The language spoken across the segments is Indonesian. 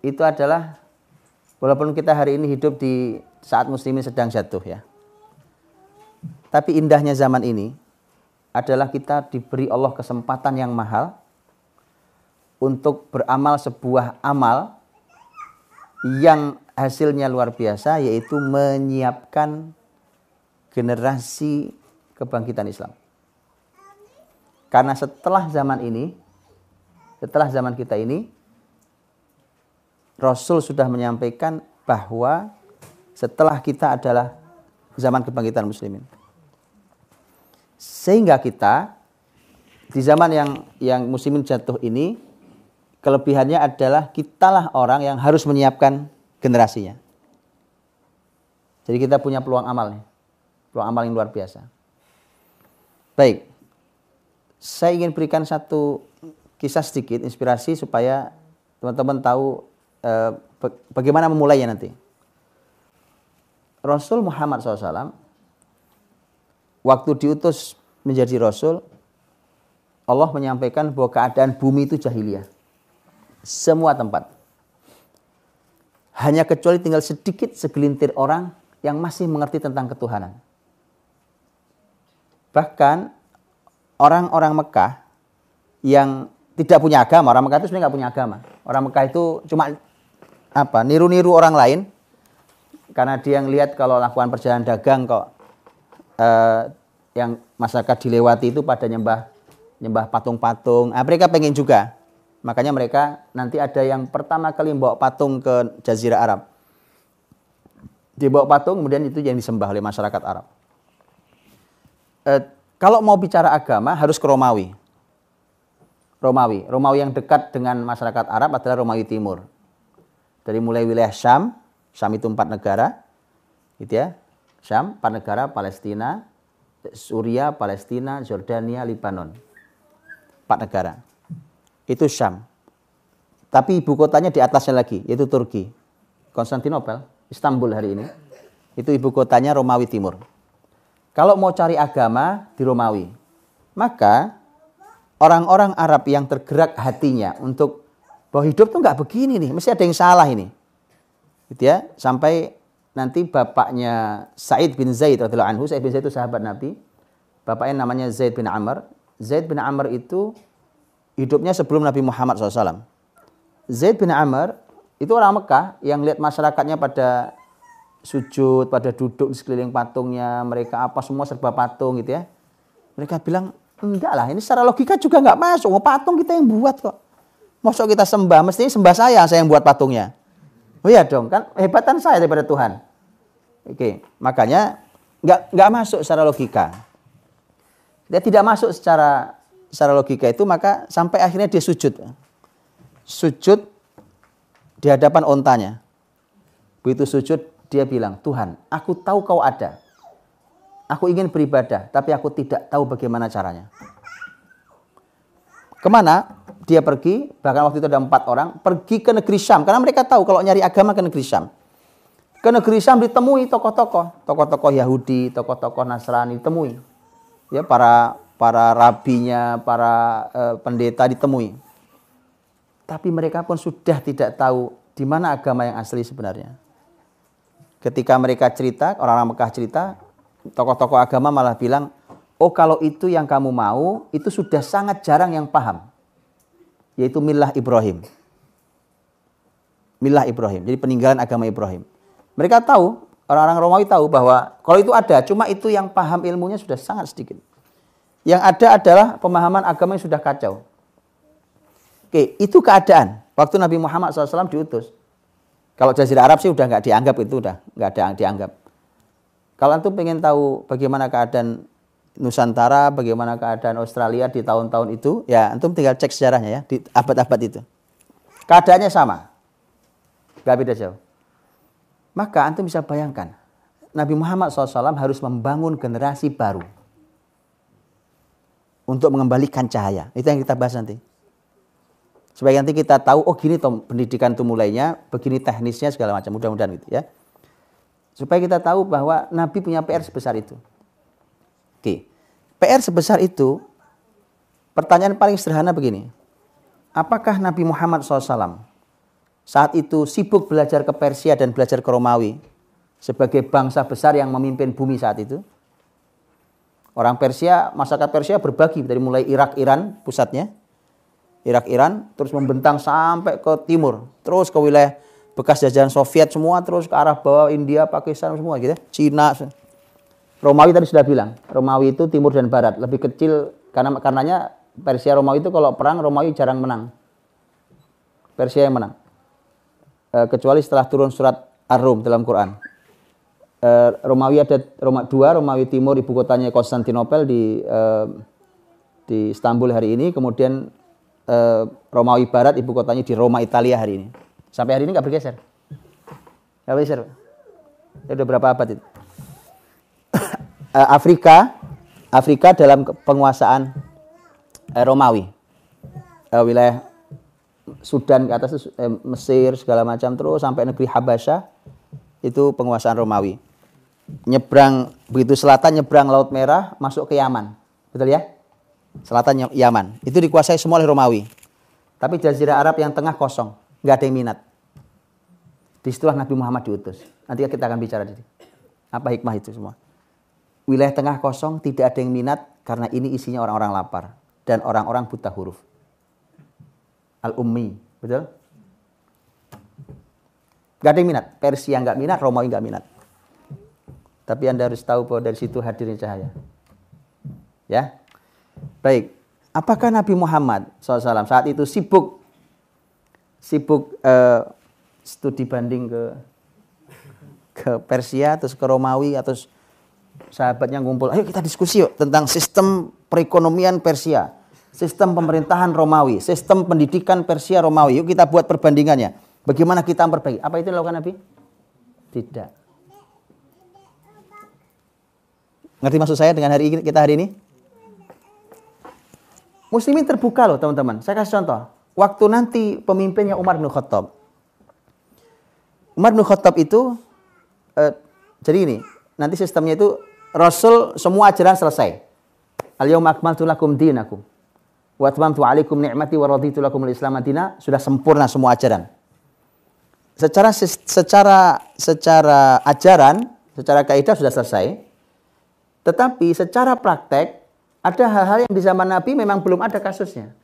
itu adalah walaupun kita hari ini hidup di saat muslimin sedang jatuh ya. Tapi indahnya zaman ini adalah kita diberi Allah kesempatan yang mahal untuk beramal sebuah amal yang hasilnya luar biasa yaitu menyiapkan generasi kebangkitan Islam. Karena setelah zaman ini, setelah zaman kita ini, Rasul sudah menyampaikan bahwa setelah kita adalah zaman kebangkitan muslimin. Sehingga kita di zaman yang yang muslimin jatuh ini kelebihannya adalah kitalah orang yang harus menyiapkan generasinya. Jadi kita punya peluang amal. Peluang amal yang luar biasa. Baik saya ingin berikan satu kisah sedikit inspirasi supaya teman-teman tahu eh, bagaimana memulainya nanti. Rasul Muhammad SAW waktu diutus menjadi Rasul Allah menyampaikan bahwa keadaan bumi itu jahiliyah. Semua tempat. Hanya kecuali tinggal sedikit segelintir orang yang masih mengerti tentang ketuhanan. Bahkan orang-orang Mekah yang tidak punya agama, orang Mekah itu sebenarnya nggak punya agama. Orang Mekah itu cuma apa niru-niru orang lain karena dia yang lihat kalau lakukan perjalanan dagang kok eh, yang masyarakat dilewati itu pada nyembah nyembah patung-patung. Nah, mereka pengen juga. Makanya mereka nanti ada yang pertama kali membawa patung ke Jazirah Arab. Dibawa patung, kemudian itu yang disembah oleh masyarakat Arab. Eh, kalau mau bicara agama harus ke Romawi. Romawi. Romawi yang dekat dengan masyarakat Arab adalah Romawi Timur. Dari mulai wilayah Syam, Syam itu empat negara, gitu ya. Syam, empat negara, Palestina, Suria, Palestina, Jordania, Libanon. Empat negara. Itu Syam. Tapi ibu kotanya di atasnya lagi, yaitu Turki. Konstantinopel, Istanbul hari ini. Itu ibu kotanya Romawi Timur. Kalau mau cari agama di Romawi, maka orang-orang Arab yang tergerak hatinya untuk bahwa hidup tuh nggak begini nih, mesti ada yang salah ini. Gitu ya, sampai nanti bapaknya Said bin Zaid radhiyallahu anhu, Said bin Zaid itu sahabat Nabi. Bapaknya namanya Zaid bin Amr. Zaid bin Amr itu hidupnya sebelum Nabi Muhammad SAW. Zaid bin Amr itu orang Mekah yang lihat masyarakatnya pada sujud, pada duduk di sekeliling patungnya, mereka apa semua serba patung gitu ya. Mereka bilang, enggak lah, ini secara logika juga enggak masuk. Oh, patung kita yang buat kok. Masuk kita sembah, mestinya sembah saya, saya yang buat patungnya. Oh iya dong, kan hebatan saya daripada Tuhan. Oke, makanya enggak enggak masuk secara logika. Dia tidak masuk secara secara logika itu, maka sampai akhirnya dia sujud. Sujud di hadapan ontanya. Begitu sujud, dia bilang, Tuhan, aku tahu kau ada. Aku ingin beribadah, tapi aku tidak tahu bagaimana caranya. Ke mana dia pergi? Bahkan waktu itu ada empat orang, pergi ke negeri Syam. Karena mereka tahu kalau nyari agama ke negeri Syam. Ke negeri Syam ditemui tokoh-tokoh. Tokoh-tokoh Yahudi, tokoh-tokoh Nasrani ditemui. Ya, para para rabinya, para uh, pendeta ditemui. Tapi mereka pun sudah tidak tahu di mana agama yang asli sebenarnya. Ketika mereka cerita, orang-orang Mekah cerita, tokoh-tokoh agama malah bilang, oh kalau itu yang kamu mau, itu sudah sangat jarang yang paham. Yaitu milah Ibrahim. Milah Ibrahim, jadi peninggalan agama Ibrahim. Mereka tahu, orang-orang Romawi tahu bahwa kalau itu ada, cuma itu yang paham ilmunya sudah sangat sedikit. Yang ada adalah pemahaman agama yang sudah kacau. Oke, itu keadaan. Waktu Nabi Muhammad SAW diutus. Kalau Jazirah Arab sih udah nggak dianggap itu udah nggak ada dianggap. Kalau antum pengen tahu bagaimana keadaan Nusantara, bagaimana keadaan Australia di tahun-tahun itu, ya antum tinggal cek sejarahnya ya di abad-abad itu. Keadaannya sama, nggak beda jauh. Maka antum bisa bayangkan, Nabi Muhammad SAW harus membangun generasi baru untuk mengembalikan cahaya. Itu yang kita bahas nanti. Supaya nanti kita tahu, oh gini toh pendidikan itu mulainya, begini teknisnya segala macam. Mudah-mudahan gitu ya. Supaya kita tahu bahwa Nabi punya PR sebesar itu. Oke. PR sebesar itu, pertanyaan paling sederhana begini. Apakah Nabi Muhammad SAW saat itu sibuk belajar ke Persia dan belajar ke Romawi sebagai bangsa besar yang memimpin bumi saat itu. Orang Persia, masyarakat Persia berbagi dari mulai Irak, Iran pusatnya, Irak, Iran, terus membentang sampai ke timur, terus ke wilayah bekas jajahan Soviet semua, terus ke arah bawah India, Pakistan semua gitu, Cina. Romawi tadi sudah bilang, Romawi itu timur dan barat, lebih kecil karena karenanya Persia Romawi itu kalau perang Romawi jarang menang. Persia yang menang. E, kecuali setelah turun surat Ar-Rum dalam Quran. E, Romawi ada Roma, dua, Romawi Timur ibu kotanya Konstantinopel di e, di Istanbul hari ini, kemudian eh, Romawi Barat, ibu kotanya di Roma, Italia hari ini. Sampai hari ini nggak bergeser. Nggak bergeser. Ya udah berapa abad itu? Eh, Afrika, Afrika dalam penguasaan eh, Romawi. Eh, wilayah Sudan ke atas eh, Mesir segala macam terus sampai negeri Habasyah itu penguasaan Romawi. Nyebrang begitu selatan nyebrang Laut Merah masuk ke Yaman. Betul ya? selatan Yaman. Itu dikuasai semua oleh Romawi. Tapi Jazirah Arab yang tengah kosong, nggak ada yang minat. Di situlah Nabi Muhammad diutus. Nanti kita akan bicara di sini. Apa hikmah itu semua? Wilayah tengah kosong tidak ada yang minat karena ini isinya orang-orang lapar dan orang-orang buta huruf. Al-ummi, betul? Gak ada yang minat. Persia nggak minat, Romawi nggak minat. Tapi Anda harus tahu bahwa dari situ hadirnya cahaya. Ya, Baik, apakah Nabi Muhammad SAW saat itu sibuk sibuk uh, studi banding ke ke Persia atau ke Romawi atau sahabatnya ngumpul, ayo kita diskusi yuk tentang sistem perekonomian Persia, sistem pemerintahan Romawi, sistem pendidikan Persia Romawi. Yuk kita buat perbandingannya. Bagaimana kita memperbaiki? Apa itu dilakukan Nabi? Tidak. Ngerti maksud saya dengan hari ini, kita hari ini? Muslimin terbuka loh teman-teman. Saya kasih contoh. Waktu nanti pemimpinnya Umar bin Khattab. Umar bin Khattab itu, eh, jadi ini, nanti sistemnya itu Rasul semua ajaran selesai. Al-yawma akmaltu lakum dinakum. Wa atmamtu alaikum ni'mati wa raditu lakum al-islam madina. Sudah sempurna semua ajaran. Secara secara secara ajaran, secara kaidah sudah selesai. Tetapi secara praktek ada hal-hal yang di zaman Nabi memang belum ada kasusnya.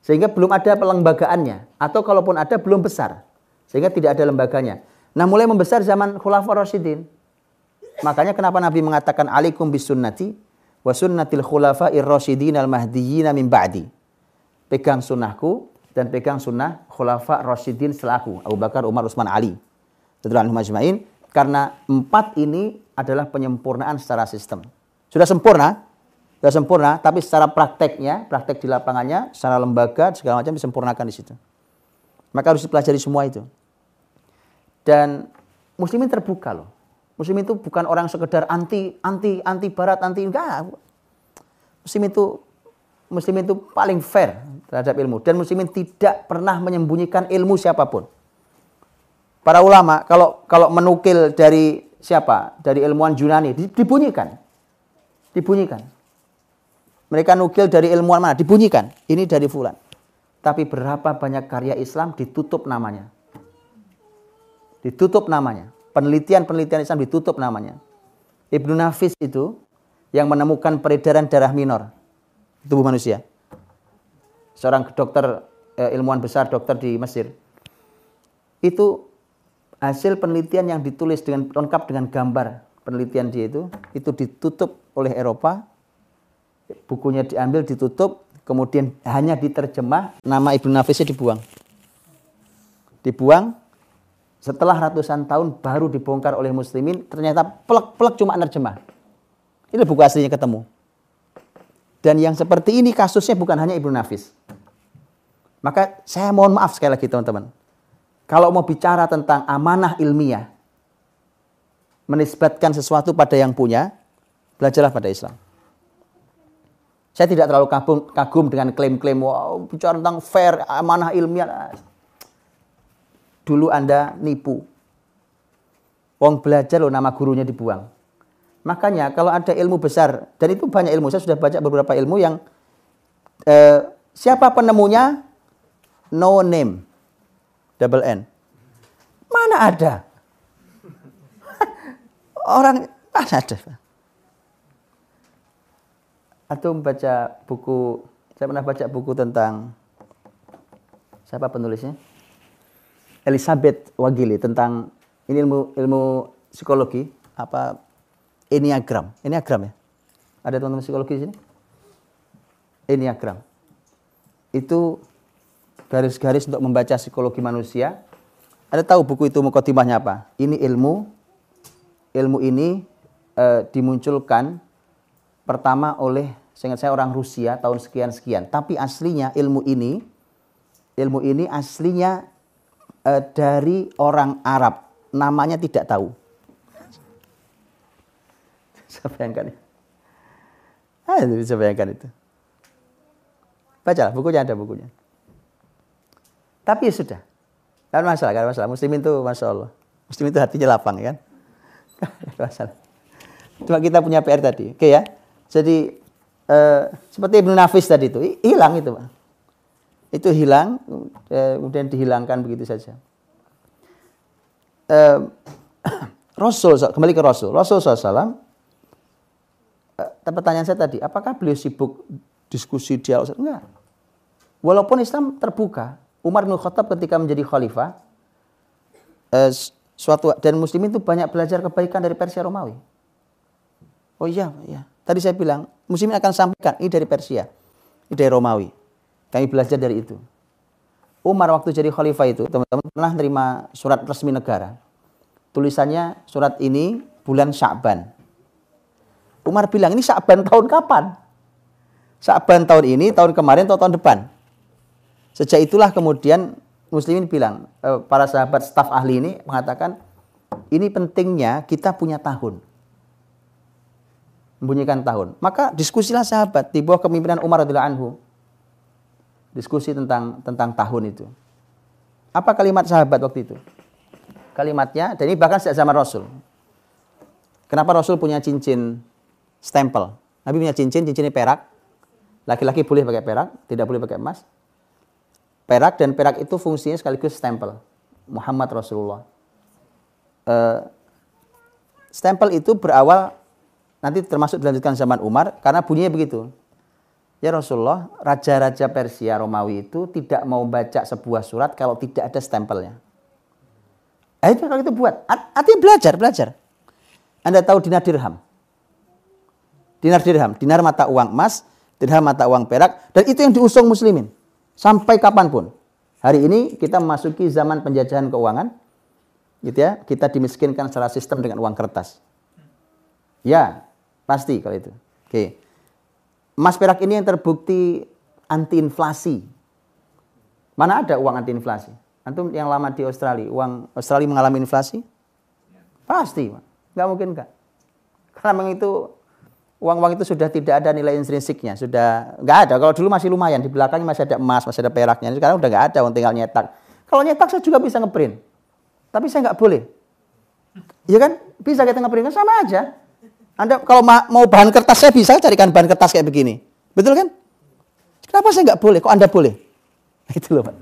Sehingga belum ada pelembagaannya. Atau kalaupun ada, belum besar. Sehingga tidak ada lembaganya. Nah mulai membesar zaman Khulafaur Rasyidin. Makanya kenapa Nabi mengatakan alaikum bisunnati wa sunnatil khulafa'ir rasyidin al mahdiyyin min ba'di. Pegang sunnahku dan pegang sunnah khulafa rasyidin selaku Abu Bakar, Umar, Utsman, Ali. Radhiyallahu majma'in karena empat ini adalah penyempurnaan secara sistem. Sudah sempurna, sudah sempurna, tapi secara prakteknya, praktek di lapangannya, secara lembaga, segala macam disempurnakan di situ. Maka harus dipelajari semua itu. Dan muslimin terbuka loh. Muslim itu bukan orang sekedar anti anti anti barat, anti enggak. Muslim itu muslim itu paling fair terhadap ilmu dan muslimin tidak pernah menyembunyikan ilmu siapa pun. Para ulama kalau kalau menukil dari siapa? Dari ilmuwan Yunani dibunyikan. Dibunyikan. Mereka nukil dari ilmuwan mana? Dibunyikan. Ini dari fulan. Tapi berapa banyak karya Islam ditutup namanya. Ditutup namanya. Penelitian-penelitian Islam ditutup namanya. Ibnu Nafis itu yang menemukan peredaran darah minor tubuh manusia. Seorang dokter eh, ilmuwan besar dokter di Mesir. Itu hasil penelitian yang ditulis dengan lengkap dengan gambar penelitian dia itu itu ditutup oleh Eropa bukunya diambil, ditutup, kemudian hanya diterjemah, nama Ibnu Nafisnya dibuang. Dibuang, setelah ratusan tahun baru dibongkar oleh muslimin, ternyata plek-plek cuma nerjemah. Ini buku aslinya ketemu. Dan yang seperti ini kasusnya bukan hanya Ibnu Nafis. Maka saya mohon maaf sekali lagi teman-teman. Kalau mau bicara tentang amanah ilmiah, menisbatkan sesuatu pada yang punya, belajarlah pada Islam. Saya tidak terlalu kagum, kagum dengan klaim-klaim, wow, bicara tentang fair, amanah ilmiah. Dulu Anda nipu. Wong belajar loh nama gurunya dibuang. Makanya kalau ada ilmu besar, dan itu banyak ilmu, saya sudah baca beberapa ilmu yang eh, siapa penemunya? No name. double N. Mana ada? Orang mana ada? Atau membaca buku, saya pernah baca buku tentang siapa penulisnya? Elizabeth Wagili tentang ini ilmu ilmu psikologi apa enneagram. Enneagram ya? Ada teman-teman psikologi di sini? Enneagram. Itu garis-garis untuk membaca psikologi manusia. Ada tahu buku itu mukotimahnya apa? Ini ilmu ilmu ini e, dimunculkan pertama oleh seingat saya orang Rusia tahun sekian sekian. Tapi aslinya ilmu ini ilmu ini aslinya e, dari orang Arab. Namanya tidak tahu. Saya bayangkan ya. Ah, bisa bayangkan itu. Bacalah, bukunya ada bukunya. Tapi ya sudah. Kan masalah, kan masalah. Muslimin itu Masya Allah. Muslim itu hatinya lapang ya kan. masalah. Cuma kita punya PR tadi. Oke ya. Jadi eh, seperti Ibnu Nafis tadi itu. Hilang itu Pak. Itu hilang. Eh, kemudian dihilangkan begitu saja. Eh, Rasul, kembali ke Rasul. Rasul SAW. Eh, pertanyaan saya tadi. Apakah beliau sibuk diskusi dialog? Enggak. Walaupun Islam terbuka, Umar bin Khattab ketika menjadi khalifah, suatu dan muslimin itu banyak belajar kebaikan dari Persia Romawi. Oh iya, iya. Tadi saya bilang, muslimin akan sampaikan ini dari Persia, ini dari Romawi. Kami belajar dari itu. Umar waktu jadi khalifah itu, teman-teman pernah menerima surat resmi negara. Tulisannya surat ini bulan Sya'ban. Umar bilang, ini Sya'ban tahun kapan? Sya'ban tahun ini, tahun kemarin, atau tahun depan? Sejak itulah kemudian muslimin bilang, eh, para sahabat staf ahli ini mengatakan, ini pentingnya kita punya tahun. Membunyikan tahun. Maka diskusilah sahabat di bawah kepemimpinan Umar radhiyallahu anhu. Diskusi tentang tentang tahun itu. Apa kalimat sahabat waktu itu? Kalimatnya, dan ini bahkan sejak zaman Rasul. Kenapa Rasul punya cincin stempel? Nabi punya cincin, cincinnya perak. Laki-laki boleh pakai perak, tidak boleh pakai emas perak dan perak itu fungsinya sekaligus stempel Muhammad Rasulullah. Uh, stempel itu berawal nanti termasuk dilanjutkan zaman Umar karena bunyinya begitu. Ya Rasulullah, raja-raja Persia Romawi itu tidak mau baca sebuah surat kalau tidak ada stempelnya. Eh, itu kalau itu buat. Artinya belajar, belajar. Anda tahu dinar dirham. Dinar dirham, dinar mata uang emas, dirham mata uang perak, dan itu yang diusung muslimin. Sampai kapan pun. Hari ini kita memasuki zaman penjajahan keuangan. Gitu ya, kita dimiskinkan secara sistem dengan uang kertas. Ya, pasti kalau itu. Oke. Emas perak ini yang terbukti anti inflasi. Mana ada uang anti inflasi? Antum yang lama di Australia, uang Australia mengalami inflasi? Pasti, nggak mungkin nggak. Karena memang itu uang-uang itu sudah tidak ada nilai intrinsiknya, sudah nggak ada. Kalau dulu masih lumayan, di belakangnya masih ada emas, masih ada peraknya. Sekarang udah nggak ada, tinggal nyetak. Kalau nyetak saya juga bisa ngeprint, tapi saya nggak boleh. Iya kan? Bisa kita ngeprint kan sama aja. Anda kalau mau bahan kertas saya bisa carikan bahan kertas kayak begini, betul kan? Kenapa saya nggak boleh? Kok Anda boleh? Itu loh Pak.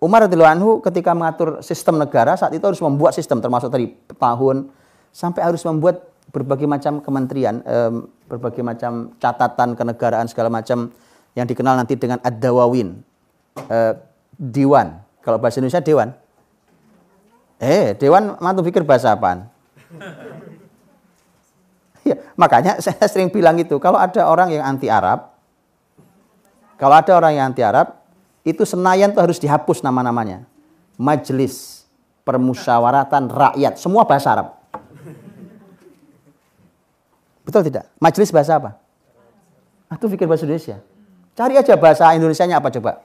Umar radhiyallahu anhu ketika mengatur sistem negara saat itu harus membuat sistem termasuk dari tahun sampai harus membuat berbagai macam kementerian, um, berbagai macam catatan kenegaraan segala macam yang dikenal nanti dengan ad-dawawin. Uh, diwan. Kalau bahasa Indonesia dewan. Eh, dewan mantu pikir bahasa apaan? Ya, makanya saya sering bilang itu, kalau ada orang yang anti Arab, kalau ada orang yang anti Arab, itu Senayan tuh harus dihapus nama-namanya. Majelis Permusyawaratan Rakyat, semua bahasa Arab. Betul tidak? Majelis bahasa apa? Atau pikir bahasa Indonesia. Cari aja bahasa Indonesia-nya apa coba.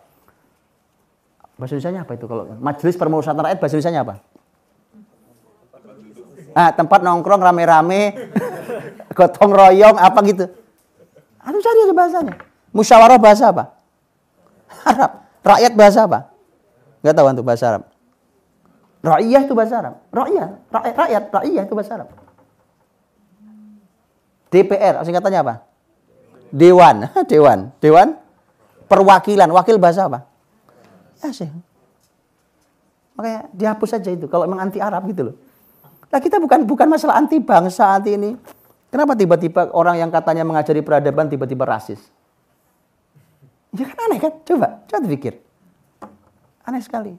Bahasa Indonesia-nya apa itu kalau majelis permusyawaratan rakyat bahasa Indonesia-nya apa? Ah, tempat nongkrong rame-rame, gotong royong apa gitu. Aduh cari aja bahasanya. Musyawarah bahasa apa? Arab. Rakyat bahasa apa? Enggak tahu untuk bahasa Arab. Rakyat itu bahasa Arab. Rakyat, rakyat, rakyat, rakyat itu bahasa Arab. DPR, singkatannya apa? Dewan, Dewan, Dewan perwakilan, wakil bahasa apa? Ya sih. Makanya dihapus saja itu kalau memang anti Arab gitu loh. Nah kita bukan bukan masalah anti bangsa anti ini. Kenapa tiba-tiba orang yang katanya mengajari peradaban tiba-tiba rasis? Ya kan aneh kan? Coba, coba pikir. Aneh sekali.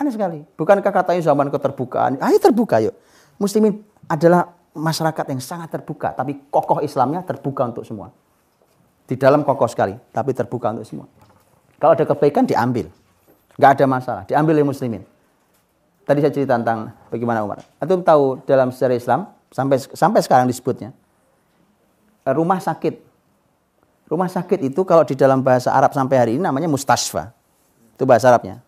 Aneh sekali. Bukankah katanya zaman keterbukaan? Ayo terbuka yuk. Muslimin adalah masyarakat yang sangat terbuka, tapi kokoh Islamnya terbuka untuk semua. Di dalam kokoh sekali, tapi terbuka untuk semua. Kalau ada kebaikan diambil. Nggak ada masalah, diambil oleh muslimin. Tadi saya cerita tentang bagaimana Umar. Antum tahu dalam sejarah Islam sampai sampai sekarang disebutnya rumah sakit. Rumah sakit itu kalau di dalam bahasa Arab sampai hari ini namanya mustasfa. Itu bahasa Arabnya.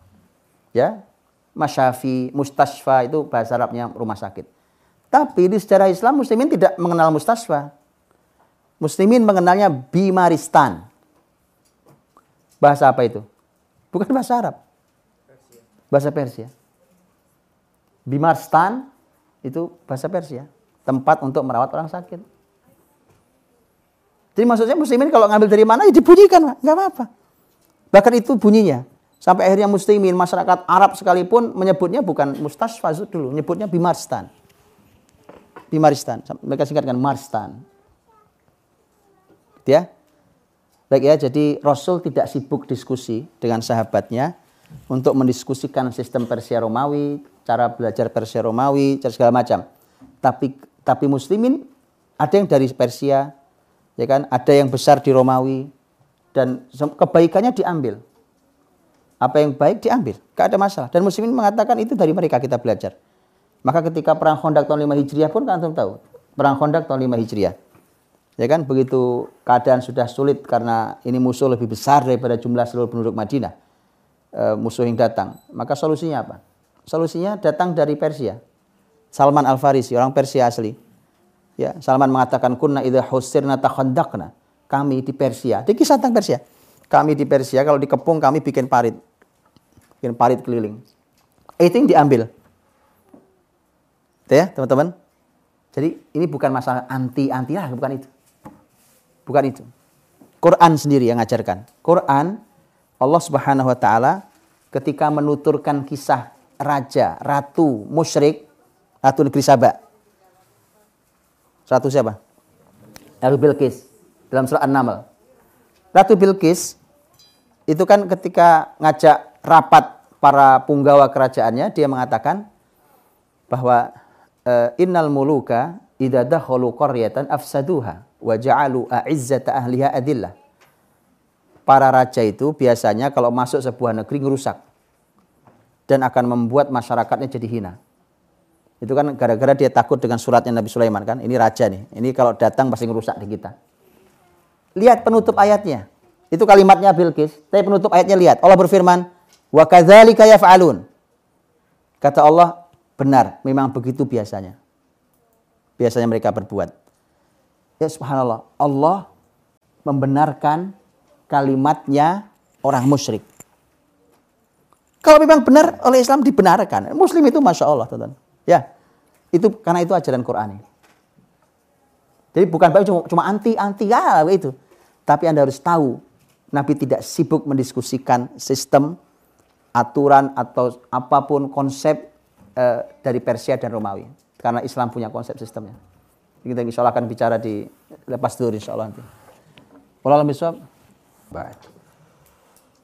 Ya, masyafi, mustasfa itu bahasa Arabnya rumah sakit. Tapi di sejarah Islam muslimin tidak mengenal mustasfa. Muslimin mengenalnya bimaristan. Bahasa apa itu? Bukan bahasa Arab. Bahasa Persia. Bimarstan itu bahasa Persia, tempat untuk merawat orang sakit. Jadi maksudnya muslimin kalau ngambil dari mana ya dibunyikan, nggak apa-apa. Bahkan itu bunyinya. Sampai akhirnya muslimin, masyarakat Arab sekalipun menyebutnya bukan mustasfa dulu, menyebutnya Bimarstan. Bimaristan, mereka singkatkan Marstan. Ya. Baik ya, jadi Rasul tidak sibuk diskusi dengan sahabatnya untuk mendiskusikan sistem Persia Romawi, cara belajar Persia Romawi, cara segala macam. Tapi tapi muslimin ada yang dari Persia, ya kan? Ada yang besar di Romawi dan kebaikannya diambil. Apa yang baik diambil, gak ada masalah. Dan muslimin mengatakan itu dari mereka kita belajar. Maka ketika perang Khandaq tahun 5 Hijriah pun kan tahu, perang Khandaq tahun 5 Hijriah. Ya kan begitu keadaan sudah sulit karena ini musuh lebih besar daripada jumlah seluruh penduduk Madinah. E, musuh yang datang. Maka solusinya apa? Solusinya datang dari Persia. Salman Al-Farisi, orang Persia asli. Ya, Salman mengatakan kunna idza husirna takhandaqna. Kami di Persia, di kisah tentang Persia. Kami di Persia kalau dikepung kami bikin parit. Bikin parit keliling. Itu yang diambil. Itu ya, teman-teman. Jadi ini bukan masalah anti-anti lah, bukan itu. Bukan itu. Quran sendiri yang ngajarkan. Quran Allah Subhanahu wa taala ketika menuturkan kisah raja, ratu, musyrik, ratu negeri Sabah. Ratu siapa? Ratu Bilqis dalam surat An-Naml. Ratu Bilqis itu kan ketika ngajak rapat para punggawa kerajaannya dia mengatakan bahwa e, innal muluka idza dakhalu qaryatan afsaduha wa ja'alu a'izzata ahliha adillah. Para raja itu biasanya kalau masuk sebuah negeri ngerusak dan akan membuat masyarakatnya jadi hina. Itu kan gara-gara dia takut dengan suratnya Nabi Sulaiman kan. Ini raja nih. Ini kalau datang pasti ngerusak di kita. Lihat penutup ayatnya. Itu kalimatnya Bilqis. Tapi penutup ayatnya lihat. Allah berfirman, "Wa kadzalika yaf'alun." Kata Allah, benar, memang begitu biasanya. Biasanya mereka berbuat. Ya subhanallah, Allah membenarkan kalimatnya orang musyrik. Kalau memang benar oleh Islam dibenarkan. Muslim itu Masya Allah. Teman. Ya, itu karena itu ajaran Quran ini. Jadi bukan cuma, cuma anti-anti ya itu. Tapi Anda harus tahu, Nabi tidak sibuk mendiskusikan sistem, aturan atau apa pun konsep uh, dari Persia dan Romawi. Karena Islam punya konsep sistemnya. Kita insya Allah akan bicara di lepas dulu insya Allah nanti. Walau Baik.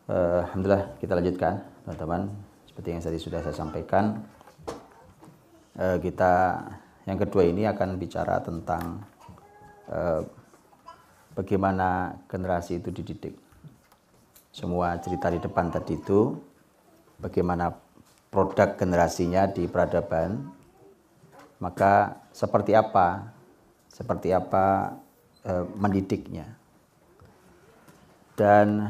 Uh, Alhamdulillah kita lanjutkan teman-teman. Seperti yang tadi sudah saya sampaikan, kita yang kedua ini akan bicara tentang uh, bagaimana generasi itu dididik. Semua cerita di depan tadi itu bagaimana produk generasinya di peradaban, maka seperti apa, seperti apa uh, mendidiknya. Dan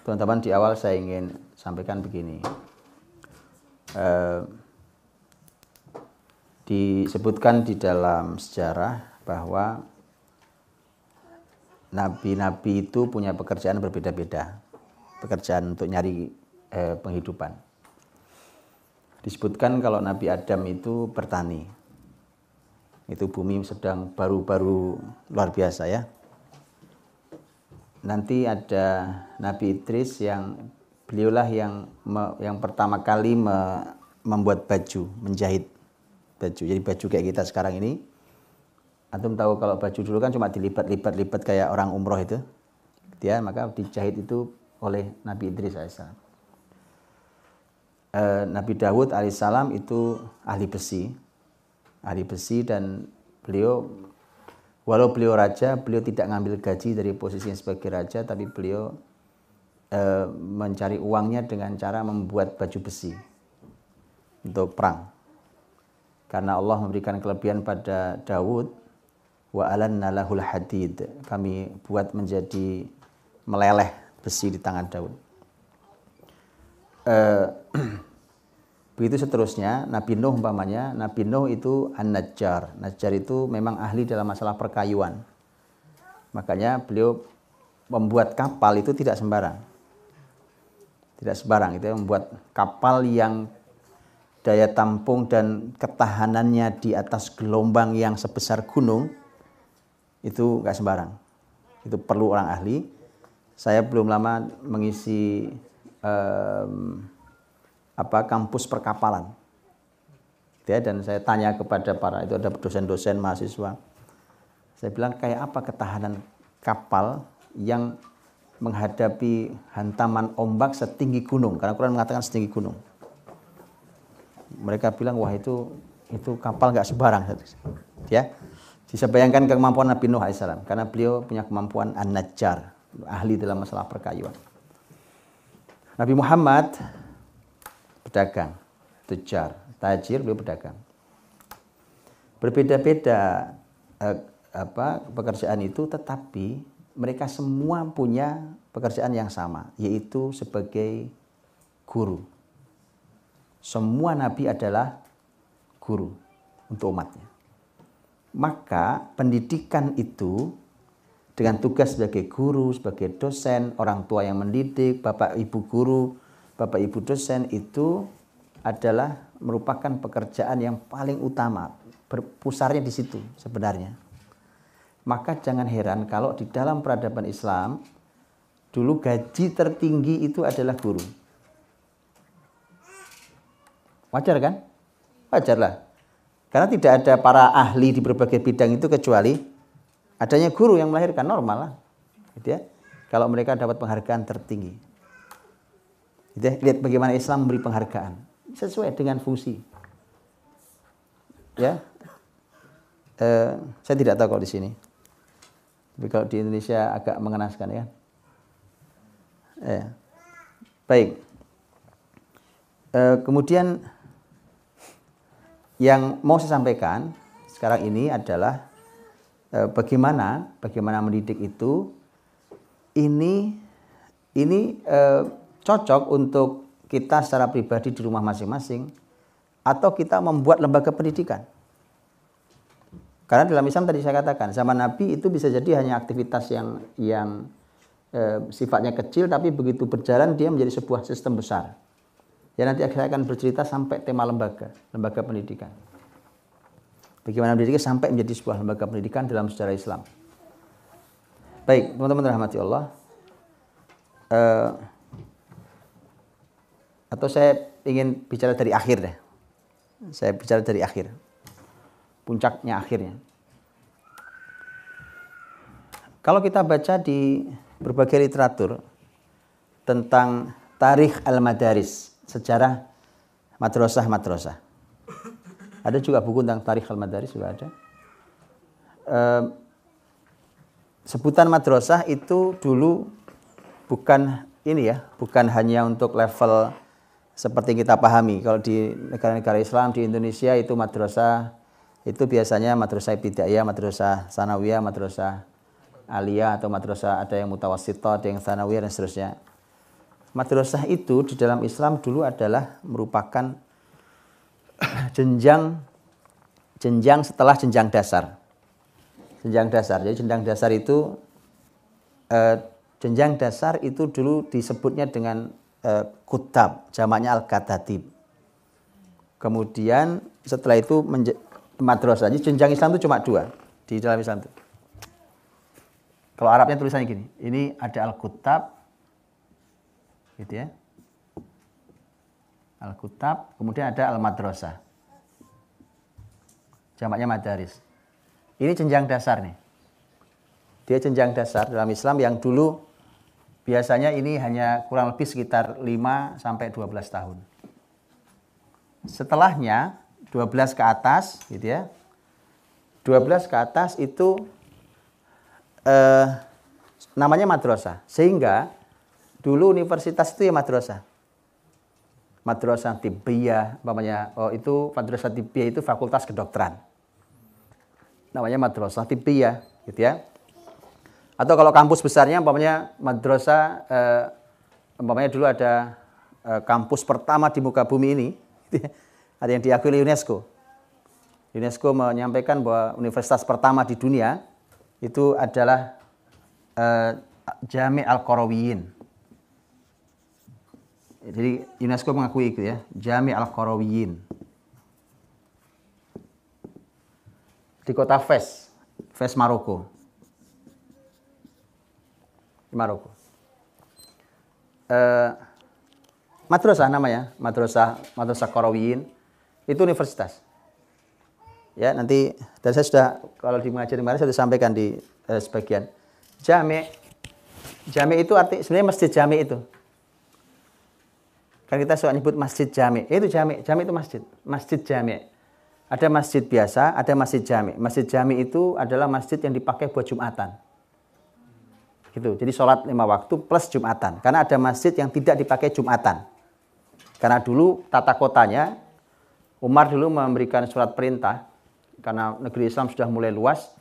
teman-teman di awal saya ingin sampaikan begini. Uh, disebutkan di dalam sejarah bahwa nabi-nabi itu punya pekerjaan berbeda-beda. Pekerjaan untuk nyari eh, penghidupan. Disebutkan kalau Nabi Adam itu bertani. Itu bumi sedang baru-baru luar biasa ya. Nanti ada Nabi Idris yang beliaulah yang yang pertama kali me, membuat baju, menjahit baju. Jadi baju kayak kita sekarang ini. Antum tahu kalau baju dulu kan cuma dilipat-lipat-lipat kayak orang umroh itu. Ya, maka dijahit itu oleh Nabi Idris AS. Eh, Nabi Dawud alaihissalam itu ahli besi, ahli besi dan beliau walau beliau raja, beliau tidak ngambil gaji dari posisinya sebagai raja, tapi beliau e, mencari uangnya dengan cara membuat baju besi untuk perang. Karena Allah memberikan kelebihan pada Dawud, wa alanna lahul hadid. Kami buat menjadi meleleh besi di tangan Daud. Uh, Begitu seterusnya, Nabi Nuh umpamanya, Nabi Nuh itu an-najjar. Najjar itu memang ahli dalam masalah perkayuan. Makanya beliau membuat kapal itu tidak sembarang. Tidak sembarang, itu membuat kapal yang daya tampung dan ketahanannya di atas gelombang yang sebesar gunung, itu nggak sembarang. Itu perlu orang ahli. Saya belum lama mengisi um, apa kampus perkapalan. Ya, dan saya tanya kepada para itu ada dosen-dosen mahasiswa. Saya bilang kayak apa ketahanan kapal yang menghadapi hantaman ombak setinggi gunung karena Quran mengatakan setinggi gunung. Mereka bilang wah itu itu kapal nggak sebarang ya bisa bayangkan kemampuan Nabi Nuh AS karena beliau punya kemampuan an-najjar ahli dalam masalah perkayuan Nabi Muhammad pedagang, tujar, tajir, beliau pedagang. Berbeda-beda eh, apa pekerjaan itu tetapi mereka semua punya pekerjaan yang sama yaitu sebagai guru. Semua nabi adalah guru untuk umatnya. Maka pendidikan itu dengan tugas sebagai guru, sebagai dosen, orang tua yang mendidik, bapak ibu guru, Bapak Ibu dosen itu adalah merupakan pekerjaan yang paling utama, berpusarnya di situ sebenarnya. Maka jangan heran kalau di dalam peradaban Islam dulu gaji tertinggi itu adalah guru. Wajar kan? Wajar lah. Karena tidak ada para ahli di berbagai bidang itu kecuali adanya guru yang melahirkan normal lah. Gitu ya. Kalau mereka dapat penghargaan tertinggi. Gitu ya. Lihat bagaimana Islam memberi penghargaan sesuai dengan fungsi. Ya, eh, saya tidak tahu kalau di sini. Tapi kalau di Indonesia agak mengenaskan ya. Eh, baik. Eh, kemudian yang mau saya sampaikan sekarang ini adalah eh, bagaimana bagaimana mendidik itu ini ini eh, cocok untuk kita secara pribadi di rumah masing-masing atau kita membuat lembaga pendidikan. Karena dalam Islam tadi saya katakan, zaman Nabi itu bisa jadi hanya aktivitas yang yang e, sifatnya kecil tapi begitu berjalan dia menjadi sebuah sistem besar. Ya nanti saya akan bercerita sampai tema lembaga, lembaga pendidikan. Bagaimana pendidikan sampai menjadi sebuah lembaga pendidikan dalam sejarah Islam. Baik, teman-teman rahmati Allah. E, atau saya ingin bicara dari akhir deh. Saya bicara dari akhir. Puncaknya akhirnya. Kalau kita baca di berbagai literatur tentang tarikh al-madaris, sejarah madrasah-madrasah. Ada juga buku tentang tarikh al-madaris juga ada. E, sebutan madrasah itu dulu bukan ini ya, bukan hanya untuk level seperti kita pahami kalau di negara-negara Islam di Indonesia itu madrasah itu biasanya madrasah ibtidaiyah, madrasah sanawiyah, madrasah aliyah atau madrasah ada yang mutawassithah, ada yang sanawiyah dan seterusnya. Madrasah itu di dalam Islam dulu adalah merupakan jenjang jenjang setelah jenjang dasar. Jenjang dasar. Jadi jenjang dasar itu eh, jenjang dasar itu dulu disebutnya dengan eh, kutab, jamaknya al-katatib. Kemudian setelah itu madrasah. Jadi jenjang Islam itu cuma dua di dalam Islam itu. Kalau Arabnya tulisannya gini, ini ada al-kutab, gitu ya. Al-Kutab, kemudian ada Al-Madrasah. Jamaknya madaris. Ini jenjang dasar nih. Dia jenjang dasar dalam Islam yang dulu biasanya ini hanya kurang lebih sekitar 5 sampai 12 tahun. Setelahnya 12 ke atas gitu ya. 12 ke atas itu eh, namanya madrasah. Sehingga dulu universitas itu ya madrasah. Madrasah Tibbiyah, umpamanya oh itu Madrasah Tibbiyah itu fakultas kedokteran. Namanya Madrasah Tibbiyah, gitu ya. Atau kalau kampus besarnya umpamanya madrasah eh, umpamanya dulu ada eh, kampus pertama di muka bumi ini ada yang diakui oleh UNESCO. UNESCO menyampaikan bahwa universitas pertama di dunia itu adalah eh, Jami Al-Qarawiyin. Jadi UNESCO mengakui itu ya, Jami Al-Qarawiyin. Di kota Fes, Fes Maroko di Maroko. Uh, madrasah namanya, madrasah madrasah Karawiyin itu universitas. Ya, nanti dan saya sudah kalau di mengajar kemarin saya sudah sampaikan di uh, sebagian. Jami Jami itu arti sebenarnya masjid jami itu. Kan kita suka nyebut masjid jami. Itu jami, jami itu masjid, masjid jami. Ada masjid biasa, ada masjid jami. Masjid jami itu adalah masjid yang dipakai buat Jumatan. Gitu. Jadi sholat lima waktu plus Jumatan. Karena ada masjid yang tidak dipakai Jumatan. Karena dulu tata kotanya, Umar dulu memberikan surat perintah, karena negeri Islam sudah mulai luas,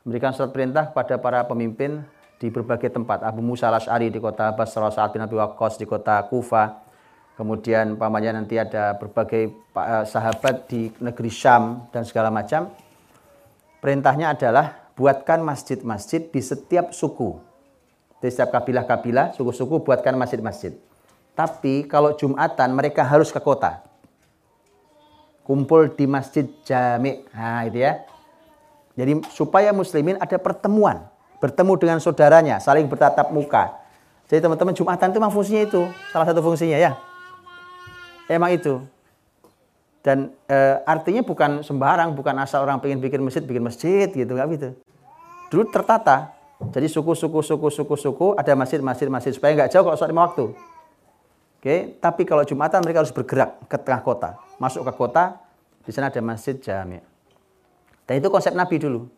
memberikan surat perintah kepada para pemimpin di berbagai tempat. Abu Musa al-Ash'ari di kota Basra, Sa'ad bin Abi Waqqas di kota Kufa, kemudian pamannya nanti ada berbagai eh, sahabat di negeri Syam dan segala macam. Perintahnya adalah buatkan masjid-masjid di setiap suku di setiap kabilah-kabilah, suku-suku buatkan masjid-masjid. Tapi kalau Jumatan mereka harus ke kota. Kumpul di masjid jami. Nah itu ya. Jadi supaya muslimin ada pertemuan. Bertemu dengan saudaranya, saling bertatap muka. Jadi teman-teman Jumatan itu memang fungsinya itu. Salah satu fungsinya ya. Emang itu. Dan e, artinya bukan sembarang, bukan asal orang pengen bikin masjid, bikin masjid gitu. Nggak gitu. Dulu tertata, jadi suku-suku suku-suku suku ada masjid-masjid masjid supaya nggak jauh kalau sholat waktu. Oke, tapi kalau Jumatan mereka harus bergerak ke tengah kota, masuk ke kota, di sana ada masjid jami. Dan itu konsep Nabi dulu.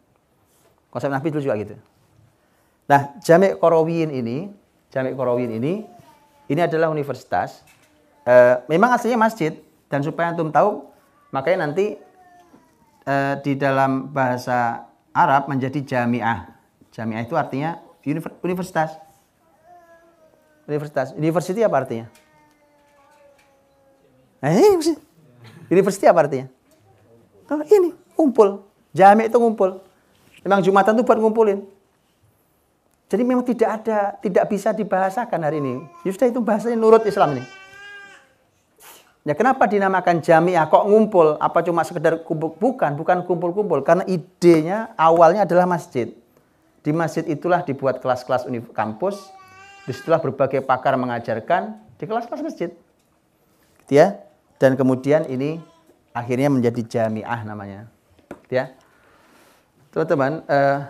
Konsep Nabi dulu juga gitu. Nah, Jami Korowiin ini, Jami Korowiin ini, ini adalah universitas. E, memang aslinya masjid dan supaya antum tahu, makanya nanti e, di dalam bahasa Arab menjadi jamiah. Jamiah itu artinya universitas. Universitas. University apa artinya? Eh, university apa artinya? Oh, ini, kumpul. Jami itu ngumpul. Memang Jumatan itu buat ngumpulin. Jadi memang tidak ada, tidak bisa dibahasakan hari ini. Justru itu bahasanya nurut Islam ini. Ya kenapa dinamakan jamiah kok ngumpul? Apa cuma sekedar kumpul? Bukan, bukan kumpul-kumpul. Karena idenya awalnya adalah masjid. Di masjid itulah dibuat kelas-kelas kampus, di situlah berbagai pakar mengajarkan di kelas-kelas masjid. Gitu ya. Dan kemudian ini akhirnya menjadi jamiah namanya. Gitu ya. Teman-teman, uh,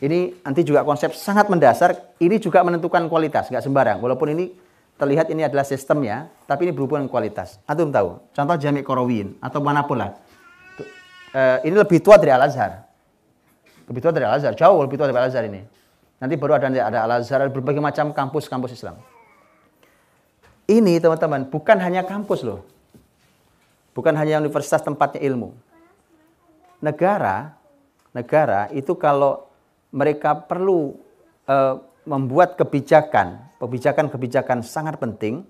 ini nanti juga konsep sangat mendasar, ini juga menentukan kualitas, nggak sembarang. Walaupun ini terlihat ini adalah sistemnya, tapi ini berhubungan kualitas. Antum tahu, contoh Jami Korowin atau mana pun lah. Uh, ini lebih tua dari Al-Azhar. Lebih tua dari Al-Azhar, jauh lebih tua dari Al-Azhar ini. Nanti baru ada ada Al-Azhar, berbagai macam kampus-kampus Islam. Ini teman-teman bukan hanya kampus loh. Bukan hanya universitas tempatnya ilmu. Negara, negara itu kalau mereka perlu uh, membuat kebijakan, kebijakan-kebijakan sangat penting,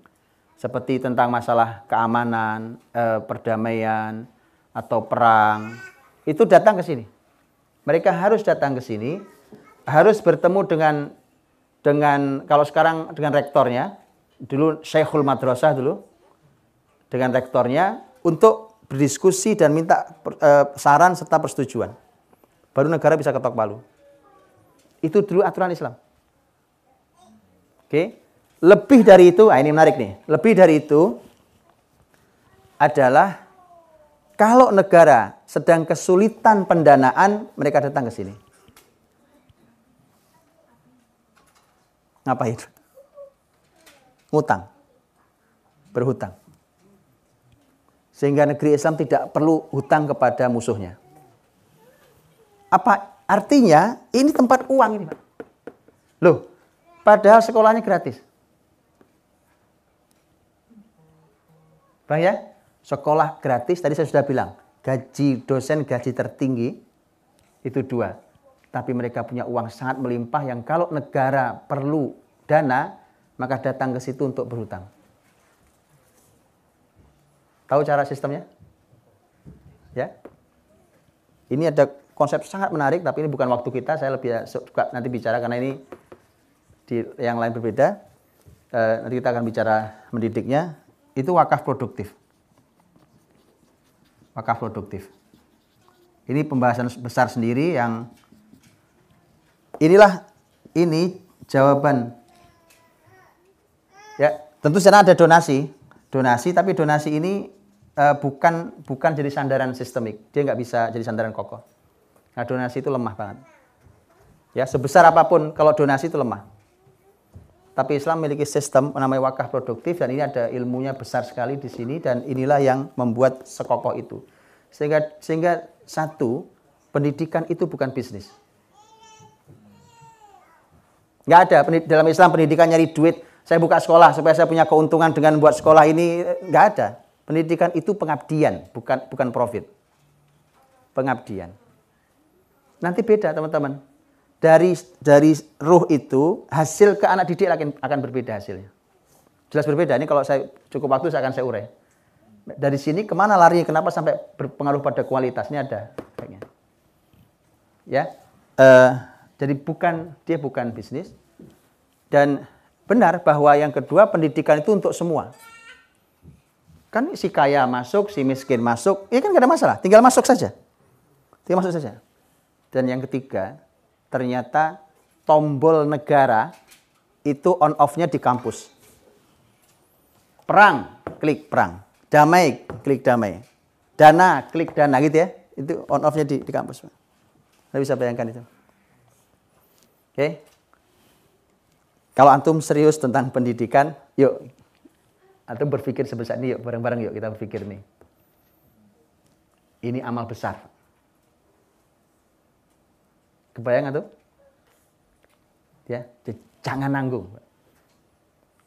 seperti tentang masalah keamanan, uh, perdamaian, atau perang, itu datang ke sini. Mereka harus datang ke sini, harus bertemu dengan dengan kalau sekarang dengan rektornya, dulu Syekhul Madrasah dulu dengan rektornya untuk berdiskusi dan minta e, saran serta persetujuan. Baru negara bisa ketok palu. Itu dulu aturan Islam. Oke. Lebih dari itu, nah ini menarik nih. Lebih dari itu, adalah kalau negara sedang kesulitan pendanaan, mereka datang ke sini. Ngapain? Ngutang. Berhutang. Sehingga negeri Islam tidak perlu hutang kepada musuhnya. Apa artinya ini tempat uang ini? Loh, padahal sekolahnya gratis. Bang ya? sekolah gratis, tadi saya sudah bilang, gaji dosen gaji tertinggi itu dua. Tapi mereka punya uang sangat melimpah yang kalau negara perlu dana, maka datang ke situ untuk berhutang. Tahu cara sistemnya? Ya. Ini ada konsep sangat menarik, tapi ini bukan waktu kita. Saya lebih suka nanti bicara karena ini di yang lain berbeda. E, nanti kita akan bicara mendidiknya. Itu wakaf produktif wakaf produktif. Ini pembahasan besar sendiri yang inilah ini jawaban. Ya, tentu sana ada donasi, donasi tapi donasi ini uh, bukan bukan jadi sandaran sistemik. Dia nggak bisa jadi sandaran kokoh. Nah, donasi itu lemah banget. Ya, sebesar apa pun kalau donasi itu lemah. Tapi Islam memiliki sistem namanya wakaf produktif dan ini ada ilmunya besar sekali di sini dan inilah yang membuat sekokoh itu. Sehingga sehingga satu pendidikan itu bukan bisnis. Nggak ada dalam Islam pendidikan nyari duit. Saya buka sekolah supaya saya punya keuntungan dengan buat sekolah ini nggak ada. Pendidikan itu pengabdian, bukan bukan profit. Pengabdian. Nanti beda teman-teman dari dari ruh itu hasil ke anak didik akan akan berbeda hasilnya. Jelas berbeda. Ini kalau saya cukup waktu saya akan saya urai. Dari sini ke mana larinya? Kenapa sampai berpengaruh pada kualitasnya ada? Kayaknya. Ya, uh, jadi bukan dia bukan bisnis dan benar bahwa yang kedua pendidikan itu untuk semua. Kan si kaya masuk, si miskin masuk, ya kan gak ada masalah, tinggal masuk saja. Tinggal masuk saja. Dan yang ketiga, ternyata tombol negara itu on off-nya di kampus. Perang, klik perang. Damai, klik damai. Dana, klik dana gitu ya. Itu on off-nya di, di kampus. Anda bisa bayangkan itu. Oke. Kalau antum serius tentang pendidikan, yuk antum berpikir sebesar ini yuk bareng-bareng yuk kita berpikir nih. Ini amal besar. Kebayang atau? Ya, jangan nanggung.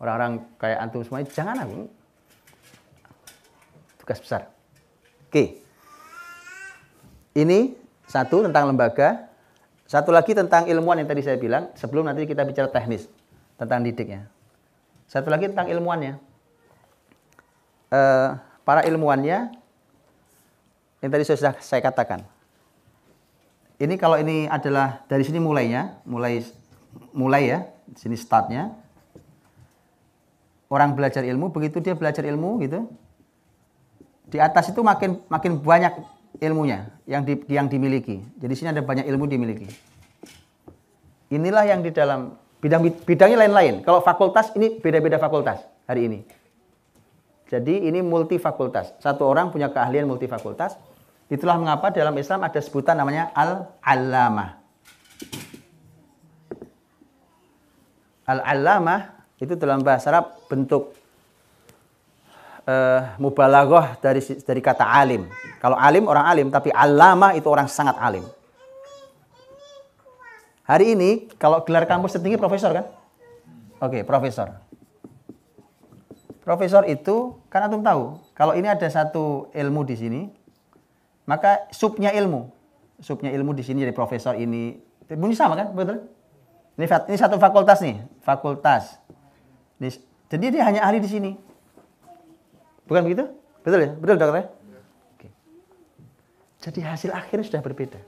Orang-orang kayak antum semuanya jangan nanggung. Tugas besar. Oke. Ini satu tentang lembaga, satu lagi tentang ilmuwan yang tadi saya bilang, sebelum nanti kita bicara teknis tentang didiknya. Satu lagi tentang ilmuwannya. Uh, para ilmuwannya yang tadi sudah saya katakan, ini kalau ini adalah dari sini mulainya, mulai mulai ya, sini startnya. Orang belajar ilmu, begitu dia belajar ilmu gitu, di atas itu makin makin banyak ilmunya yang di, yang dimiliki. Jadi sini ada banyak ilmu dimiliki. Inilah yang di dalam bidang bidangnya lain-lain. Kalau fakultas ini beda-beda fakultas hari ini. Jadi ini multi fakultas. Satu orang punya keahlian multi fakultas. Itulah mengapa dalam Islam ada sebutan namanya al-allamah. Al-allamah itu dalam bahasa Arab bentuk uh, mubalaghah dari dari kata alim. Kalau alim orang alim, tapi alama itu orang sangat alim. Hari ini kalau gelar kampus tertinggi profesor kan? Oke, okay, profesor. Profesor itu kan antum tahu, kalau ini ada satu ilmu di sini, maka subnya ilmu. Subnya ilmu di sini jadi profesor ini. Bunyi sama kan? Betul? Ini, ini satu fakultas nih. Fakultas. Ini, jadi dia hanya ahli di sini. Bukan begitu? Betul ya? Betul dokter ya? Oke. Jadi hasil akhirnya sudah berbeda.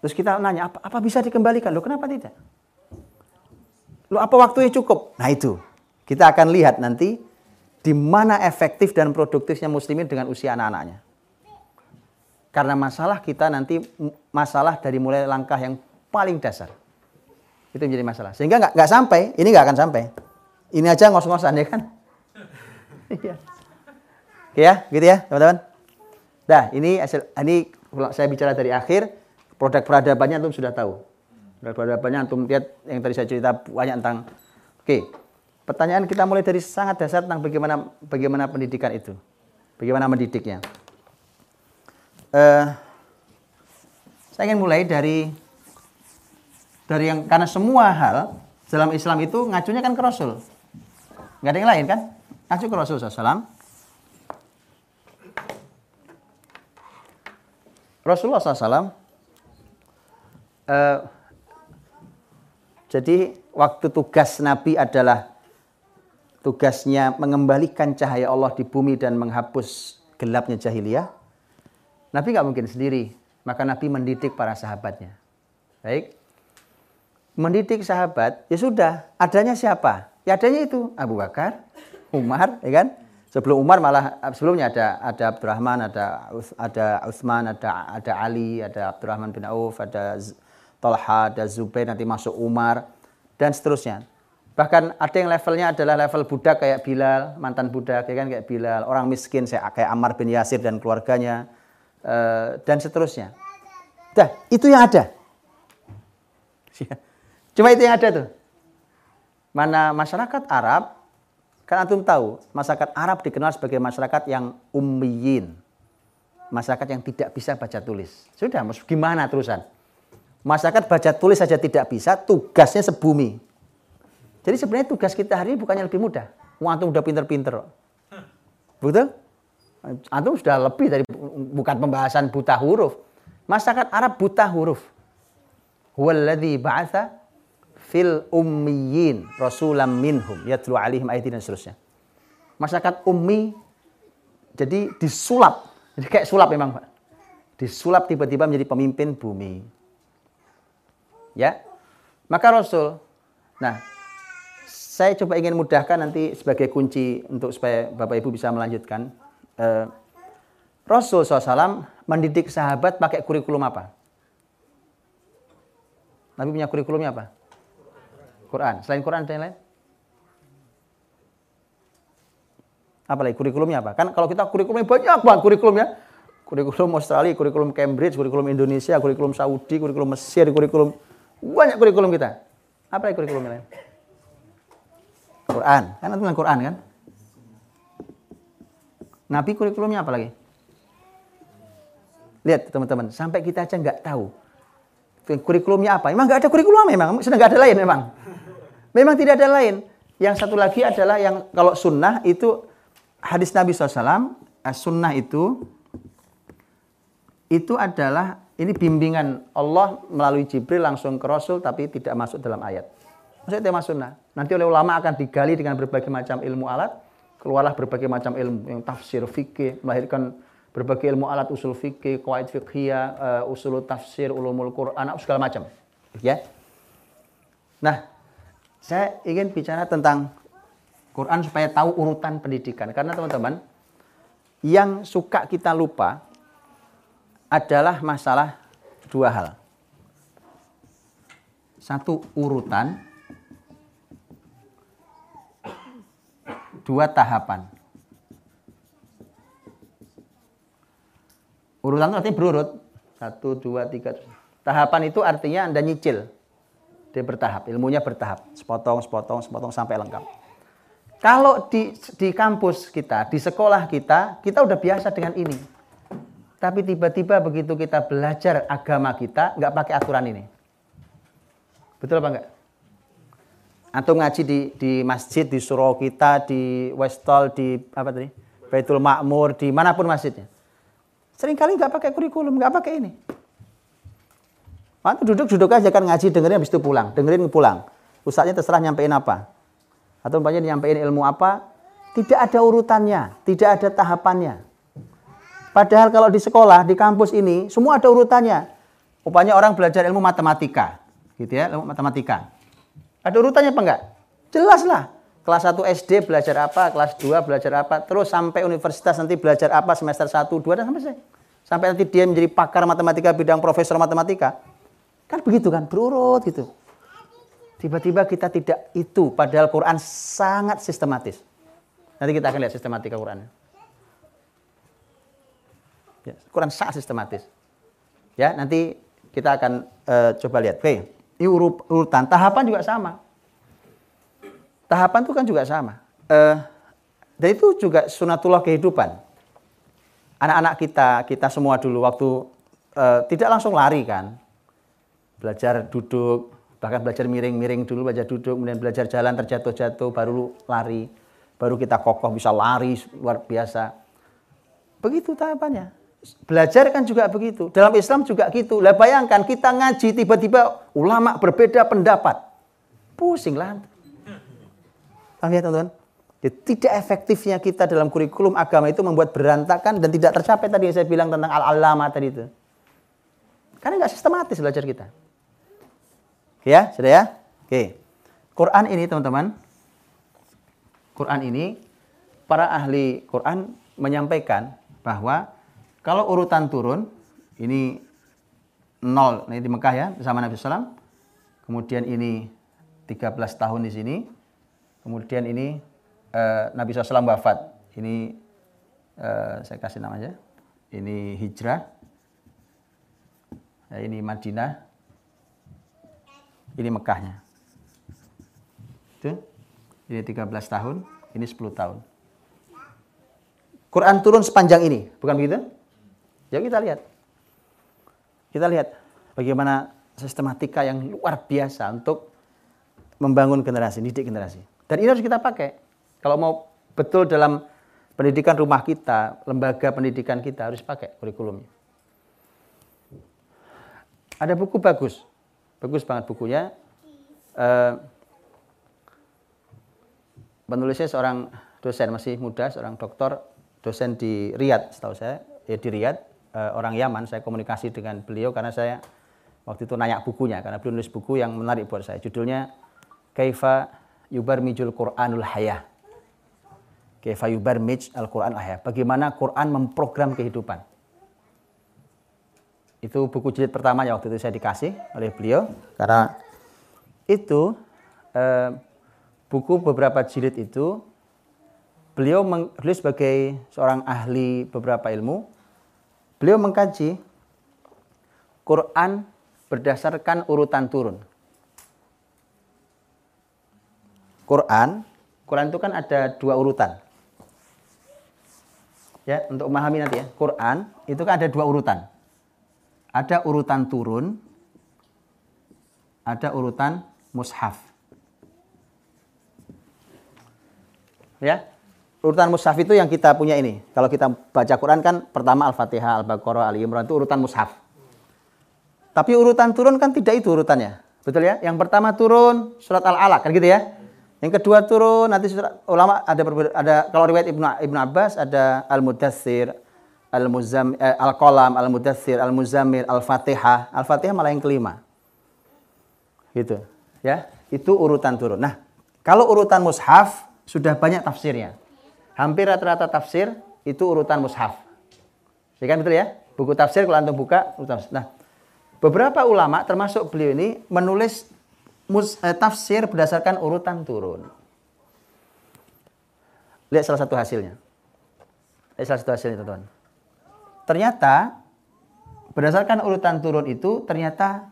Terus kita nanya, apa, apa bisa dikembalikan? Loh kenapa tidak? Loh apa waktunya cukup? Nah itu. Kita akan lihat nanti di mana efektif dan produktifnya muslimin dengan usia anak-anaknya. Karena masalah kita nanti masalah dari mulai langkah yang paling dasar. Itu menjadi masalah. Sehingga nggak nggak sampai, ini nggak akan sampai. Ini aja ngos-ngosan ya kan. Iya. Ya, gitu ya, teman-teman. Nah, ini hasil ini saya bicara dari akhir, produk peradabannya antum sudah tahu. Produk peradabannya antum lihat yang tadi saya cerita banyak tentang Oke. Pertanyaan kita mulai dari sangat dasar tentang bagaimana bagaimana pendidikan itu. Bagaimana mendidiknya. Uh, saya ingin mulai dari dari yang karena semua hal dalam Islam itu ngacunya kan ke Rasul. Nggak ada yang lain kan? Ngacu ke Rasul SAW. Rasulullah SAW eh, jadi waktu tugas Nabi adalah tugasnya mengembalikan cahaya Allah di bumi dan menghapus gelapnya jahiliyah. Nabi nggak mungkin sendiri, maka Nabi mendidik para sahabatnya. Baik, mendidik sahabat, ya sudah, adanya siapa? Ya adanya itu Abu Bakar, Umar, ya kan? Sebelum Umar malah sebelumnya ada ada Abdurrahman, ada ada Utsman, ada ada Ali, ada Abdurrahman bin Auf, ada Talha, ada Zubair, nanti masuk Umar dan seterusnya. Bahkan ada yang levelnya adalah level budak kayak Bilal, mantan budak ya kan kayak Bilal, orang miskin kayak Ammar bin Yasir dan keluarganya eh, dan seterusnya. Dah, itu yang ada. Cuma itu yang ada tuh. Mana masyarakat Arab, kan antum tahu, masyarakat Arab dikenal sebagai masyarakat yang ummiyin. Masyarakat yang tidak bisa baca tulis. Sudah, gimana terusan? Masyarakat baca tulis saja tidak bisa, tugasnya sebumi. Jadi sebenarnya tugas kita hari ini bukannya lebih mudah. Wah, antum udah pinter-pinter. Betul? Antum sudah lebih dari bukan pembahasan buta huruf. Masyarakat Arab buta huruf. Huwaladzi ba'atha fil ummiyin rasulam minhum yatlu alaihim ayatin dan seterusnya. Masyarakat ummi jadi disulap. Jadi kayak sulap memang, Pak. Disulap tiba-tiba menjadi pemimpin bumi. Ya. Maka Rasul Nah, saya coba ingin mudahkan nanti sebagai kunci untuk supaya Bapak Ibu bisa melanjutkan. Eh, Rasul SAW mendidik sahabat pakai kurikulum apa? Nabi punya kurikulumnya apa? Quran. Selain Quran ada yang lain? Apa lagi? Kurikulumnya apa? Kan kalau kita kurikulumnya banyak banget kurikulumnya. Kurikulum Australia, kurikulum Cambridge, kurikulum Indonesia, kurikulum Saudi, kurikulum Mesir, kurikulum banyak kurikulum kita. Apa lagi kurikulum lain? Quran. Kan itu Quran kan? Nabi kurikulumnya apa lagi? Lihat teman-teman, sampai kita aja nggak tahu kurikulumnya apa. Emang nggak ada kurikulum memang, sudah nggak ada lain memang. Memang tidak ada lain. Yang satu lagi adalah yang kalau sunnah itu hadis Nabi SAW, eh, sunnah itu itu adalah ini bimbingan Allah melalui Jibril langsung ke Rasul tapi tidak masuk dalam ayat. Maksudnya tema sunnah. Nanti oleh ulama akan digali dengan berbagai macam ilmu alat, keluarlah berbagai macam ilmu yang tafsir fikih, melahirkan berbagai ilmu alat usul fikih, qawaid fiqhiyah, uh, usul tafsir, ulumul Quran, segala macam. Ya. Nah, saya ingin bicara tentang Quran supaya tahu urutan pendidikan. Karena teman-teman, yang suka kita lupa adalah masalah dua hal. Satu urutan, dua tahapan. Urutan itu artinya berurut. Satu, dua, tiga. Tahapan itu artinya Anda nyicil. Dia bertahap, ilmunya bertahap, sepotong, sepotong, sepotong sampai lengkap. Kalau di di kampus kita, di sekolah kita, kita udah biasa dengan ini. Tapi tiba-tiba begitu kita belajar agama kita, nggak pakai aturan ini. Betul apa enggak? Atau ngaji di, di masjid, di surau kita, di Westall, di apa tadi? Baitul Makmur, di mana pun masjidnya. Seringkali nggak pakai kurikulum, nggak pakai ini. Waktu duduk-duduk aja kan ngaji dengerin habis itu pulang, dengerin pulang. Ustaznya terserah nyampein apa. Atau umpamanya nyampein ilmu apa, tidak ada urutannya, tidak ada tahapannya. Padahal kalau di sekolah, di kampus ini, semua ada urutannya. Upanya orang belajar ilmu matematika, gitu ya, ilmu matematika. Ada urutannya apa enggak? Jelas lah. Kelas 1 SD belajar apa, kelas 2 belajar apa, terus sampai universitas nanti belajar apa semester 1, 2 dan sampai sampai nanti dia menjadi pakar matematika bidang profesor matematika. Kan begitu kan, berurut gitu. Tiba-tiba kita tidak itu, padahal Quran sangat sistematis. Nanti kita akan lihat sistematika Quran. Ya, Quran sangat sistematis. Ya, nanti kita akan uh, coba lihat. Oke, ini urut, urutan tahapan juga sama. Tahapan itu kan juga sama. Uh, dan itu juga sunatullah kehidupan. Anak-anak kita, kita semua dulu waktu uh, tidak langsung lari kan. Belajar duduk, bahkan belajar miring-miring dulu, belajar duduk, kemudian belajar jalan terjatuh-jatuh, baru lari. Baru kita kokoh bisa lari luar biasa. Begitu tahapannya. Belajar kan juga begitu. Dalam Islam juga gitu. Lah bayangkan kita ngaji tiba-tiba ulama berbeda pendapat. Pusing lah. Paham ya teman-teman? Tidak efektifnya kita dalam kurikulum agama itu membuat berantakan dan tidak tercapai tadi yang saya bilang tentang al-alama tadi itu. Karena nggak sistematis belajar kita. Oke ya, sudah ya? Oke. Quran ini teman-teman, Quran ini para ahli Quran menyampaikan bahwa kalau urutan turun ini nol ini di Mekah ya bersama Nabi SAW. Kemudian ini 13 tahun di sini. Kemudian ini uh, Nabi SAW wafat. Ini uh, saya kasih nama aja. Ini hijrah. Ya, ini Madinah. Ini Mekahnya. Itu. Ini 13 tahun, ini 10 tahun. Quran turun sepanjang ini, bukan begitu? Ya kita lihat. Kita lihat bagaimana sistematika yang luar biasa untuk membangun generasi, didik generasi. Dan ini harus kita pakai. Kalau mau betul dalam pendidikan rumah kita, lembaga pendidikan kita harus pakai kurikulumnya. Ada buku bagus, bagus banget bukunya. Uh, penulisnya seorang dosen masih muda, seorang doktor, dosen di Riyadh, setahu saya, ya di Riyadh, orang Yaman. Saya komunikasi dengan beliau karena saya waktu itu nanya bukunya, karena beliau nulis buku yang menarik buat saya. Judulnya Kaifa Yubarmijul Quranul Hayah Kefayubar Mitch Al-Quran Ayah. Bagaimana Quran memprogram kehidupan. Itu buku jilid pertama yang waktu itu saya dikasih oleh beliau. Karena itu eh, buku beberapa jilid itu beliau menulis sebagai seorang ahli beberapa ilmu. Beliau mengkaji Quran berdasarkan urutan turun. Quran, Quran itu kan ada dua urutan. Ya untuk memahami nanti ya. Quran itu kan ada dua urutan. Ada urutan turun ada urutan mushaf. Ya urutan mushaf itu yang kita punya ini kalau kita baca Quran kan pertama Al-Fatihah Al-Baqarah Ali Imran itu urutan mushaf tapi urutan turun kan tidak itu urutannya betul ya yang pertama turun surat Al-Alaq kan gitu ya yang kedua turun nanti ulama ada ada kalau riwayat Ibnu Ibnu Abbas ada Al-Mudaththir, Al-Muzam eh, Al-Qalam, Al-Mudaththir, Al-Muzammil, Al-Fatihah. Al-Fatihah malah yang kelima. Gitu. Ya, itu urutan turun. Nah, kalau urutan mushaf sudah banyak tafsirnya. Hampir rata-rata tafsir itu urutan mushaf. Ya kan betul ya? Buku tafsir kalau antum buka urutan. Nah, beberapa ulama termasuk beliau ini menulis mus, eh, tafsir berdasarkan urutan turun. Lihat salah satu hasilnya. Lihat salah satu hasilnya teman-teman. Ternyata berdasarkan urutan turun itu ternyata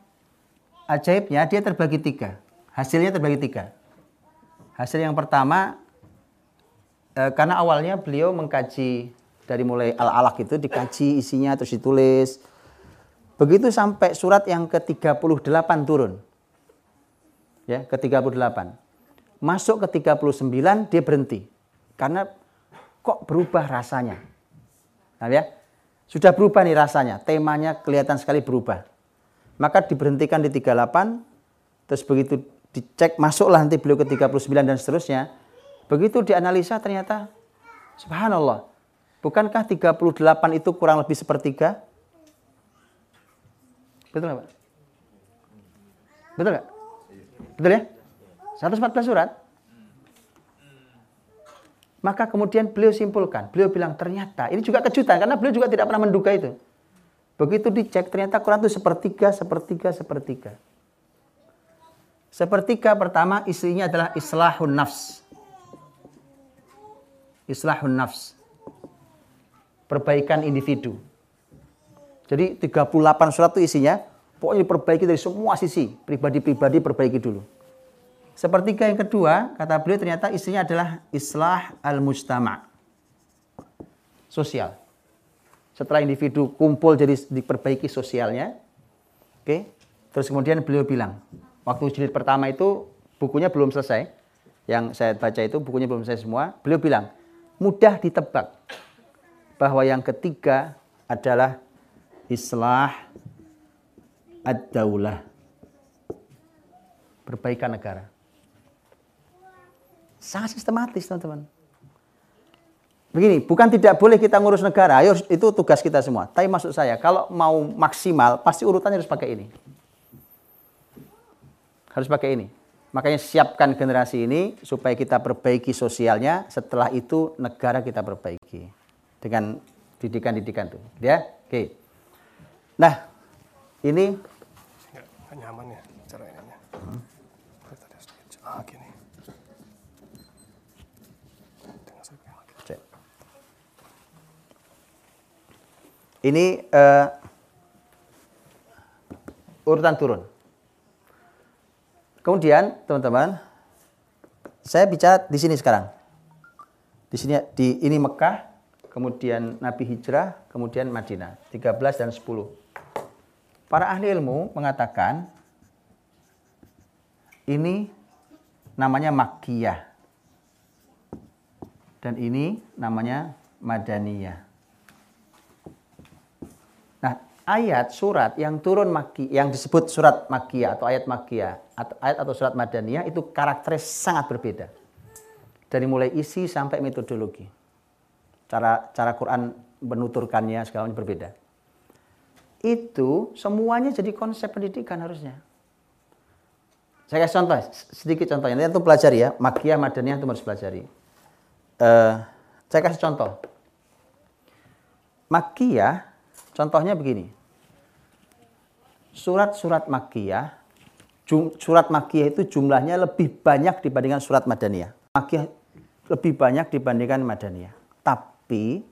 ajaibnya dia terbagi tiga. Hasilnya terbagi tiga. Hasil yang pertama eh, karena awalnya beliau mengkaji dari mulai al-alaq itu dikaji isinya terus ditulis. Begitu sampai surat yang ke-38 turun ya ke 38. Masuk ke 39 dia berhenti. Karena kok berubah rasanya. Nah ya, sudah berubah nih rasanya, temanya kelihatan sekali berubah. Maka diberhentikan di 38, terus begitu dicek masuklah nanti beliau ke 39 dan seterusnya. Begitu dianalisa ternyata subhanallah. Bukankah 38 itu kurang lebih sepertiga? Betul nggak Pak? Betul nggak? Betul ya? 114 surat. Maka kemudian beliau simpulkan, beliau bilang ternyata ini juga kejutan karena beliau juga tidak pernah menduga itu. Begitu dicek ternyata Quran itu sepertiga, sepertiga, sepertiga. Sepertiga pertama istrinya adalah islahun nafs. Islahun nafs. Perbaikan individu. Jadi 38 surat itu isinya pokoknya diperbaiki dari semua sisi, pribadi-pribadi perbaiki dulu. Sepertiga yang kedua, kata beliau ternyata isinya adalah islah al-mujtama. Sosial. Setelah individu kumpul jadi diperbaiki sosialnya. Oke. Terus kemudian beliau bilang, waktu jilid pertama itu bukunya belum selesai. Yang saya baca itu bukunya belum selesai semua. Beliau bilang, mudah ditebak bahwa yang ketiga adalah islah ad-daulah. Perbaikan negara. Sangat sistematis, teman-teman. Begini, bukan tidak boleh kita ngurus negara, ayo itu tugas kita semua. Tapi maksud saya, kalau mau maksimal, pasti urutannya harus pakai ini. Harus pakai ini. Makanya siapkan generasi ini supaya kita perbaiki sosialnya, setelah itu negara kita perbaiki. Dengan didikan-didikan tuh. Ya, oke. Nah, ini nggak nyaman ya cara ininya. Hmm. Ah, gini. Cek. Ini uh, urutan turun. Kemudian, teman-teman, saya bicara di sini sekarang. Di sini di ini Mekah, kemudian Nabi hijrah, kemudian Madinah, 13 dan 10. Para ahli ilmu mengatakan ini namanya Makkiyah. Dan ini namanya Madaniyah. Ayat surat yang turun Makki, yang disebut surat Makkiyah atau ayat Makkiyah atau ayat atau surat Madaniyah itu karakternya sangat berbeda. Dari mulai isi sampai metodologi cara cara Quran menuturkannya segala macam berbeda. Itu semuanya jadi konsep pendidikan harusnya. Saya kasih contoh, sedikit contohnya. Nanti itu pelajari ya, Makiyah, Madaniyah itu harus pelajari. Uh, saya kasih contoh. Makiyah, contohnya begini. Surat-surat Makiyah, surat Makiyah itu jumlahnya lebih banyak dibandingkan surat Madaniyah. Makiyah lebih banyak dibandingkan Madaniyah. Tapi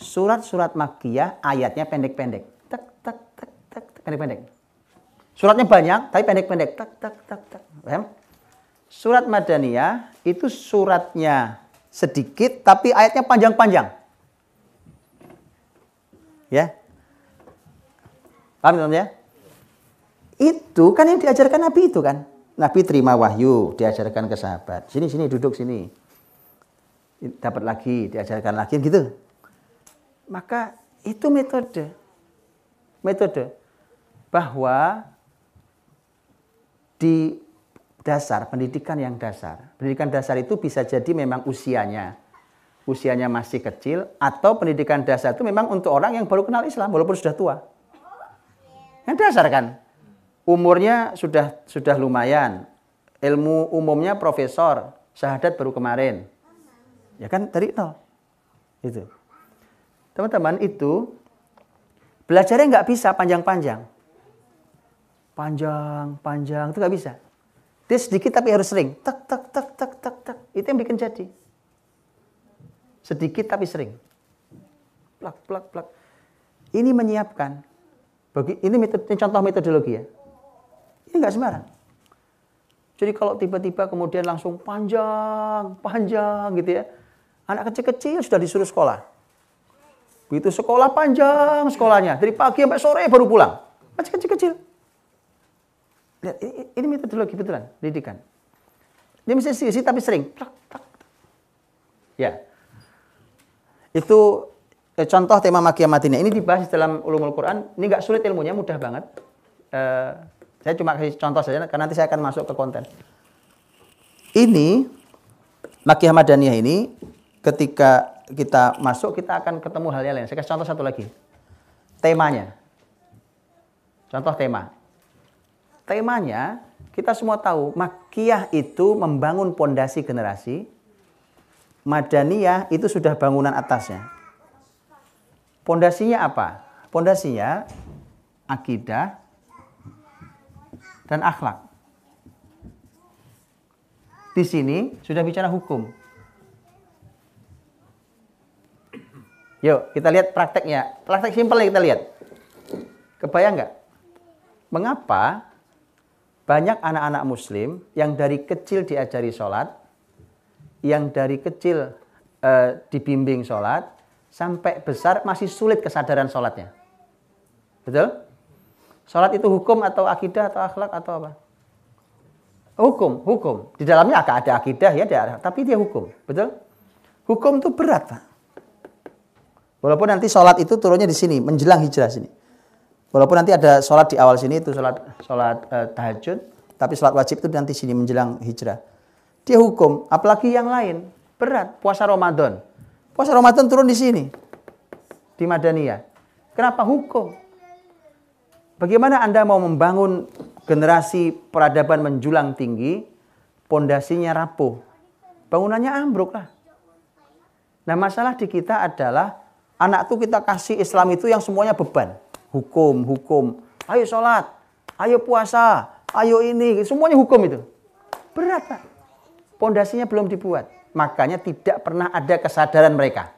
surat-surat makiyah ayatnya pendek-pendek. Tak tak tak tak pendek-pendek. Suratnya banyak tapi pendek-pendek. Tak tak tak tak. Paham? Surat Madaniyah itu suratnya sedikit tapi ayatnya panjang-panjang. Ya. Paham teman ya? Itu kan yang diajarkan Nabi itu kan. Nabi terima wahyu, diajarkan ke sahabat. Sini sini duduk sini dapat lagi, diajarkan lagi gitu. Maka itu metode. Metode bahwa di dasar pendidikan yang dasar. Pendidikan dasar itu bisa jadi memang usianya usianya masih kecil atau pendidikan dasar itu memang untuk orang yang baru kenal Islam walaupun sudah tua. Yang dasar kan. Umurnya sudah sudah lumayan. Ilmu umumnya profesor, syahadat baru kemarin. Ya kan dari nol. Itu. Teman-teman itu belajarnya nggak bisa panjang-panjang. Panjang, panjang itu nggak bisa. Dia sedikit tapi harus sering. Tak, tak, tak, tak, tak, tak. Itu yang bikin jadi. Sedikit tapi sering. Plak, plak, plak. Ini menyiapkan. Bagi, ini, metode, ini contoh metodologi ya. Ini nggak sembarang. Jadi kalau tiba-tiba kemudian langsung panjang, panjang gitu ya Anak kecil-kecil sudah disuruh sekolah. Begitu sekolah panjang sekolahnya. Dari pagi sampai sore baru pulang. Masih kecil-kecil. Lihat, ini, ini metodologi betulan, pendidikan. Dia mesti sisi tapi sering. Ya. Itu eh, contoh tema makia matinya. Ini dibahas dalam ulumul Quran. Ini nggak sulit ilmunya, mudah banget. Eh, saya cuma kasih contoh saja, karena nanti saya akan masuk ke konten. Ini Makiyah Madaniyah ini ketika kita masuk kita akan ketemu hal yang lain. Saya kasih contoh satu lagi. Temanya. Contoh tema. Temanya kita semua tahu Makiyah itu membangun pondasi generasi. Madaniyah itu sudah bangunan atasnya. Pondasinya apa? Pondasinya akidah dan akhlak. Di sini sudah bicara hukum Yuk, kita lihat prakteknya. Praktek simpel kita lihat. Kebayang nggak? Mengapa banyak anak-anak muslim yang dari kecil diajari sholat, yang dari kecil uh, dibimbing sholat, sampai besar masih sulit kesadaran sholatnya. Betul? Sholat itu hukum atau akidah atau akhlak atau apa? Hukum, hukum. Di dalamnya agak ada akidah ya, tapi dia hukum. Betul? Hukum itu berat, Pak. Walaupun nanti sholat itu turunnya di sini, menjelang hijrah sini. Walaupun nanti ada sholat di awal sini itu sholat sholat uh, tahajud, tapi sholat wajib itu nanti sini menjelang hijrah. Dia hukum, apalagi yang lain berat. Puasa Ramadan, puasa Ramadan turun di sini di Madaniyah. Kenapa hukum? Bagaimana anda mau membangun generasi peradaban menjulang tinggi, pondasinya rapuh, bangunannya ambruk lah. Nah masalah di kita adalah anak tuh kita kasih Islam itu yang semuanya beban hukum, hukum. Ayo sholat, ayo puasa, ayo ini, semuanya hukum itu. Berat Pak. Pondasinya belum dibuat. Makanya tidak pernah ada kesadaran mereka.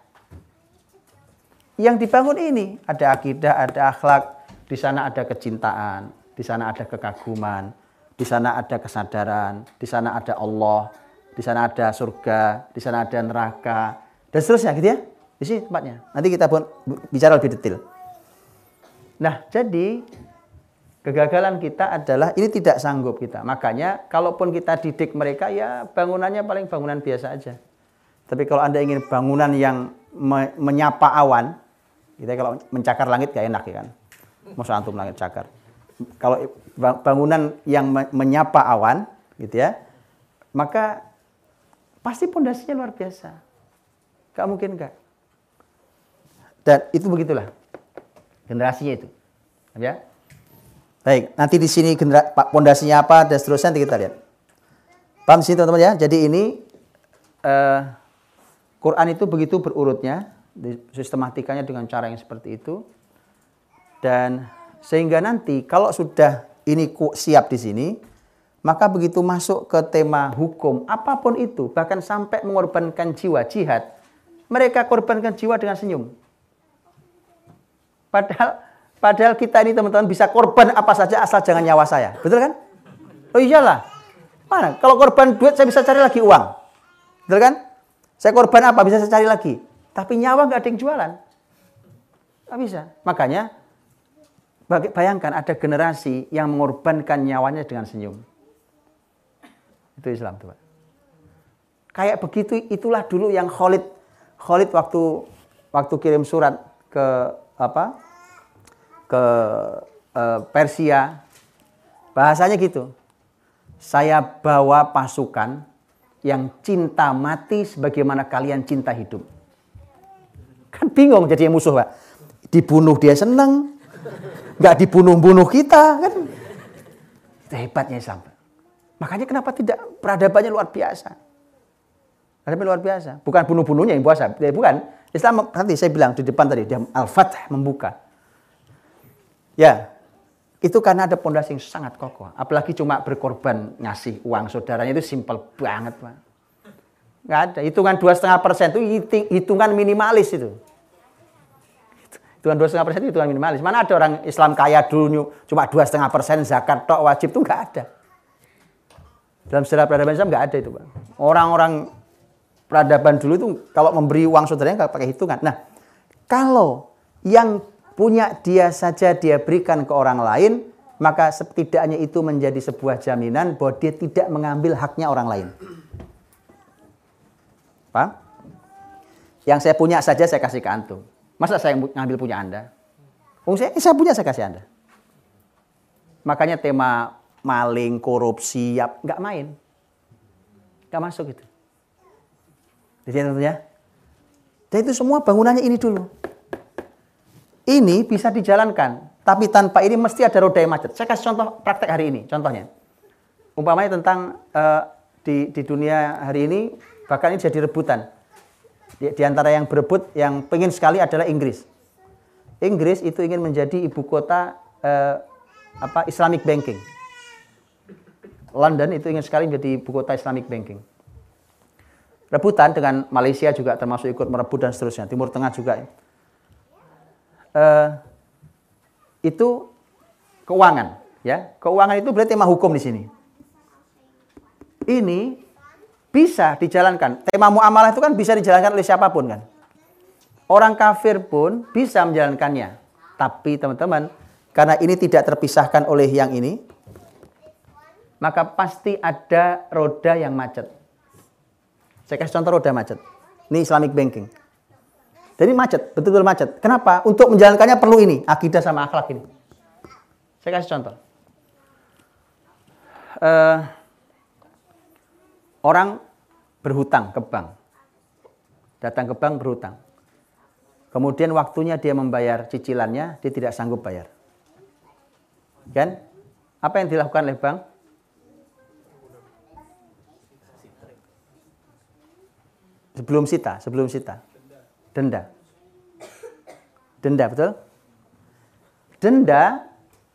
Yang dibangun ini ada akidah, ada akhlak, di sana ada kecintaan, di sana ada kekaguman, di sana ada kesadaran, di sana ada Allah, di sana ada surga, di sana ada neraka, dan seterusnya gitu ya. Di sini tempatnya. Nanti kita pun bicara lebih detail. Nah, jadi kegagalan kita adalah ini tidak sanggup kita. Makanya kalaupun kita didik mereka ya bangunannya paling bangunan biasa aja. Tapi kalau Anda ingin bangunan yang me menyapa awan, kita kalau mencakar langit gak enak ya kan. Masa antum langit cakar. Kalau bangunan yang menyapa awan gitu ya, maka pasti pondasinya luar biasa. Gak mungkin gak. Dan itu begitulah generasinya itu. Ya. Baik, nanti di sini pondasinya apa dan seterusnya nanti kita lihat. Paham sini teman-teman ya? Jadi ini uh, Quran itu begitu berurutnya, sistematikanya dengan cara yang seperti itu. Dan sehingga nanti kalau sudah ini siap di sini, maka begitu masuk ke tema hukum, apa pun itu, bahkan sampai mengorbankan jiwa jihad, mereka korbankan jiwa dengan senyum. Padahal padahal kita ini teman-teman bisa korban apa saja asal jangan nyawa saya. Betul kan? Oh iyalah. Mana? Kalau korban duit saya bisa cari lagi uang. Betul kan? Saya korban apa bisa saya cari lagi. Tapi nyawa nggak ada yang jualan. Nggak bisa. Makanya bayangkan ada generasi yang mengorbankan nyawanya dengan senyum. Itu Islam tuh. Kayak begitu itulah dulu yang Khalid Khalid waktu waktu kirim surat ke apa ke uh, Persia. Bahasanya gitu. Saya bawa pasukan yang cinta mati sebagaimana kalian cinta hidup. Kan bingung jadi musuh pak. Dibunuh dia seneng. Nggak dibunuh-bunuh kita kan? Hebatnya Islam. Makanya kenapa tidak peradabannya luar biasa? Peradaban luar biasa. Bukan bunuh-bunuhnya yang puasa. Bukan. Islam nanti saya bilang di depan tadi dia al-fath membuka. Ya, itu karena ada pondasi yang sangat kokoh. Apalagi cuma berkorban ngasih uang saudaranya itu simpel banget, Pak. Nggak ada. Hitungan dua setengah persen itu hitungan minimalis itu. Hitungan dua setengah persen itu hitungan minimalis. Mana ada orang Islam kaya dulu cuma dua setengah persen zakat tok wajib itu nggak ada. Dalam sejarah peradaban Islam nggak ada itu, Pak. Orang-orang peradaban dulu itu kalau memberi uang saudaranya nggak pakai hitungan. Nah, kalau yang punya dia saja dia berikan ke orang lain, maka setidaknya itu menjadi sebuah jaminan bahwa dia tidak mengambil haknya orang lain. Paham? Yang saya punya saja saya kasih ke antum. Masa saya ngambil punya Anda? Oh, saya, saya punya saya kasih Anda. Makanya tema maling, korupsi, ya nggak main. Nggak masuk itu. Jadi tentunya. Dan itu semua bangunannya ini dulu. Ini bisa dijalankan, tapi tanpa ini mesti ada roda yang macet. Saya kasih contoh praktek hari ini, contohnya. Umpamanya tentang uh, di, di dunia hari ini, bahkan ini jadi rebutan. Di, di antara yang berebut, yang pengen sekali adalah Inggris. Inggris itu ingin menjadi ibu kota uh, apa Islamic banking. London itu ingin sekali menjadi ibu kota Islamic banking rebutan dengan Malaysia juga termasuk ikut merebut dan seterusnya. Timur Tengah juga. Eh, itu keuangan, ya. Keuangan itu berarti tema hukum di sini. Ini bisa dijalankan. Tema muamalah itu kan bisa dijalankan oleh siapa pun kan. Orang kafir pun bisa menjalankannya. Tapi teman-teman, karena ini tidak terpisahkan oleh yang ini, maka pasti ada roda yang macet. Saya kasih contoh roda macet. Ini Islamic banking. Jadi macet, betul-betul macet. Kenapa? Untuk menjalankannya perlu ini, akidah sama akhlak ini. Saya kasih contoh. Uh, orang berhutang ke bank. Datang ke bank berhutang. Kemudian waktunya dia membayar cicilannya, dia tidak sanggup bayar. Kan? Apa yang dilakukan oleh bank? Sebelum sita, sebelum sita. Denda. Denda, betul? Denda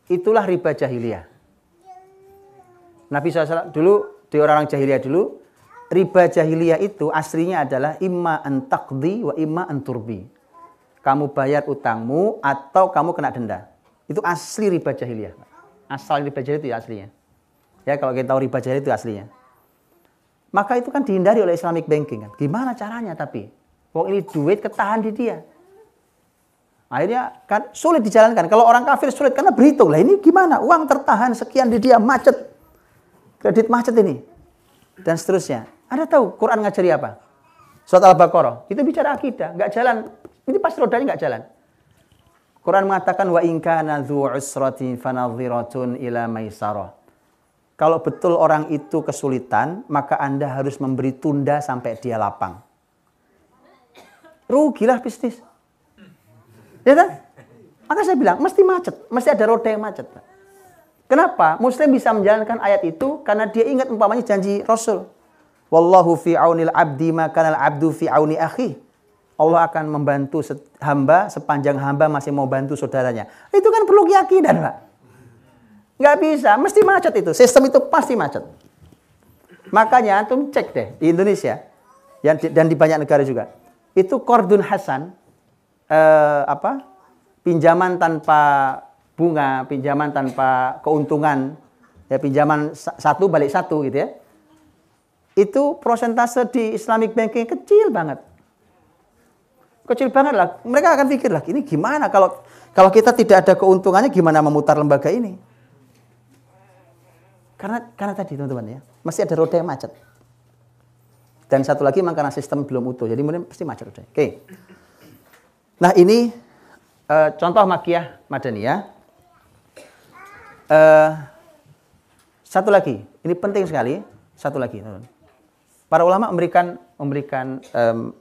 itulah riba jahiliyah. Nabi SAW dulu, di orang-orang jahiliyah dulu, riba jahiliyah itu aslinya adalah imma antakdi wa imma anturbi. Kamu bayar utangmu atau kamu kena denda. Itu asli riba jahiliyah. Asal riba jahiliyah itu ya aslinya. Ya kalau kita tahu riba jahiliyah itu aslinya. Maka itu kan dihindari oleh Islamic banking kan. Gimana caranya tapi? Wong ini duit ketahan di dia. Akhirnya kan sulit dijalankan. Kalau orang kafir sulit karena berhitung lah ini gimana? Uang tertahan sekian di dia macet. Kredit macet ini. Dan seterusnya. Ada tahu Quran ngajari apa? Surat Al-Baqarah. Itu bicara akidah, nggak jalan. Ini pas rodanya nggak jalan. Quran mengatakan wa in kana dzu usratin fanadhiratun ila maisarah. Kalau betul orang itu kesulitan, maka Anda harus memberi tunda sampai dia lapang. Rugilah bisnis. Ya kan? Maka saya bilang, mesti macet. Mesti ada roda yang macet. Kenapa? Muslim bisa menjalankan ayat itu karena dia ingat umpamanya janji Rasul. Wallahu fi aunil abdi makanal abdu fi auni akhi. Allah akan membantu hamba sepanjang hamba masih mau bantu saudaranya. Itu kan perlu keyakinan, Pak. Nggak bisa, mesti macet itu. Sistem itu pasti macet. Makanya antum cek deh di Indonesia dan di banyak negara juga. Itu kordun hasan eh, apa? Pinjaman tanpa bunga, pinjaman tanpa keuntungan, ya pinjaman satu balik satu gitu ya. Itu prosentase di Islamic banking kecil banget. Kecil banget lah. Mereka akan pikir lah, ini gimana kalau kalau kita tidak ada keuntungannya gimana memutar lembaga ini? Karena karena tadi teman-teman ya, masih ada roda yang macet. Dan satu lagi memang karena sistem belum utuh, jadi mungkin pasti macet. Oke. Nah ini uh, contoh makiyah madaniyah. Uh, satu lagi, ini penting sekali. Satu lagi. Para ulama memberikan memberikan um,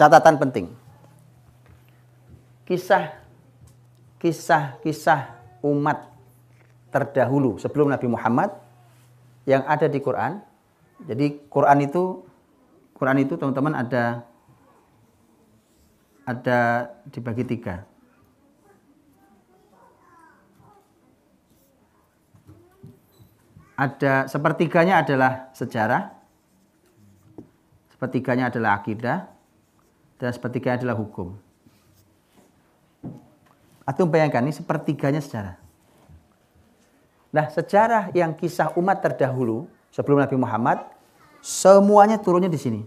catatan penting. Kisah kisah kisah umat terdahulu sebelum Nabi Muhammad yang ada di Quran. Jadi Quran itu Quran itu teman-teman ada ada dibagi tiga. Ada sepertiganya adalah sejarah, sepertiganya adalah akidah, dan sepertiganya adalah hukum. Atau bayangkan ini sepertiganya sejarah. Nah, sejarah yang kisah umat terdahulu sebelum Nabi Muhammad semuanya turunnya di sini.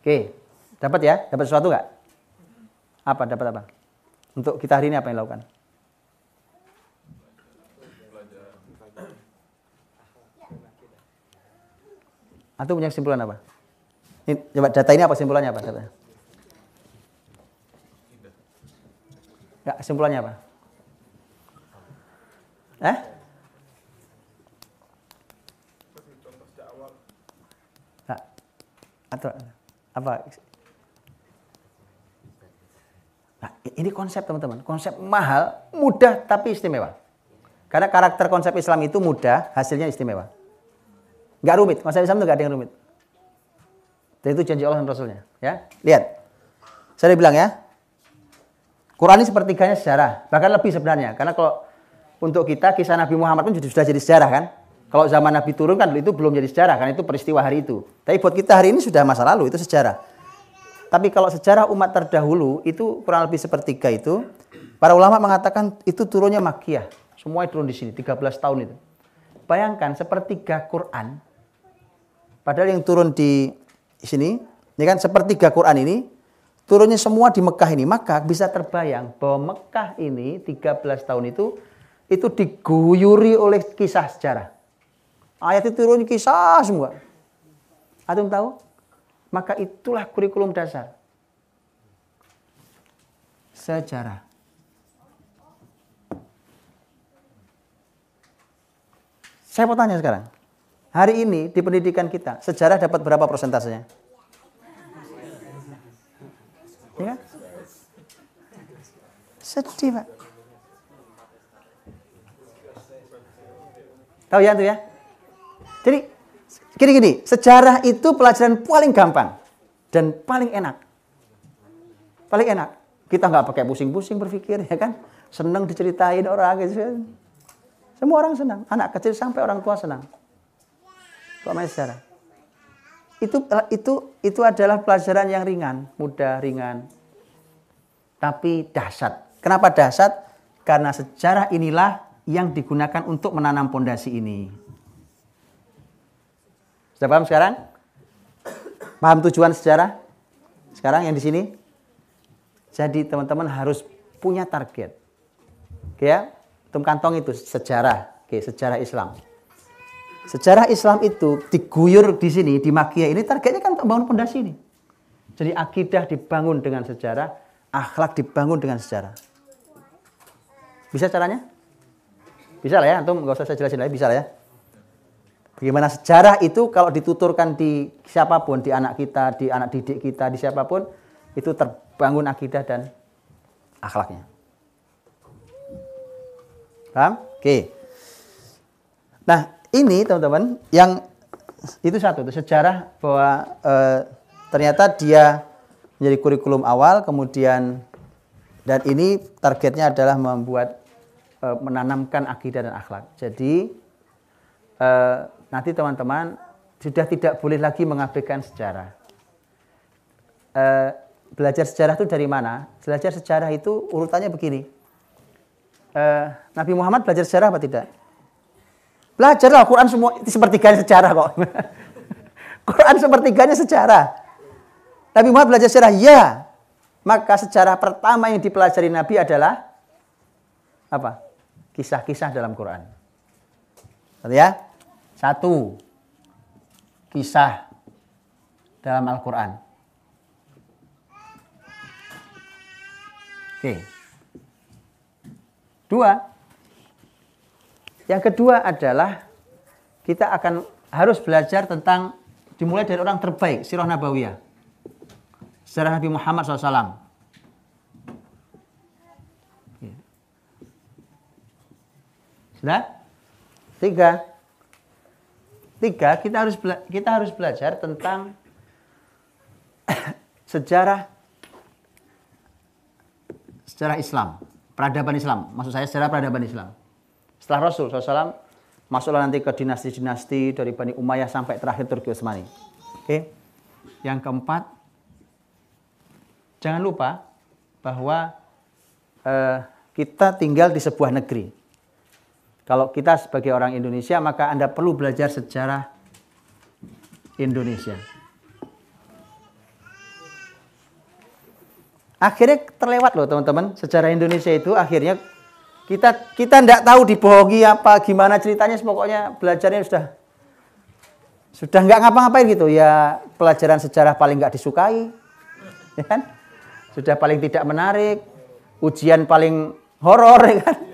Oke, dapat ya? Dapat sesuatu nggak? Apa? Dapat apa? Untuk kita hari ini apa yang dilakukan? Atau punya kesimpulan apa? Ini, coba data ini apa kesimpulannya apa? Data. Ya, kesimpulannya apa? Eh? Nah, atau apa? Nah, ini konsep teman-teman. Konsep mahal, mudah tapi istimewa. Karena karakter konsep Islam itu mudah, hasilnya istimewa. Gak rumit. Konsep Islam itu gak ada yang rumit. Dan itu janji Allah dan Rasulnya. Ya, lihat. Saya bilang ya, Quran ini sepertiganya sejarah, bahkan lebih sebenarnya. Karena kalau untuk kita kisah Nabi Muhammad pun sudah jadi sejarah kan. Kalau zaman Nabi turun kan itu belum jadi sejarah kan itu peristiwa hari itu. Tapi buat kita hari ini sudah masa lalu itu sejarah. Tapi kalau sejarah umat terdahulu itu kurang lebih sepertiga itu, para ulama mengatakan itu turunnya makiyah. Semua turun di sini, 13 tahun itu. Bayangkan sepertiga Quran, padahal yang turun di sini, ini kan sepertiga Quran ini, turunnya semua di Mekah ini. Maka bisa terbayang bahwa Mekah ini 13 tahun itu, itu diguyuri oleh kisah sejarah. Ayat itu turun kisah semua. Antum tahu? Maka itulah kurikulum dasar. Sejarah. Saya mau tanya sekarang. Hari ini di pendidikan kita, sejarah dapat berapa persentasenya? Ya? Sedih, Pak. Tahu ya tuh ya? Jadi Gini-gini, sejarah itu pelajaran paling gampang dan paling enak. Paling enak. Kita nggak pakai pusing-pusing berpikir, ya kan? Senang diceritain orang gitu. Semua orang senang. Anak kecil sampai orang tua senang. Kalau sejarah. Itu, itu, itu adalah pelajaran yang ringan, mudah, ringan. Tapi dahsyat. Kenapa dahsyat? Karena sejarah inilah yang digunakan untuk menanam pondasi ini. Sudah paham sekarang? Paham tujuan sejarah? Sekarang yang di sini? Jadi teman-teman harus punya target. Oke ya? Tum kantong itu sejarah. Oke, sejarah Islam. Sejarah Islam itu diguyur di sini, di Makia ini targetnya kan untuk bangun pondasi ini. Jadi akidah dibangun dengan sejarah, akhlak dibangun dengan sejarah. Bisa caranya? Bisa lah ya, antum nggak usah saya jelasin lagi, bisa lah ya. Bagaimana sejarah itu kalau dituturkan di siapa pun, di anak kita, di anak didik kita, di siapa pun, itu terbangun akidah dan akhlaknya. Paham? Oke. Nah, ini teman-teman yang itu satu, itu sejarah bahwa e, ternyata dia menjadi kurikulum awal, kemudian dan ini targetnya adalah membuat e, menanamkan akidah dan akhlak. Jadi e, nanti teman-teman sudah tidak boleh lagi mengabaikan sejarah. E, belajar sejarah itu dari mana? Belajar sejarah itu urutannya begini. E, Nabi Muhammad belajar sejarah apa tidak? Belajarlah Quran semua itu sepertiganya sejarah kok. Quran sepertiganya sejarah. Nabi Muhammad belajar sejarah, ya. Maka sejarah pertama yang dipelajari Nabi adalah apa? Kisah-kisah dalam Quran. Ya? Satu, kisah dalam Al-Quran. Oke. Dua, yang kedua adalah kita akan harus belajar tentang dimulai dari orang terbaik, sirah nabawiyah. Sejarah Nabi Muhammad SAW. Sudah? Tiga, Tiga, kita harus kita harus belajar tentang sejarah sejarah Islam, peradaban Islam. Maksud saya sejarah peradaban Islam. Setelah Rasul SAW masuklah nanti ke dinasti-dinasti dari Bani Umayyah sampai terakhir Turki Utsmani. Oke. Yang keempat, jangan lupa bahwa eh, kita tinggal di sebuah negeri. Kalau kita sebagai orang Indonesia, maka Anda perlu belajar sejarah Indonesia. Akhirnya terlewat loh teman-teman, sejarah Indonesia itu akhirnya kita kita tidak tahu dibohongi apa gimana ceritanya, pokoknya belajarnya sudah sudah nggak ngapa-ngapain gitu ya pelajaran sejarah paling nggak disukai, ya kan? Sudah paling tidak menarik, ujian paling horor, ya kan?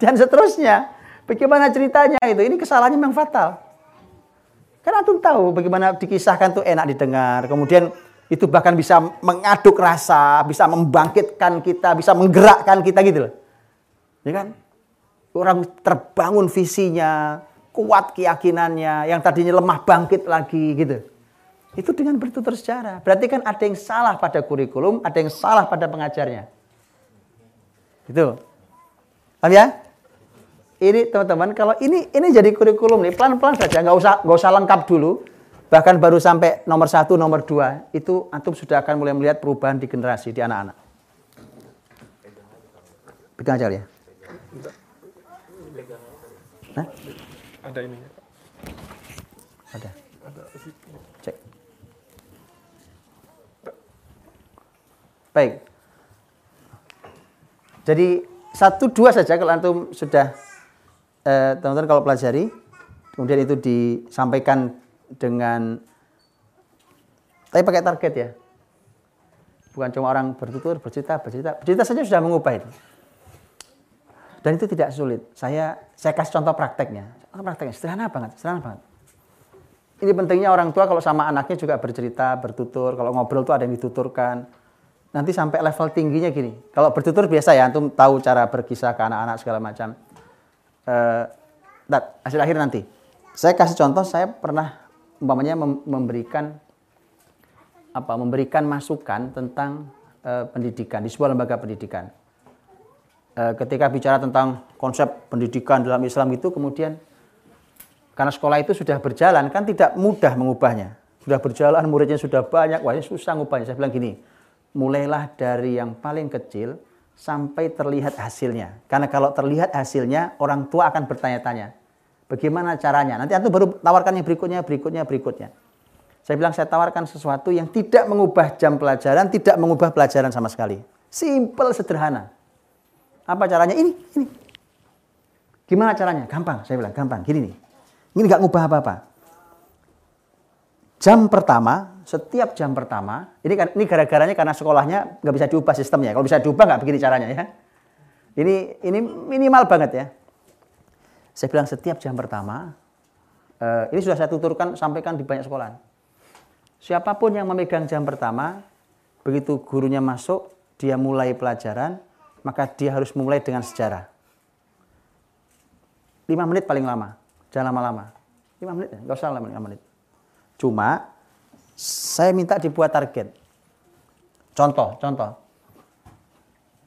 Dan seterusnya. Bagaimana ceritanya itu? Ini kesalahannya memang fatal. Karena antum tahu bagaimana dikisahkan tuh enak didengar. Kemudian itu bahkan bisa mengaduk rasa, bisa membangkitkan kita, bisa menggerakkan kita gitu loh. Ya kan? Orang terbangun visinya, kuat keyakinannya, yang tadinya lemah bangkit lagi gitu. Itu dengan bertutur sejarah. Berarti kan ada yang salah pada kurikulum, ada yang salah pada pengajarnya. Itu. Paham ya? Ini teman-teman kalau ini ini jadi kurikulum nih pelan-pelan saja nggak usah nggak usah lengkap dulu Bahkan baru sampai nomor satu, nomor dua, itu antum sudah akan mulai melihat perubahan di generasi, di anak-anak. Pegang aja ya. Hah? Ada ininya. Ada. Cek. Baik. Jadi satu dua saja kalau antum sudah eh, teman-teman kalau pelajari, kemudian itu disampaikan dengan tapi pakai target ya. Bukan cuma orang bertutur, bercerita, bercerita. Bercerita saja sudah mengubah itu. Dan itu tidak sulit. Saya saya kasih contoh prakteknya. Oh, prakteknya sederhana banget, sederhana banget. Ini pentingnya orang tua kalau sama anaknya juga bercerita, bertutur. Kalau ngobrol tuh ada yang dituturkan. Nanti sampai level tingginya gini. Kalau bertutur biasa ya, antum tahu cara berkisah ke anak-anak segala macam. Eh, hasil akhir nanti. Saya kasih contoh, saya pernah umpamanya mem memberikan apa memberikan masukan tentang uh, pendidikan di sebuah lembaga pendidikan. Uh, ketika bicara tentang konsep pendidikan dalam Islam itu kemudian karena sekolah itu sudah berjalan kan tidak mudah mengubahnya. Sudah berjalan muridnya sudah banyak, wah ini susah mengubahnya. Saya bilang gini, mulailah dari yang paling kecil sampai terlihat hasilnya. Karena kalau terlihat hasilnya orang tua akan bertanya-tanya Bagaimana caranya? Nanti antum baru tawarkan yang berikutnya, berikutnya, berikutnya. Saya bilang saya tawarkan sesuatu yang tidak mengubah jam pelajaran, tidak mengubah pelajaran sama sekali. Simple, sederhana. Apa caranya? Ini, ini. Gimana caranya? Gampang, saya bilang, gampang. Gini nih. Ini nggak ngubah apa-apa. Jam pertama, setiap jam pertama, ini kan, ini gara-garanya karena sekolahnya nggak bisa diubah sistemnya. Kalau bisa diubah nggak begini caranya ya. Ini ini minimal banget ya. Saya bilang setiap jam pertama, uh, ini sudah saya tuturkan, sampaikan di banyak sekolah. Siapa pun yang memegang jam pertama, begitu gurunya masuk, dia mulai pelajaran, maka dia harus mulai dengan sejarah. Lima menit paling lama, jangan lama-lama. Lima menit, nggak usah lama, lima menit. Cuma, saya minta dibuat target. Contoh, contoh.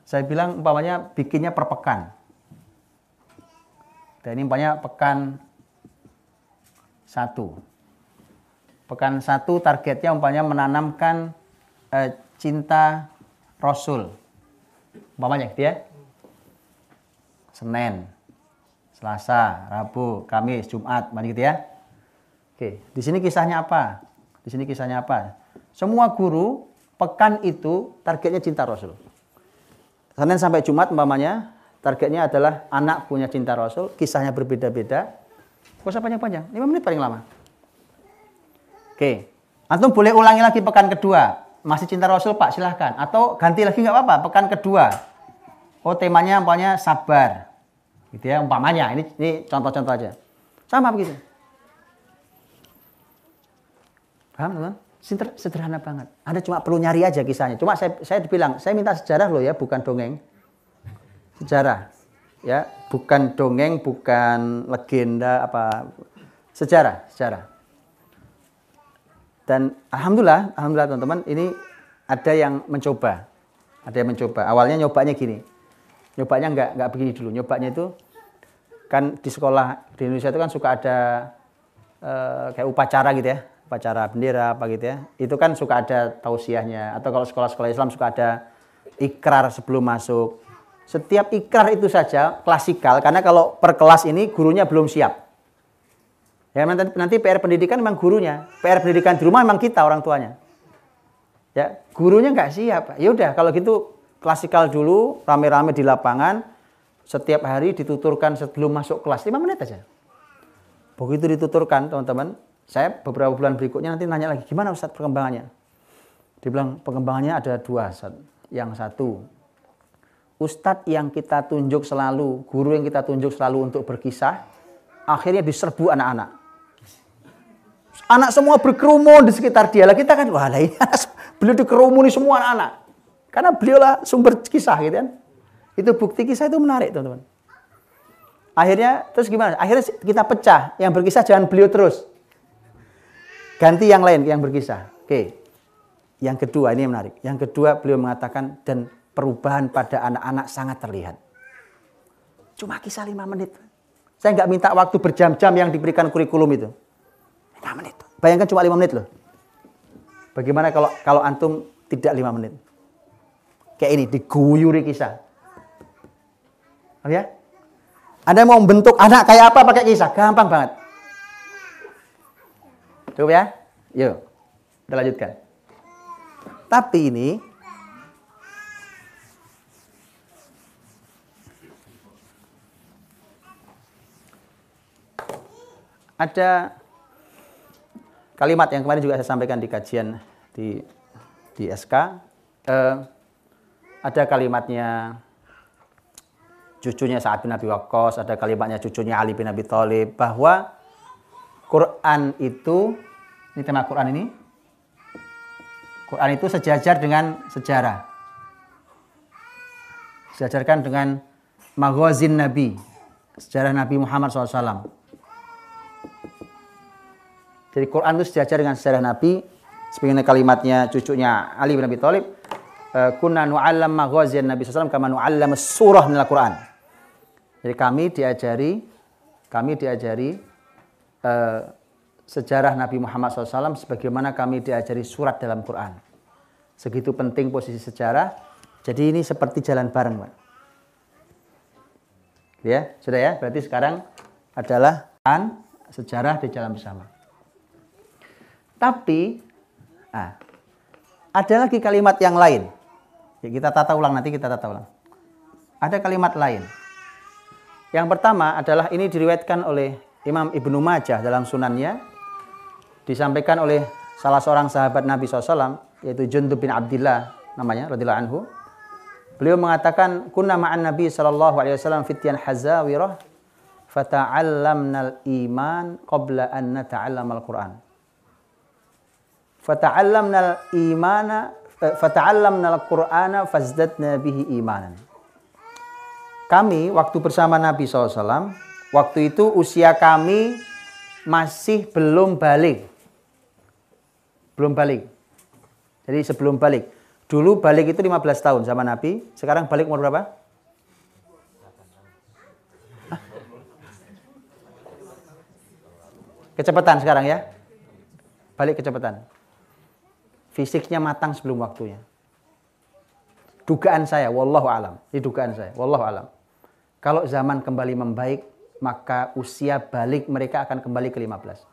Saya bilang umpamanya bikinnya per pekan. Dan ini umpamanya pekan satu. Pekan satu targetnya umpamanya menanamkan eh, cinta Rasul. Umpamanya dia gitu Senin, Selasa, Rabu, Kamis, Jumat, mana gitu ya. Oke, di sini kisahnya apa? Di sini kisahnya apa? Semua guru pekan itu targetnya cinta Rasul. Senin sampai Jumat umpamanya Targetnya adalah anak punya cinta Rasul, kisahnya berbeda-beda. Gak usah panjang-panjang, 5 menit paling lama. Oke, antum boleh ulangi lagi pekan kedua. Masih cinta Rasul Pak, silahkan. Atau ganti lagi nggak apa-apa, pekan kedua. Oh temanya umpamanya sabar. Gitu ya, umpamanya. Ini ini contoh-contoh aja. Sama begitu. Paham teman? Sederhana banget. Anda cuma perlu nyari aja kisahnya. Cuma saya, saya bilang, saya minta sejarah loh ya, bukan dongeng. Sejarah ya. Bukan dongeng bukan legenda apa. Sejarah sejarah. Dan alhamdulillah alhamdulillah teman-teman ini ada yang mencoba. Ada yang mencoba. Awalnya nyobanya gini. Nyobanya nggak nggak begini dulu. Nyobanya itu kan di sekolah di Indonesia itu kan suka ada uh, kayak upacara gitu ya upacara bendera apa gitu ya itu kan suka ada tausiahnya atau kalau sekolah-sekolah Islam suka ada ikrar sebelum masuk setiap ikrar itu saja klasikal karena kalau per kelas ini gurunya belum siap. Ya nanti, nanti PR pendidikan memang gurunya, PR pendidikan di rumah memang kita orang tuanya. Ya, gurunya nggak siap. Ya udah kalau gitu klasikal dulu rame-rame di lapangan setiap hari dituturkan sebelum masuk kelas 5 menit aja. Begitu dituturkan teman-teman, saya beberapa bulan berikutnya nanti nanya lagi gimana Ustadz perkembangannya. Dia bilang perkembangannya ada dua. Yang satu ustadz yang kita tunjuk selalu, guru yang kita tunjuk selalu untuk berkisah, akhirnya diserbu anak-anak. Anak semua berkerumun di sekitar dia. Lah kita kan, wah lah ini beliau dikerumuni semua anak-anak. Karena beliau lah sumber kisah gitu kan. Itu bukti kisah itu menarik teman-teman. Akhirnya terus gimana? Akhirnya kita pecah. Yang berkisah jangan beliau terus. Ganti yang lain yang berkisah. Oke. Yang kedua ini yang menarik. Yang kedua beliau mengatakan dan perubahan pada anak-anak sangat terlihat. Cuma kisah lima menit. Saya nggak minta waktu berjam-jam yang diberikan kurikulum itu. Lima menit. bayangkan cuma lima menit loh. Bagaimana kalau kalau antum tidak lima menit? Kayak ini, diguyuri kisah. Oh ya? Anda mau membentuk anak kayak apa pakai kisah? Gampang banget. Cukup ya? Yuk, kita lanjutkan. Tapi ini ada kalimat yang kemarin juga saya sampaikan di kajian di di SK. Eh, ada kalimatnya cucunya Sa'ad bin Abi Waqqas, ada kalimatnya cucunya Ali bin Abi Thalib bahwa Quran itu ini tema Quran ini Quran itu sejajar dengan sejarah. Sejajarkan dengan maghazin Nabi, sejarah Nabi Muhammad SAW. Jadi Quran itu sejajar dengan sejarah Nabi, sebagaimana kalimatnya cucunya Ali bin Abi Thalib, eh, kunna nu'allam maghazin Nabi SAW kama nu'allam surah minal Quran. Jadi kami diajari, kami diajari uh, sejarah Nabi Muhammad SAW sebagaimana kami diajari surat dalam Quran. Segitu penting posisi sejarah. Jadi ini seperti jalan bareng, Pak. Ya, sudah ya. Berarti sekarang adalah an sejarah di jalan bersama. Tapi, ah, ada lagi kalimat yang lain. Ya, kita tata ulang nanti kita tata ulang. Ada kalimat lain. Yang pertama adalah ini diriwayatkan oleh Imam Ibnu Majah dalam sunannya. Disampaikan oleh salah seorang sahabat Nabi SAW, yaitu Jundub bin Abdullah namanya, radhiyallahu anhu. Beliau mengatakan, Kunna ma'an Nabi SAW fityan hazawirah, fata'allamnal iman qabla an nata'allamal Qur'an. Fata'allamnal imana, eh, fata'allamnal Qur'ana fazdadna bihi imanan kami waktu bersama Nabi SAW, waktu itu usia kami masih belum balik. Belum balik. Jadi sebelum balik. Dulu balik itu 15 tahun sama Nabi, sekarang balik umur berapa? Kecepatan sekarang ya. Balik kecepatan. Fisiknya matang sebelum waktunya. Dugaan saya, wallahu alam. Ini dugaan saya, wallahu alam. Kalau zaman kembali membaik, maka usia balik mereka akan kembali ke 15.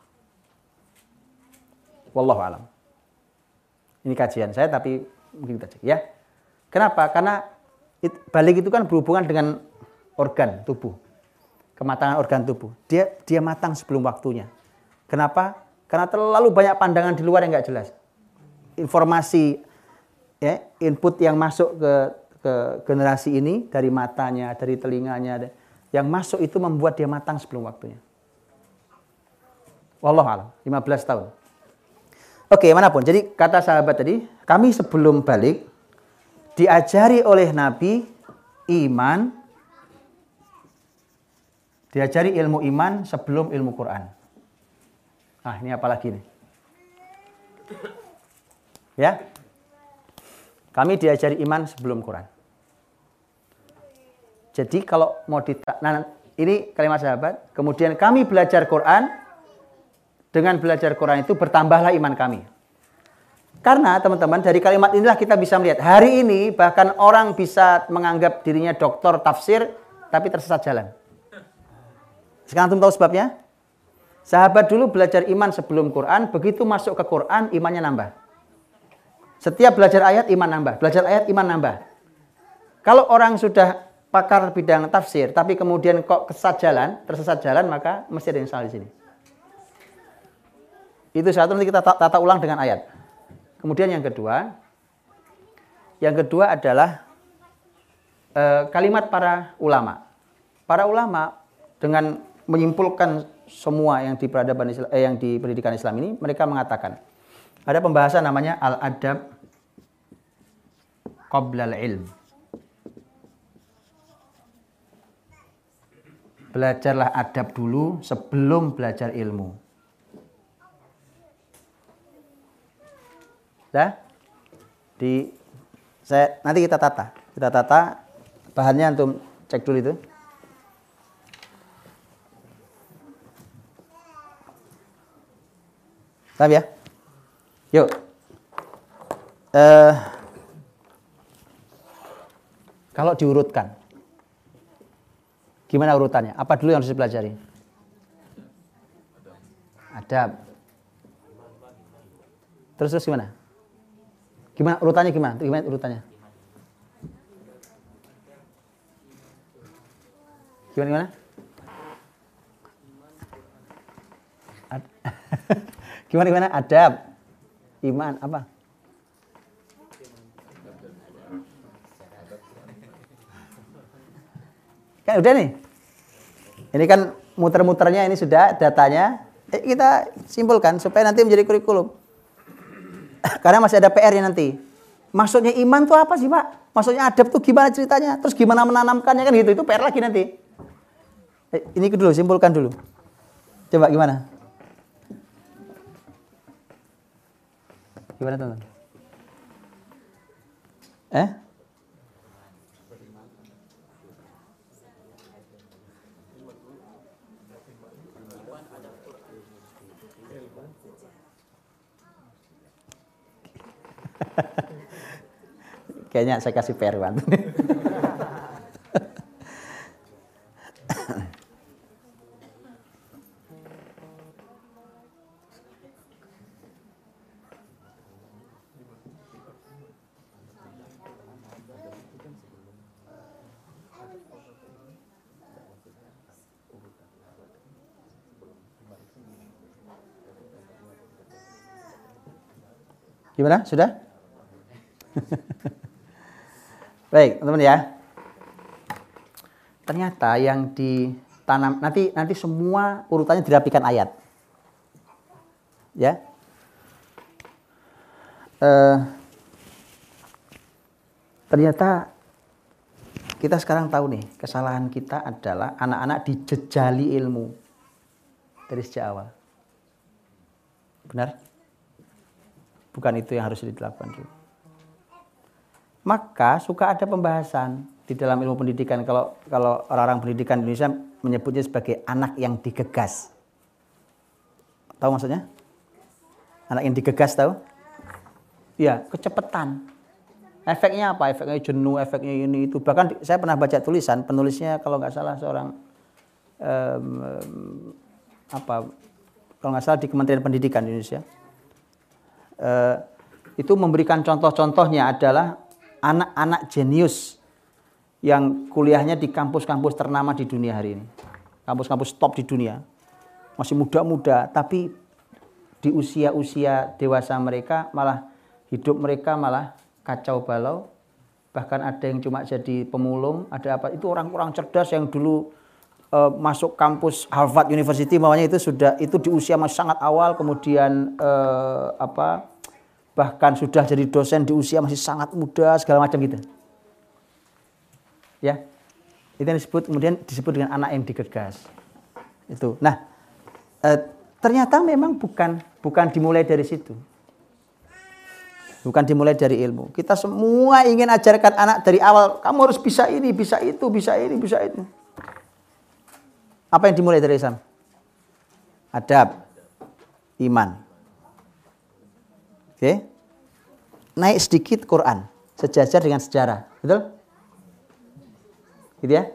Wallahu alam. Ini kajian saya tapi mungkin kita cek ya. Kenapa? Karena it, balik itu kan berhubungan dengan organ tubuh. Kematangan organ tubuh. Dia dia matang sebelum waktunya. Kenapa? Karena terlalu banyak pandangan di luar yang nggak jelas. Informasi ya, input yang masuk ke ke generasi ini dari matanya, dari telinganya, yang masuk itu membuat dia matang sebelum waktunya. Wallahu alam, 15 tahun. Oke, mana pun. Jadi kata sahabat tadi, kami sebelum balik diajari oleh Nabi iman, diajari ilmu iman sebelum ilmu Quran. Nah, ini apalagi nih? Ya, kami diajari iman sebelum Quran. Jadi kalau mau di nah ini kalimat sahabat, kemudian kami belajar Quran dengan belajar Quran itu bertambahlah iman kami. Karena teman-teman dari kalimat inilah kita bisa melihat hari ini bahkan orang bisa menganggap dirinya dokter tafsir tapi tersesat jalan. Sekarang antum tahu sebabnya? Sahabat dulu belajar iman sebelum Quran, begitu masuk ke Quran imannya nambah. Setiap belajar ayat iman nambah, belajar ayat iman nambah. Kalau orang sudah pakar bidang tafsir, tapi kemudian kok kesat jalan, tersesat jalan, maka mesti ada yang salah di sini. Itu satu nanti kita tata ulang dengan ayat. Kemudian yang kedua, yang kedua adalah e, kalimat para ulama. Para ulama dengan menyimpulkan semua yang di peradaban Islam, eh, yang di pendidikan Islam ini, mereka mengatakan ada pembahasan namanya al-adab qabla al-ilm. Belajarlah adab dulu sebelum belajar ilmu. Ya? Di saya nanti kita tata. Kita tata bahannya untuk cek dulu itu. Paham ya? Yuk. Eh, kalau diurutkan, gimana urutannya? Apa dulu yang harus dipelajari? Adab. Terus terus gimana? Gimana urutannya gimana? Gimana urutannya? Gimana gimana? Gimana gimana? Adab, iman apa? Kan udah nih. Ini kan muter-muternya ini sudah datanya. Eh, kita simpulkan supaya nanti menjadi kurikulum. Karena masih ada PR-nya nanti. Maksudnya iman tuh apa sih, Pak? Maksudnya adab tuh gimana ceritanya? Terus gimana menanamkannya kan gitu. Itu PR lagi nanti. Eh, ini dulu, simpulkan dulu. Coba gimana? Gimana, teman? Eh? Kayaknya saya kasih PR Wan. Gimana? Sudah? Baik, teman-teman ya. Ternyata yang ditanam nanti nanti semua urutannya dirapikan ayat. Ya. Eh, ternyata kita sekarang tahu nih kesalahan kita adalah anak-anak dijejali ilmu dari sejak awal. Benar? Bukan itu yang harus dilakukan dulu. Maka suka ada pembahasan di dalam ilmu pendidikan kalau kalau orang-orang pendidikan Indonesia menyebutnya sebagai anak yang digegas. Tahu maksudnya? Anak yang digegas tahu? Ya, kecepatan. Efeknya apa? Efeknya jenuh, efeknya ini itu. Bahkan saya pernah baca tulisan penulisnya kalau nggak salah seorang um, apa kalau nggak salah di Kementerian Pendidikan Indonesia eh, itu memberikan contoh-contohnya adalah anak-anak jenius yang kuliahnya di kampus-kampus ternama di dunia hari ini. Kampus-kampus top di dunia. Masih muda-muda, tapi di usia-usia dewasa mereka malah hidup mereka malah kacau balau. Bahkan ada yang cuma jadi pemulung, ada apa? Itu orang-orang cerdas yang dulu eh, masuk kampus Harvard University, maunya itu sudah itu di usia masih sangat awal, kemudian eh, apa? Bahkan sudah jadi dosen di usia masih sangat muda segala macam gitu. Ya. Itu yang disebut kemudian disebut dengan anak yang digegas. Itu. Nah, e, ternyata memang bukan bukan dimulai dari situ. Bukan dimulai dari ilmu. Kita semua ingin ajarkan anak dari awal, kamu harus bisa ini, bisa itu, bisa ini, bisa itu. Apa yang dimulai dari Islam? Adab, iman, Oke. Naik sedikit Quran, sejajar dengan sejarah. Betul? Gitu ya?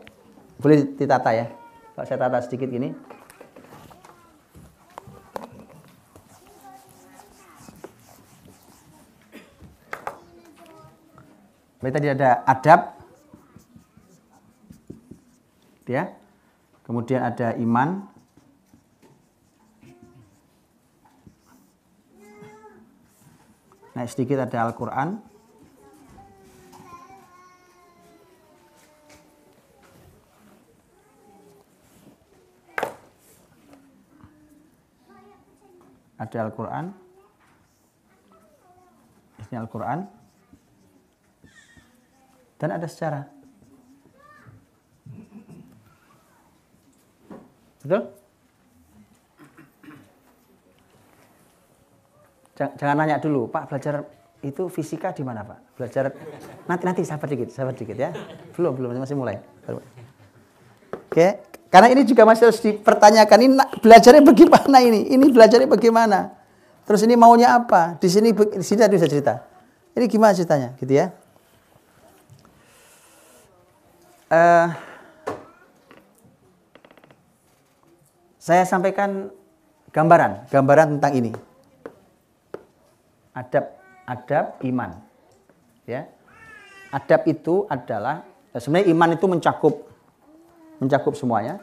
Boleh ditata ya. Kalau saya tata sedikit gini. Baik tadi ada adab. Ya. Kemudian ada iman, Naik sedikit ada Al-Quran. Ada Al-Quran. Ini Al-Quran. Dan ada sejarah. Betul? Jangan nanya dulu, Pak belajar itu fisika di mana Pak? Belajar nanti nanti sabar dikit, sabar dikit ya. Belum belum masih mulai. Oke, karena ini juga masih harus dipertanyakan ini belajarnya bagaimana ini? Ini belajarnya bagaimana? Terus ini maunya apa? Di sini di sini ada bisa cerita. Ini gimana ceritanya, gitu ya? Uh, saya sampaikan gambaran, gambaran tentang ini. Adab, adab iman. Ya. Adab itu adalah sebenarnya iman itu mencakup mencakup semuanya.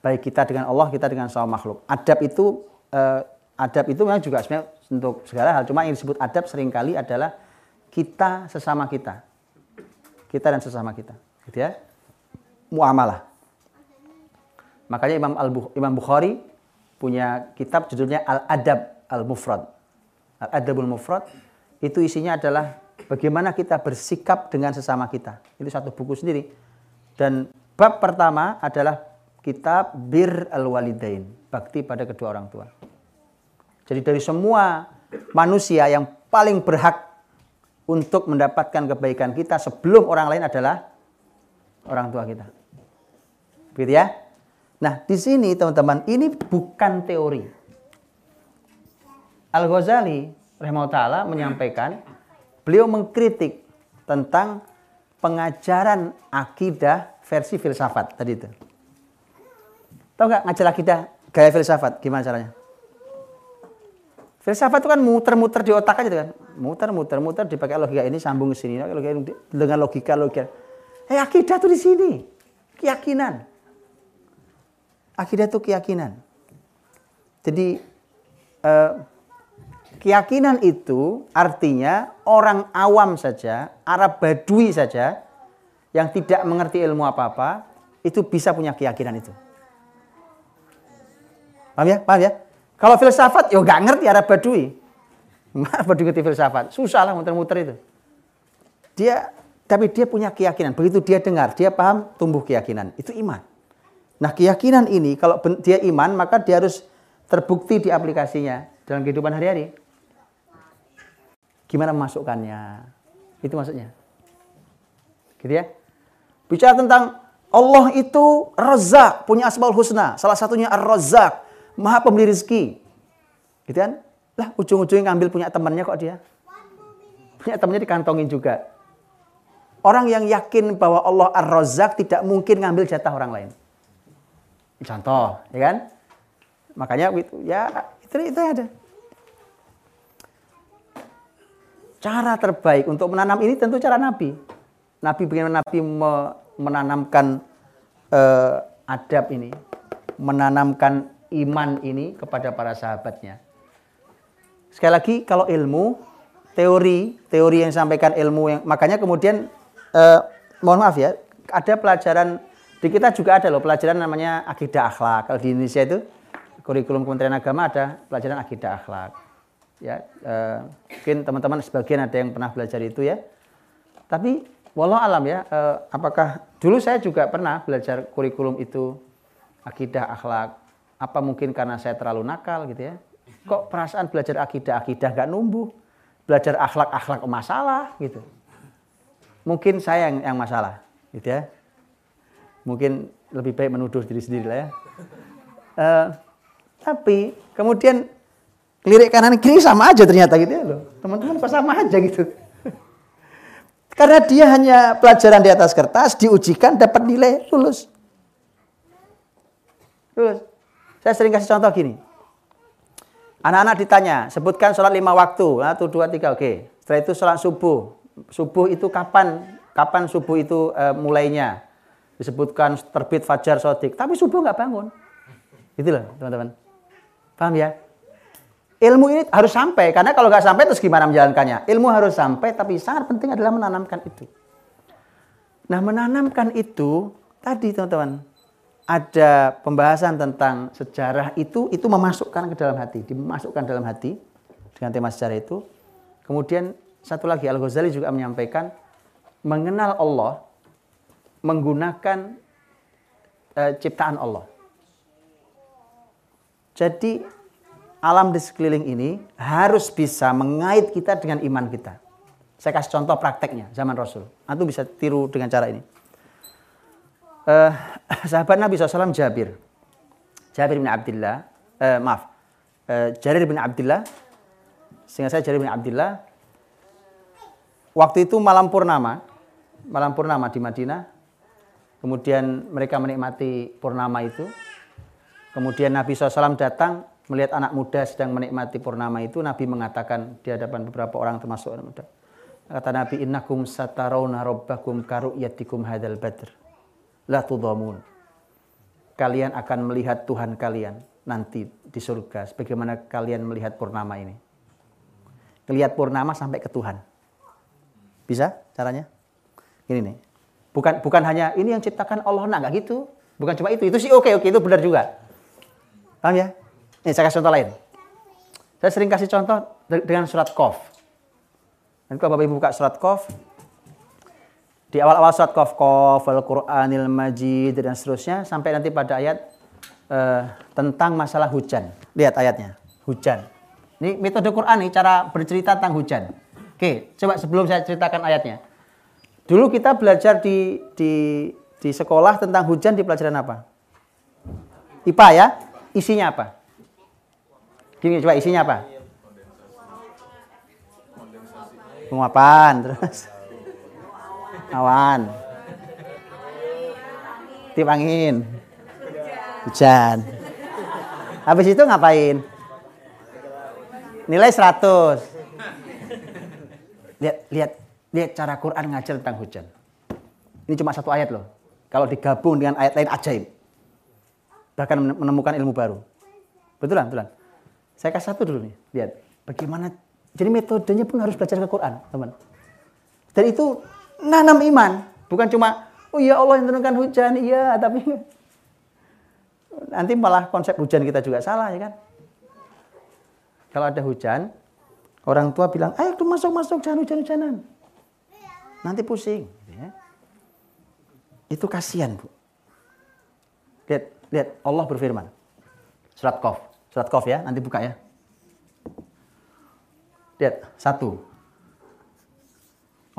Baik kita dengan Allah, kita dengan sama makhluk. Adab itu eh, adab itu memang juga sebenarnya untuk segala hal. Cuma yang disebut adab sering kali adalah kita sesama kita. Kita dan sesama kita. Gitu ya. Muamalah. Makanya Imam Al Bukhari punya kitab judulnya Al Adab Al Mufrad. Adabul Mufrad itu isinya adalah bagaimana kita bersikap dengan sesama kita. Itu satu buku sendiri. Dan bab pertama adalah kitab Bir Al Walidain, bakti pada kedua orang tua. Jadi dari semua manusia yang paling berhak untuk mendapatkan kebaikan kita sebelum orang lain adalah orang tua kita. Begitu ya? Nah, di sini teman-teman, ini bukan teori. Al-Ghazali rahimahullah menyampaikan beliau mengkritik tentang pengajaran akidah versi filsafat tadi itu. Tahu nggak ngajar akidah gaya filsafat gimana caranya? Filsafat itu kan muter-muter di otak aja kan. Muter-muter muter dipakai logika ini sambung ke sini dengan logika logika. Eh akidah tuh di sini. Keyakinan. Akidah itu keyakinan. Jadi eh, keyakinan itu artinya orang awam saja, Arab Badui saja yang tidak mengerti ilmu apa-apa itu bisa punya keyakinan itu. Paham ya? Paham ya? Kalau filsafat, ya nggak ngerti Arab Badui. Arab Badui ngerti filsafat? Susah lah muter-muter itu. Dia, tapi dia punya keyakinan. Begitu dia dengar, dia paham, tumbuh keyakinan. Itu iman. Nah keyakinan ini kalau dia iman maka dia harus terbukti di aplikasinya dalam kehidupan hari-hari. Gimana memasukkannya? Itu maksudnya. Gitu ya. Bicara tentang Allah itu Razak, punya asmaul husna. Salah satunya Ar-Razak, maha pemberi rezeki. Gitu kan? Lah ujung-ujungnya ngambil punya temannya kok dia. Punya temannya dikantongin juga. Orang yang yakin bahwa Allah Ar-Razak tidak mungkin ngambil jatah orang lain. Contoh, ya kan? Makanya ya itu itu ada. Cara terbaik untuk menanam ini tentu cara Nabi. Nabi bagaimana Nabi menanamkan uh, adab ini, menanamkan iman ini kepada para sahabatnya. Sekali lagi kalau ilmu, teori, teori yang disampaikan ilmu yang makanya kemudian uh, mohon maaf ya, ada pelajaran di kita juga ada loh pelajaran namanya akidah akhlak. Kalau di Indonesia itu kurikulum Kementerian Agama ada pelajaran akidah akhlak. Ya, eh, mungkin teman-teman sebagian ada yang pernah belajar itu ya. Tapi walau alam ya, eh, apakah dulu saya juga pernah belajar kurikulum itu akidah akhlak. Apa mungkin karena saya terlalu nakal gitu ya? Kok perasaan belajar akidah akidah gak numbuh? Belajar akhlak akhlak masalah gitu. Mungkin saya yang, yang masalah gitu ya mungkin lebih baik menuduh diri sendiri lah ya. Uh, tapi kemudian lirik kanan kiri sama aja ternyata gitu ya loh. Teman-teman kok sama aja gitu. Karena dia hanya pelajaran di atas kertas, diujikan, dapat nilai, lulus. Lulus. Saya sering kasih contoh gini. Anak-anak ditanya, sebutkan sholat lima waktu. Satu, dua, tiga, oke. Setelah itu sholat subuh. Subuh itu kapan? Kapan subuh itu uh, mulainya? disebutkan terbit fajar sodik, tapi subuh nggak bangun. Gitu loh teman-teman. Paham ya? Ilmu ini harus sampai, karena kalau nggak sampai terus gimana menjalankannya? Ilmu harus sampai, tapi sangat penting adalah menanamkan itu. Nah menanamkan itu, tadi teman-teman, ada pembahasan tentang sejarah itu, itu memasukkan ke dalam hati, dimasukkan dalam hati dengan tema sejarah itu. Kemudian satu lagi Al-Ghazali juga menyampaikan mengenal Allah menggunakan uh, ciptaan Allah. Jadi alam di sekeliling ini harus bisa mengait kita dengan iman kita. Saya kasih contoh prakteknya zaman Rasul. Antum bisa tiru dengan cara ini. Uh, sahabat Nabi SAW Jabir. Jabir bin Abdullah, uh, maaf. uh, Jarir bin Abdullah, sehingga saya Jarir bin Abdullah, waktu itu malam purnama, malam purnama di Madinah, kemudian mereka menikmati purnama itu, kemudian Nabi SAW datang melihat anak muda sedang menikmati purnama itu, Nabi mengatakan di hadapan beberapa orang termasuk anak muda, kata Nabi, innakum satarawna robbakum karu'yatikum hadal badr, la tudhamun kalian akan melihat Tuhan kalian nanti di surga sebagaimana kalian melihat purnama ini. Lihat purnama sampai ke Tuhan. Bisa caranya? Ini nih. Bukan bukan hanya ini yang ciptakan Allah nah enggak gitu. Bukan cuma itu. Itu sih oke oke itu benar juga. Paham ya? Ini saya kasih contoh lain. Saya sering kasih contoh dengan surat Qaf. Nanti kalau Bapak Ibu buka surat Qaf, di awal-awal surat Qaf Qaf Al-Qur'anil Majid dan seterusnya sampai nanti pada ayat uh, tentang masalah hujan. Lihat ayatnya, hujan. Ini metode Quran nih cara bercerita tentang hujan. Oke, coba sebelum saya ceritakan ayatnya. Dulu kita belajar di di di sekolah tentang hujan di pelajaran apa? IPA ya? Isinya apa? Gini coba isinya apa? Penguapan terus. Awan. Tiup angin. Hujan. Habis itu ngapain? Nilai 100 lihat lihat lihat cara Quran ngajar tentang hujan. Ini cuma satu ayat loh. Kalau digabung dengan ayat lain ajaib. Bahkan menemukan ilmu baru. Betulan betulan saya kasih satu dulu nih lihat bagaimana jadi metodenya pun harus belajar ke Quran teman dan itu nanam iman. Bukan cuma, oh ya Allah yang turunkan hujan, iya, tapi nanti malah konsep hujan kita juga salah ya kan. Kalau ada hujan, orang tua bilang, ayo tuh masuk-masuk, jangan hujan-hujanan. Nanti pusing. Gitu ya. Itu kasihan, Bu. Lihat, lihat Allah berfirman. Surat Qaf. Surat Qaf ya, nanti buka ya. Lihat, satu.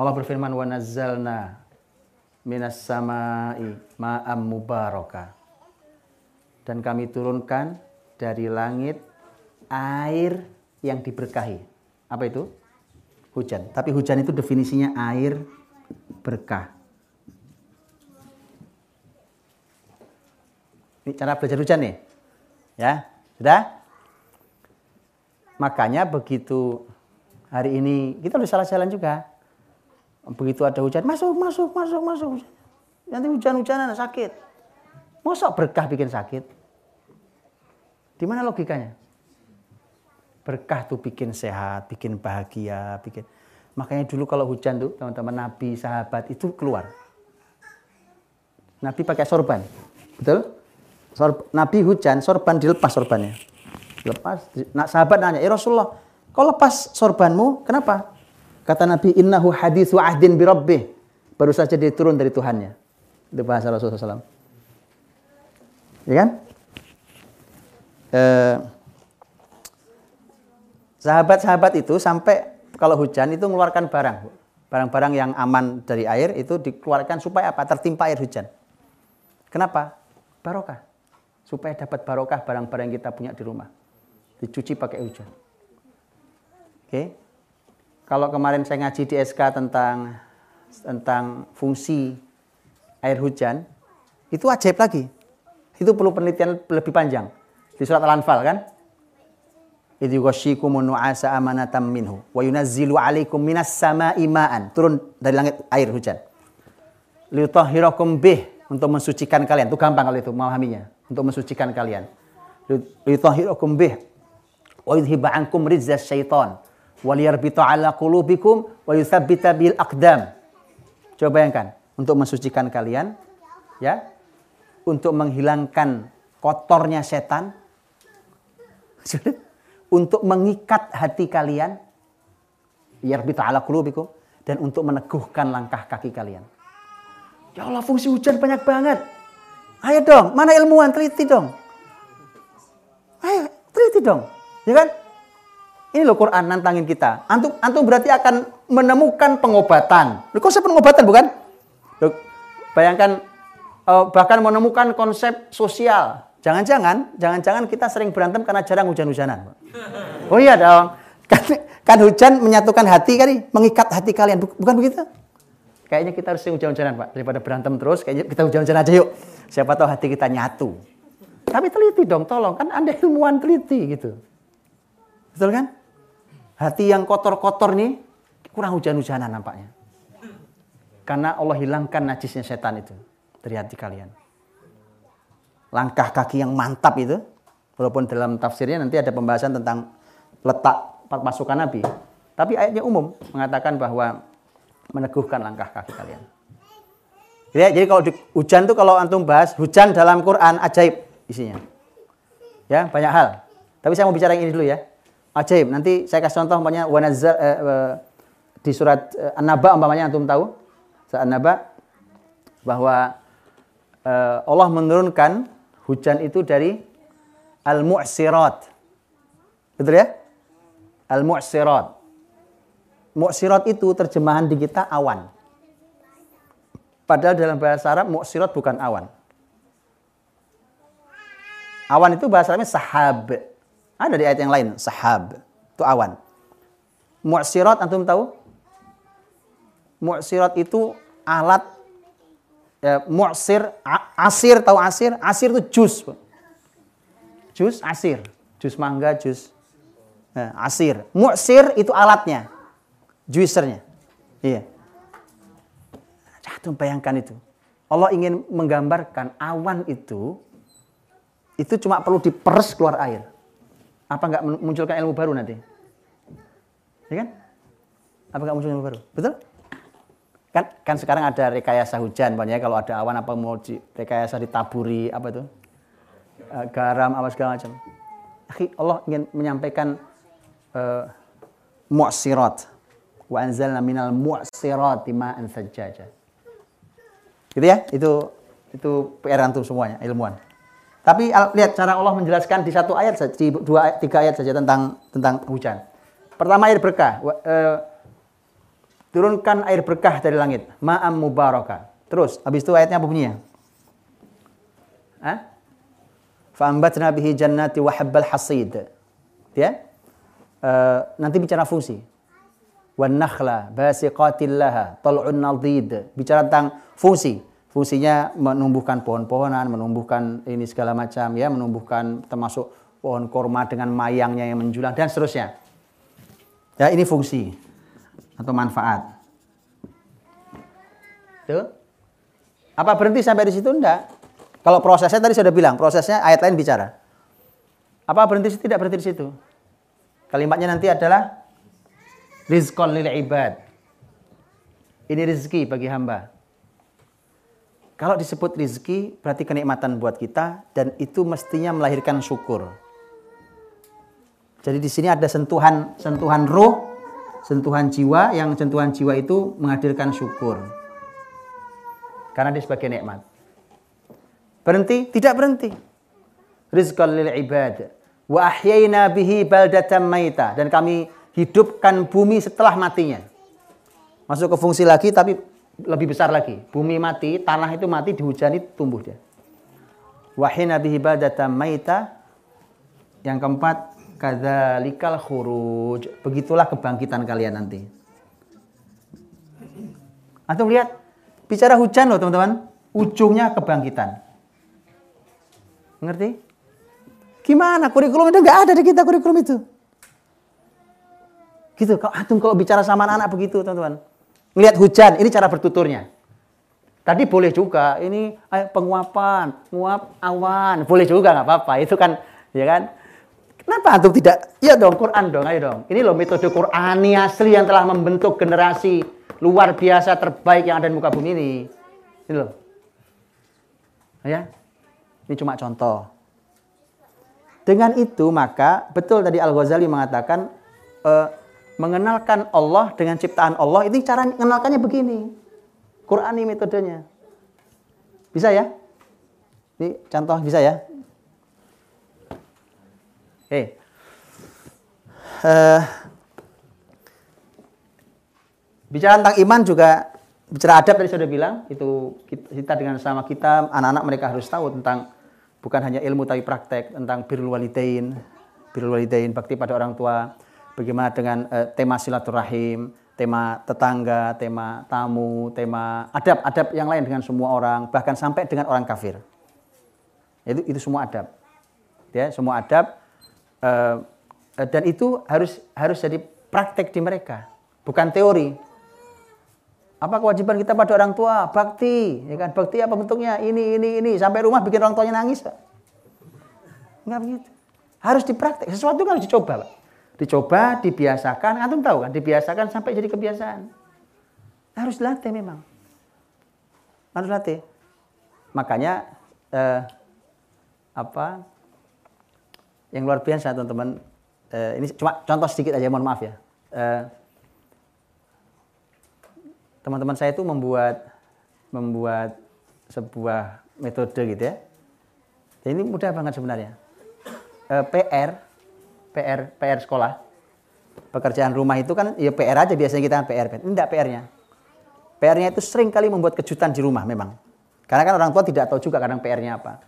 Allah berfirman wa nazzalna minas samai ma'am mubaraka. Dan kami turunkan dari langit air yang diberkahi. Apa itu? Hujan. Tapi hujan itu definisinya air berkah. Ini cara belajar hujan nih. Ya, sudah? Makanya begitu hari ini kita udah salah jalan juga Begitu ada hujan, masuk, masuk, masuk, masuk. Nanti hujan-hujanan sakit. Masa berkah bikin sakit? Di mana logikanya? Berkah tuh bikin sehat, bikin bahagia, bikin. Makanya dulu kalau hujan tuh teman-teman Nabi, sahabat itu keluar. Nabi pakai sorban. Betul? Sorb, Nabi hujan, sorban dilepas sorbannya. Lepas. Nah, sahabat nanya, "Ya Rasulullah, kau lepas sorbanmu, kenapa?" Kata Nabi, innahu hadithu ahdin birabbih. Baru saja dia turun dari Tuhannya. Itu bahasa Rasulullah SAW. Ya kan? Eh, sahabat-sahabat itu sampai kalau hujan itu mengeluarkan barang. Barang-barang yang aman dari air itu dikeluarkan supaya apa? Tertimpa air hujan. Kenapa? Barokah. Supaya dapat barokah barang-barang kita punya di rumah. Dicuci pakai hujan. Oke. Kalau kemarin saya ngaji di SK tentang tentang fungsi air hujan, itu ajaib lagi. Itu perlu penelitian lebih panjang. Di surat Al-Anfal kan? Minhu wa yunazzilu 'alaikum minas sama'i ma'an. Turun dari langit air hujan. Liutahhirakum bih untuk mensucikan kalian. Itu gampang kalau itu memahaminya. Untuk mensucikan kalian. Liutahhirakum bih wa yudhiba ankum rizzas syaitan waliyarbita ala qulubikum wa yuthabbita bil aqdam. Coba bayangkan, untuk mensucikan kalian ya, untuk menghilangkan kotornya setan untuk mengikat hati kalian yarbita ala qulubikum dan untuk meneguhkan langkah kaki kalian. Ya Allah, fungsi hujan banyak banget. Ayo dong, mana ilmuwan teliti dong. Ayo, teliti dong. Ya kan? Ini loh Quran nantangin kita. Antum antum berarti akan menemukan pengobatan. Loh, konsep pengobatan bukan? Loh, bayangkan uh, bahkan menemukan konsep sosial. Jangan-jangan, jangan-jangan kita sering berantem karena jarang hujan-hujanan. Oh iya dong. Kan, kan hujan menyatukan hati kan, mengikat hati kalian. Bukan begitu? Kayaknya kita harus hujan-hujanan, Pak. Daripada berantem terus, kayaknya kita hujan-hujanan aja yuk. Siapa tahu hati kita nyatu. Tapi teliti dong, tolong. Kan Anda ilmuwan teliti gitu. Betul kan? Hati yang kotor-kotor nih kurang hujan-hujanan nampaknya. Karena Allah hilangkan najisnya setan itu dari hati kalian. Langkah kaki yang mantap itu, walaupun dalam tafsirnya nanti ada pembahasan tentang letak pasukan Nabi. Tapi ayatnya umum mengatakan bahwa meneguhkan langkah kaki kalian. Ya, jadi kalau di, hujan tuh kalau antum bahas hujan dalam Quran ajaib isinya. Ya, banyak hal. Tapi saya mau bicara yang ini dulu ya. Ajaib. Nanti saya kasih contoh umpamanya wanazza eh, eh, di surat eh, An-Naba umpamanya antum tahu? Surat An-Naba bahwa eh, Allah menurunkan hujan itu dari al-mu'sirat. Betul ya? Al-mu'sirat. Mu'sirat itu terjemahan di kita awan. Padahal dalam bahasa Arab mu'sirat bukan awan. Awan itu bahasa Arabnya sahab. Ada di ayat yang lain, sahab. Itu awan. Mu'sirat antum tahu? Mu'sirat itu alat ya, mu'sir, asir tahu asir? Asir itu jus. Jus, asir. Jus mangga, jus nah, asir. Mu'sir itu alatnya. Juicernya. Iya. Jatuh bayangkan itu. Allah ingin menggambarkan awan itu itu cuma perlu diperes keluar air. Apa nggak munculkan ilmu baru nanti? Ya kan? Apa nggak muncul ilmu baru? Betul? Kan, kan sekarang ada rekayasa hujan, banyak kalau ada awan apa mau di, rekayasa ditaburi apa itu? Uh, garam apa segala macam. Allah ingin menyampaikan uh, mu'sirat wa anzalna minal mu'sirati ma'an sajjaja. Gitu ya, itu itu PR antum semuanya, ilmuwan. Tapi lihat cara Allah menjelaskan di satu ayat saja, di dua tiga ayat saja tentang tentang hujan. Pertama air berkah, uh, turunkan air berkah dari langit, ma'am mubaraka. Terus habis itu ayatnya apa bunyinya? Fa'ambatna bihi jannati wa hasid. Ya? Uh, nanti bicara fungsi. Wan nakhla basiqatil laha tal'un nadid. Bicara tentang fungsi. Fungsinya menumbuhkan pohon-pohonan, menumbuhkan ini segala macam ya, menumbuhkan termasuk pohon korma dengan mayangnya yang menjulang dan seterusnya. Ya, ini fungsi atau manfaat. Tuh. Apa berhenti sampai di situ enggak? Kalau prosesnya tadi sudah bilang, prosesnya ayat lain bicara. Apa berhenti tidak berhenti di situ? Kalimatnya nanti adalah rizqan lil ibad. Ini rezeki bagi hamba. Kalau disebut rizki, berarti kenikmatan buat kita dan itu mestinya melahirkan syukur. Jadi di sini ada sentuhan sentuhan roh, sentuhan jiwa yang sentuhan jiwa itu menghadirkan syukur. Karena dia sebagai nikmat. Berhenti? Tidak berhenti. Rizqan lil ibad. Wa ahyayna bihi baldatan maita. Dan kami hidupkan bumi setelah matinya. Masuk ke fungsi lagi tapi lebih besar lagi. Bumi mati, tanah itu mati, dihujani tumbuh dia. Wahina bihi maita. Yang keempat, kadzalikal khuruj. Begitulah kebangkitan kalian nanti. Antum lihat, bicara hujan loh teman-teman. Ujungnya kebangkitan. Ngerti? Gimana kurikulum itu nggak ada di kita kurikulum itu. Gitu. Kalau antum kalau bicara sama anak-anak begitu, teman-teman. Ngelihat hujan, ini cara bertuturnya. Tadi boleh juga, ini eh, penguapan, nguap awan, boleh juga nggak apa-apa. Itu kan, ya kan? Kenapa antum tidak? Ya dong, Quran dong, ayo dong. Ini loh metode Qurani asli yang telah membentuk generasi luar biasa terbaik yang ada di muka bumi ini. Ini loh. Ya, ini cuma contoh. Dengan itu maka betul tadi Al Ghazali mengatakan. Eh, mengenalkan Allah dengan ciptaan Allah ini cara mengenalkannya begini. Quran ini metodenya. Bisa ya? Ini contoh bisa ya? Eh. Uh, bicara tentang iman juga bicara adab tadi sudah bilang itu kita dengan sama kita anak-anak mereka harus tahu tentang bukan hanya ilmu tapi praktek tentang birrul walidain, birrul walidain, bakti pada orang tua, bagaimana dengan uh, tema silaturahim, tema tetangga, tema tamu, tema adab-adab yang lain dengan semua orang, bahkan sampai dengan orang kafir. Itu itu semua adab. Ya, semua adab uh, dan itu harus harus jadi praktek di mereka, bukan teori. Apa kewajiban kita pada orang tua? Bakti, ya kan? Bakti apa bentuknya? Ini, ini, ini. Sampai rumah bikin orang tuanya nangis. Enggak begitu. Harus dipraktek. Sesuatu kan harus dicoba, Pak. Dicoba, dibiasakan. Antum tahu kan? Dibiasakan sampai jadi kebiasaan. Harus latih memang. Harus latih. Makanya eh, apa yang luar biasa teman-teman. Eh, ini cuma contoh sedikit aja, mohon maaf ya. Eh, teman-teman saya itu membuat membuat sebuah metode gitu ya. Dan ini mudah banget sebenarnya. Eh, PR, PR, PR sekolah, pekerjaan rumah itu kan ya PR aja biasanya kita kan PR. Ini enggak PR-nya. PR-nya itu sering kali membuat kejutan di rumah memang. Karena kan orang tua tidak tahu juga kadang PR-nya apa.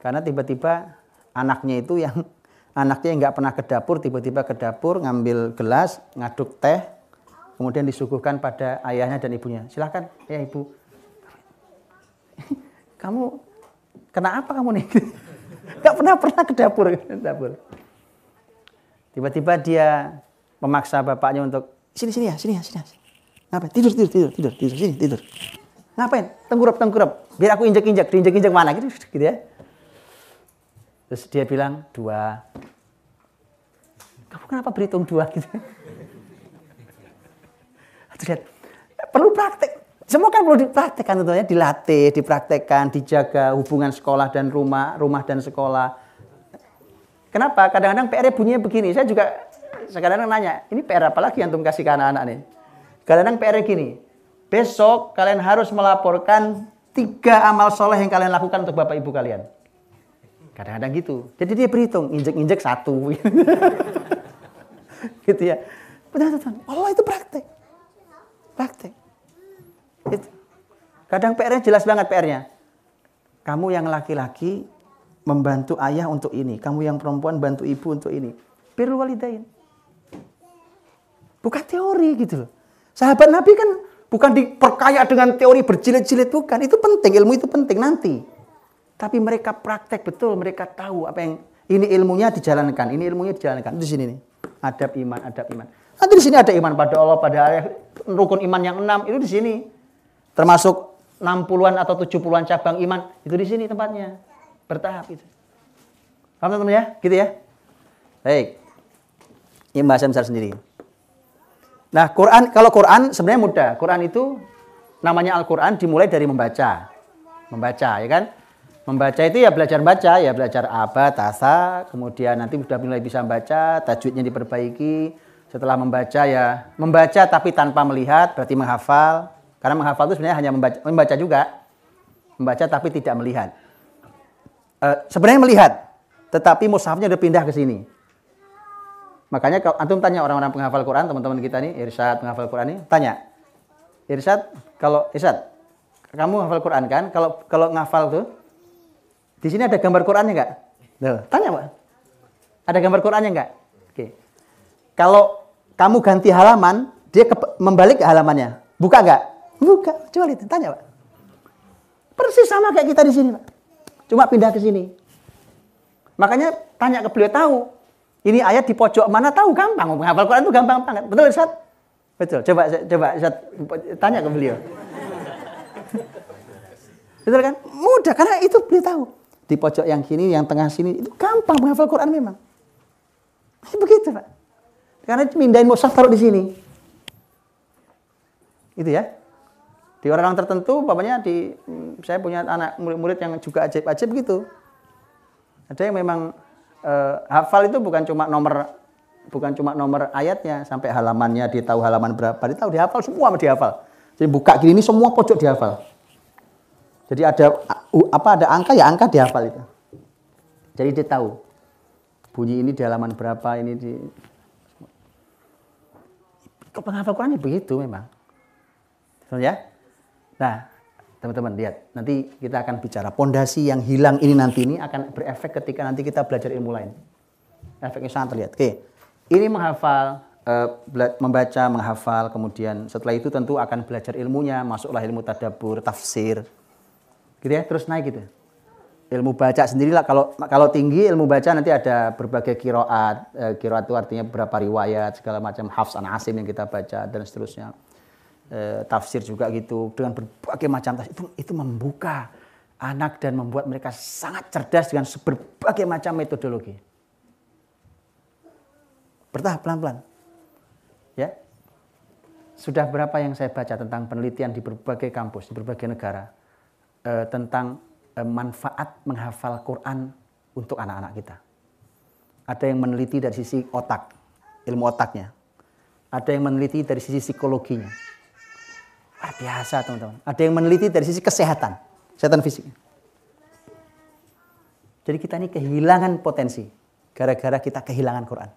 Karena tiba-tiba anaknya itu yang anaknya nggak pernah ke dapur, tiba-tiba ke dapur ngambil gelas, ngaduk teh, kemudian disuguhkan pada ayahnya dan ibunya. Silahkan, ya ibu. Kamu kena apa kamu nih? Gak pernah pernah ke dapur, dapur. Tiba-tiba dia memaksa bapaknya untuk sini sini ya, sini ya, sini. Ya. Ngapain? Tidur, tidur, tidur, tidur, tidur, sini, tidur. Ngapain? Tengkurap, tengkurap. Biar aku injek-injek, diinjek-injek mana gitu, gitu ya. Terus dia bilang dua. Kamu kenapa berhitung dua gitu? lihat perlu praktek semua kan perlu dipraktekkan tentunya dilatih dipraktekkan dijaga hubungan sekolah dan rumah rumah dan sekolah kenapa? Kadang-kadang PR bunyinya begini. Saya juga kadang-kadang nanya ini PR apa lagi yang antum kasih ke anak-anak nih? Kadang-kadang PR gini besok kalian harus melaporkan tiga amal soleh yang kalian lakukan untuk bapak ibu kalian. Kadang-kadang gitu. Jadi dia berhitung injek-injek satu. Gitu ya. Benar benar Allah itu praktek. Praktek. Itu. Kadang PR-nya jelas banget PR-nya. Kamu yang laki-laki membantu ayah untuk ini. Kamu yang perempuan bantu ibu untuk ini. Birrul walidain. Bukan teori gitu loh. Sahabat Nabi kan bukan diperkaya dengan teori berjilid-jilid bukan. Itu penting, ilmu itu penting nanti. Tapi mereka praktek betul, mereka tahu apa yang ini ilmunya dijalankan, ini ilmunya dijalankan. Di sini nih. Adab iman, adab iman. Nanti di sini ada iman pada Allah, pada ayah, rukun iman yang enam itu di sini. Termasuk 60-an atau 70-an cabang iman itu di sini tempatnya. Bertahap itu. Paham teman-teman ya? Gitu ya? Baik. Ini bahasa besar sendiri. Nah, Quran kalau Quran sebenarnya mudah. Quran itu namanya Al-Quran dimulai dari membaca. Membaca, ya kan? Membaca itu ya belajar baca, ya belajar abad, tasa, kemudian nanti sudah mulai bisa membaca, tajwidnya diperbaiki, setelah membaca ya membaca tapi tanpa melihat berarti menghafal karena menghafal itu sebenarnya hanya membaca, membaca juga membaca tapi tidak melihat e, sebenarnya melihat tetapi mushafnya udah pindah ke sini makanya kalau antum tanya orang-orang penghafal Quran teman-teman kita nih Irsyad penghafal Quran ini tanya Irsyad kalau Irsyad kamu hafal Quran kan kalau kalau ngafal tuh di sini ada gambar Qurannya enggak tanya pak ada gambar Qurannya enggak oke kalau kamu ganti halaman, dia ke, membalik halamannya. Buka nggak? Buka. Coba lihat, tanya Pak. Persis sama kayak kita di sini Pak. Cuma pindah ke sini. Makanya tanya ke beliau tahu. Ini ayat di pojok mana tahu gampang. Menghafal Quran itu gampang banget. Betul Ustaz? Betul. Coba coba Ustaz tanya ke beliau. Betul kan? Mudah karena itu beliau tahu. Di pojok yang kini, yang tengah sini itu gampang menghafal Quran memang. Begitu, Pak. Karena mindahin mushaf taruh di sini. Itu ya. Di orang-orang tertentu, bapaknya di saya punya anak murid-murid yang juga ajaib-ajaib gitu. Ada yang memang eh, hafal itu bukan cuma nomor bukan cuma nomor ayatnya sampai halamannya dia tahu halaman berapa dia tahu dihafal semua dihafal jadi buka gini ini semua pojok dihafal jadi ada apa ada angka ya angka dihafal itu jadi dia tahu bunyi ini di halaman berapa ini di penghafal Qurannya begitu memang. Ya. Nah, teman-teman lihat. Nanti kita akan bicara pondasi yang hilang ini nanti ini akan berefek ketika nanti kita belajar ilmu lain. Efeknya sangat terlihat. Oke, ini menghafal, eh, membaca, menghafal, kemudian setelah itu tentu akan belajar ilmunya, masuklah ilmu tadabur, tafsir, gitu ya, terus naik gitu. Ilmu baca sendirilah kalau kalau tinggi ilmu baca nanti ada berbagai kiroat, eh, kiroat itu artinya beberapa riwayat segala macam hafs an asim yang kita baca dan seterusnya. Eh, tafsir juga gitu dengan berbagai macam tafsir itu itu membuka anak dan membuat mereka sangat cerdas dengan berbagai macam metodologi. Bertahap pelan-pelan. Ya. Sudah berapa yang saya baca tentang penelitian di berbagai kampus, di berbagai negara eh, tentang eh, manfaat menghafal Quran untuk anak-anak kita. Ada yang meneliti dari sisi otak, ilmu otaknya. Ada yang meneliti dari sisi psikologinya. Luar biasa teman-teman. Ada yang meneliti dari sisi kesehatan, kesehatan fisik. Jadi kita ini kehilangan potensi gara-gara kita kehilangan Quran.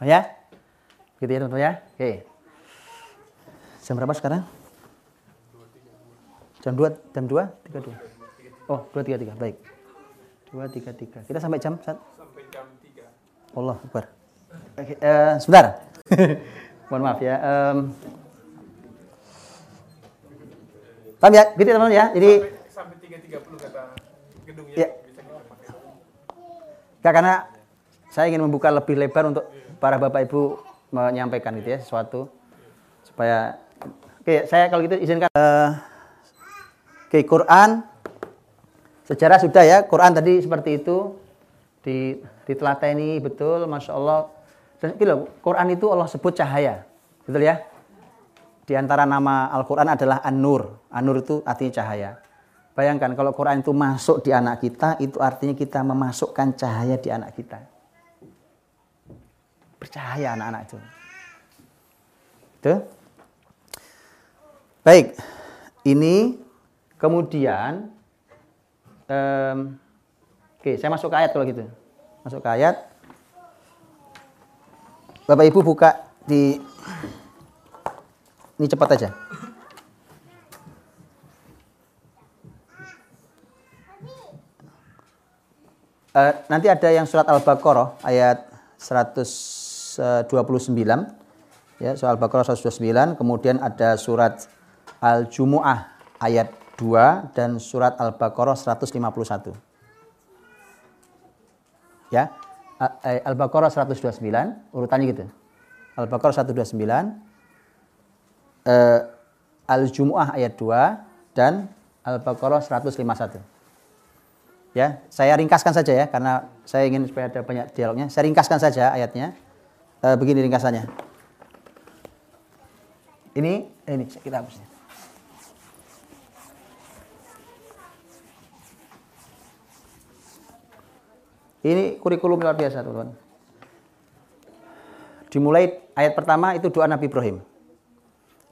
Oh ya? Gitu ya teman-teman ya? Oke. Jam berapa sekarang? Jam 2, jam 2, 32. Oh, 233, baik. 233. Kita sampai jam saat? Sampai jam 3. Allah Akbar. Oke, eh, sebentar. Mohon maaf ya. Em, paham ya? Gitu teman-teman ya. Jadi Sampai 3.30 kata gedungnya. Ya. Enggak, karena saya ingin membuka lebih lebar untuk para bapak ibu menyampaikan gitu ya sesuatu supaya oke saya kalau gitu izinkan eh, oke Quran sejarah sudah ya Quran tadi seperti itu di ditelateni betul masya Allah dan gitu Quran itu Allah sebut cahaya betul ya di antara nama Al-Quran adalah An-Nur. An-Nur itu artinya cahaya. Bayangkan kalau Quran itu masuk di anak kita, itu artinya kita memasukkan cahaya di anak kita. Bercahaya anak-anak itu. Itu. Baik, ini kemudian, em, oke saya masuk ke ayat kalau gitu. Masuk ke ayat. Bapak Ibu buka di ini cepat aja. Eh, nanti ada yang surat Al-Baqarah ayat 129 ya, surat Al-Baqarah 129, kemudian ada surat Al-Jumuah ayat 2 dan surat Al-Baqarah 151. Ya. Eh, Al-Baqarah 129, urutannya gitu. Al-Baqarah 129 eh, Al-Jumu'ah ayat 2 dan Al-Baqarah 151. Ya, saya ringkaskan saja ya karena saya ingin supaya ada banyak dialognya. Saya ringkaskan saja ayatnya. Eh, begini ringkasannya. Ini ini kita hapusnya. Ini kurikulum luar biasa, teman-teman. Dimulai ayat pertama itu doa Nabi Ibrahim.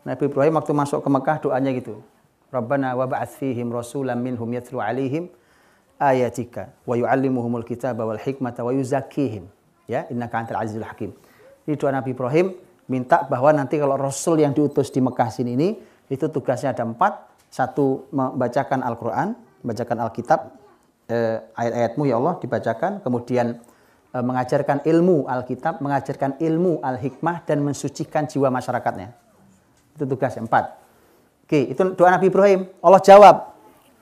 Nabi Ibrahim waktu masuk ke Mekah doanya gitu. Rabbana wa ba'ats fihim rasulan minhum yatlu alaihim ayatika wa yu'allimuhumul kitaba wal hikmata wa yuzakkihim. Ya, innaka antal azizul hakim. Ini doa Nabi Ibrahim minta bahwa nanti kalau rasul yang diutus di Mekah sini ini itu tugasnya ada empat. Satu membacakan Al-Quran, membacakan Alkitab, eh, ayat-ayatmu ya Allah dibacakan. Kemudian eh, mengajarkan ilmu Alkitab, mengajarkan ilmu Al-Hikmah dan mensucikan jiwa masyarakatnya. Itu tugas empat. Oke, itu doa Nabi Ibrahim. Allah jawab.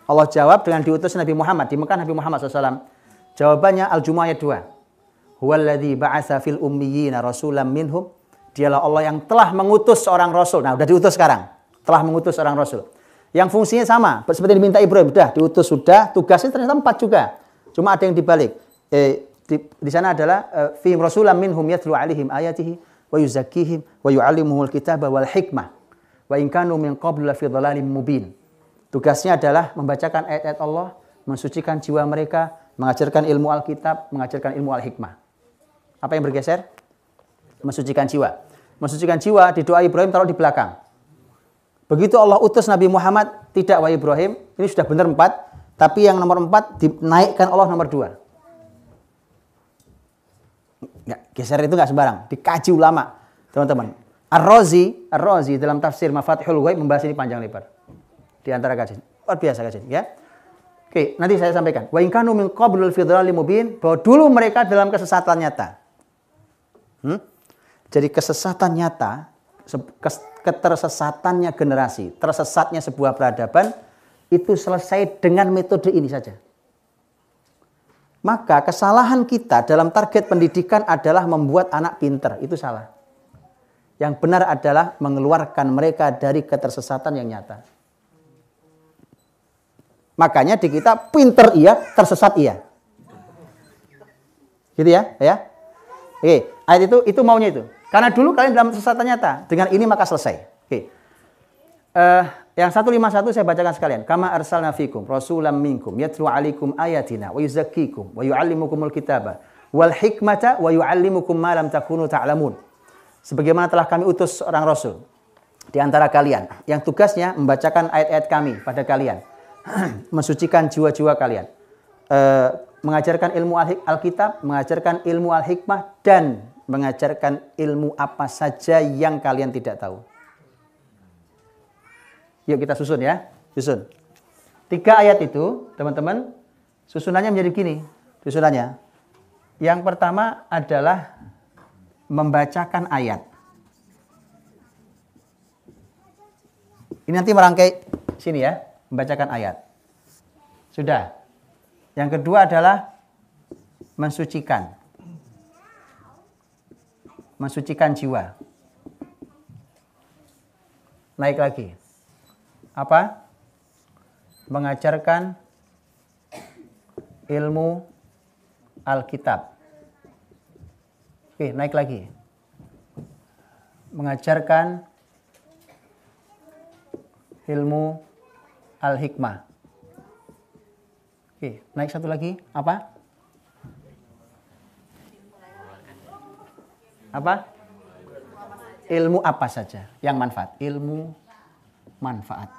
Allah jawab dengan diutus Nabi Muhammad. Di Mekah Nabi Muhammad SAW. Jawabannya Al-Jumu'ah ayat 2. Huwaladzi ba'atha fil ummiyina rasulam minhum. Dialah Allah yang telah mengutus seorang rasul. Nah, udah diutus sekarang. Telah mengutus seorang rasul. Yang fungsinya sama. Seperti diminta Ibrahim. Sudah, diutus sudah. Tugasnya ternyata empat juga. Cuma ada yang dibalik. Eh, di, di sana adalah eh, fi rasulam minhum yatlu alaihim ayatihi wa yuzakkihim wa yu'allimuhumul kitaba wal hikmah wa in kanu min qablu lafi dhalalim mubin. Tugasnya adalah membacakan ayat-ayat Allah, mensucikan jiwa mereka, mengajarkan ilmu Alkitab, mengajarkan ilmu Al-Hikmah. Apa yang bergeser? Mensucikan jiwa. Mensucikan jiwa di doa Ibrahim taruh di belakang. Begitu Allah utus Nabi Muhammad, tidak wahai Ibrahim, ini sudah benar empat, tapi yang nomor empat dinaikkan Allah nomor dua. Nggak, geser itu nggak sembarang, dikaji ulama, teman-teman. Ar-Razi, Ar-Razi dalam tafsir Mafatihul Ghaib membahas ini panjang lebar. di antara kajian. Luar biasa kajian, ya. Oke, nanti saya sampaikan. Wa in kanu min qablul fidhali mubin bahwa dulu mereka dalam kesesatan nyata. Hmm? Jadi kesesatan nyata, ketersesatannya generasi, tersesatnya sebuah peradaban itu selesai dengan metode ini saja. Maka kesalahan kita dalam target pendidikan adalah membuat anak pinter. Itu salah. Yang benar adalah mengeluarkan mereka dari ketersesatan yang nyata. Makanya di kita pinter iya, tersesat iya. Gitu ya, ya. Oke, ayat itu itu maunya itu. Karena dulu kalian dalam kesesatan nyata, dengan ini maka selesai. Oke. Uh, yang 151 saya bacakan sekalian. Kama arsalna fikum rasulam minkum yatlu alaikum ayatina wa yuzakkikum wa yuallimukumul kitaba wal hikmata wa yuallimukum ma lam takunu ta'lamun. Sebagaimana telah kami utus seorang rasul di antara kalian yang tugasnya membacakan ayat-ayat kami pada kalian mensucikan jiwa-jiwa kalian. E, mengajarkan ilmu Alkitab, mengajarkan ilmu Al-Hikmah, dan mengajarkan ilmu apa saja yang kalian tidak tahu. Yuk kita susun ya, susun. Tiga ayat itu, teman-teman, susunannya menjadi gini, susunannya. Yang pertama adalah membacakan ayat. Ini nanti merangkai sini ya membacakan ayat. Sudah. Yang kedua adalah mensucikan. Mensucikan jiwa. Naik lagi. Apa? Mengajarkan ilmu Alkitab. Oke, naik lagi. Mengajarkan ilmu Al-Hikmah. Oke, naik satu lagi. Apa? Apa? Ilmu apa saja yang manfaat? Ilmu manfaat.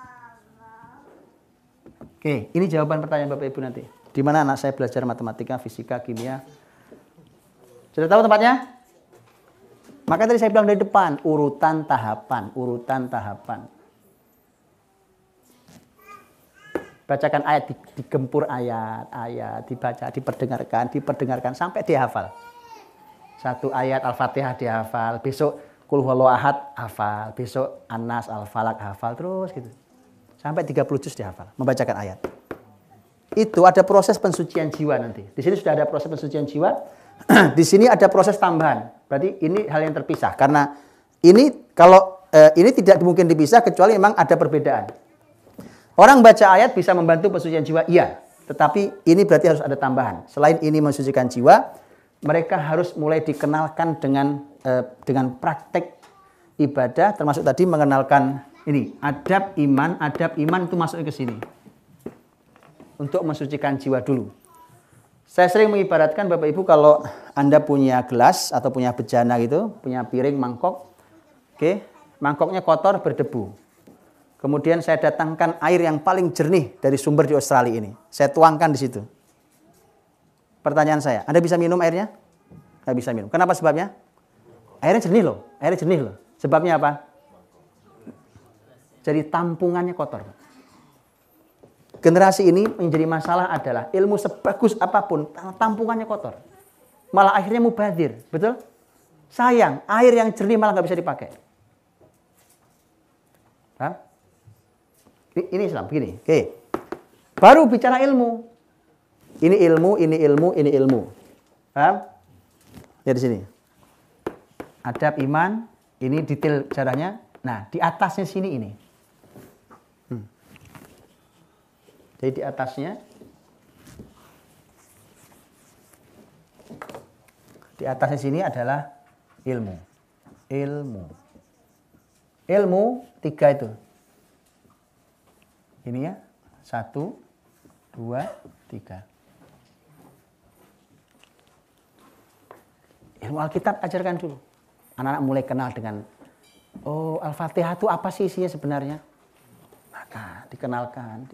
Oke, ini jawaban pertanyaan Bapak Ibu nanti. Di mana anak saya belajar matematika, fisika, kimia? Sudah tahu tempatnya? Maka tadi saya bilang dari depan, urutan tahapan, urutan tahapan. bacakan ayat, digempur ayat, ayat, dibaca, diperdengarkan, diperdengarkan sampai dihafal. Satu ayat Al-Fatihah dihafal, besok Kul ahad hafal, besok Anas Al-Falak hafal terus gitu. Sampai 30 juz dihafal, membacakan ayat. Itu ada proses pensucian jiwa nanti. Di sini sudah ada proses pensucian jiwa. di sini ada proses tambahan. Berarti ini hal yang terpisah karena ini kalau eh, ini tidak mungkin dipisah kecuali memang ada perbedaan. Orang baca ayat bisa membantu pensucian jiwa, iya. Tetapi ini berarti harus ada tambahan. Selain ini mensucikan jiwa, mereka harus mulai dikenalkan dengan eh, dengan praktek ibadah, termasuk tadi mengenalkan ini adab iman, adab iman itu masuk ke sini untuk mensucikan jiwa dulu. Saya sering mengibaratkan Bapak Ibu kalau Anda punya gelas atau punya bejana gitu, punya piring, mangkok, oke, mangkoknya kotor, berdebu. Kemudian saya datangkan air yang paling jernih dari sumber di Australia ini. Saya tuangkan di situ. Pertanyaan saya, Anda bisa minum airnya? Nggak bisa minum. Kenapa sebabnya? Airnya jernih loh. Airnya jernih loh. Sebabnya apa? Jadi tampungannya kotor. Generasi ini menjadi masalah adalah ilmu sebagus apa pun, tampungannya kotor. Malah akhirnya mubadir. Betul? Sayang, air yang jernih malah nggak bisa dipakai. Hah? Ini Islam begini. Oke. Baru bicara ilmu. Ini ilmu, ini ilmu, ini ilmu. Paham? Ya di sini. Adab iman, ini detail caranya. Nah, di atasnya sini ini. Hmm. Jadi di atasnya di atasnya sini adalah ilmu. Ilmu. Ilmu tiga itu. Ini ya, satu, dua, tiga. Ilmu Alkitab ajarkan dulu. Anak-anak mulai kenal dengan, oh Al-Fatihah itu apa sih isinya sebenarnya? Maka dikenalkan.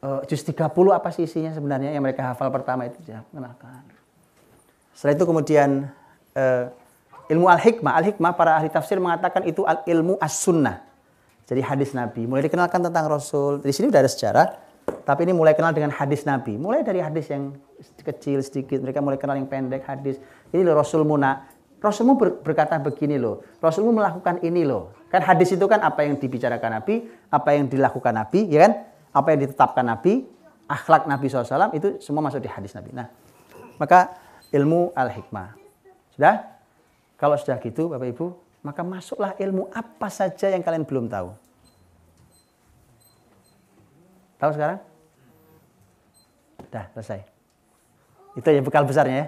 Uh, juz 30 apa sih isinya sebenarnya yang mereka hafal pertama itu ya, kenalkan. Setelah itu kemudian uh, ilmu al-hikmah. Al-hikmah para ahli tafsir mengatakan itu al ilmu as-sunnah Jadi hadis Nabi. Mulai dikenalkan tentang Rasul. Di sini udah ada sejarah. Tapi ini mulai kenal dengan hadis Nabi. Mulai dari hadis yang kecil sedikit. Mereka mulai kenal yang pendek hadis. Ini loh Rasul Muna. Rasulmu ber- berkata begini loh. Rasulmu melakukan ini loh. Kan hadis itu kan apa yang dibicarakan Nabi. Apa yang dilakukan Nabi. Ya kan? Apa yang ditetapkan Nabi. Akhlak Nabi SAW. Itu semua masuk di hadis Nabi. Nah. Maka ilmu al-hikmah. Sudah? Kalau sudah gitu Bapak Ibu. Maka masuklah ilmu apa saja yang kalian belum tahu. Tahu sekarang? Dah, selesai. Itu ya bekal besarnya ya.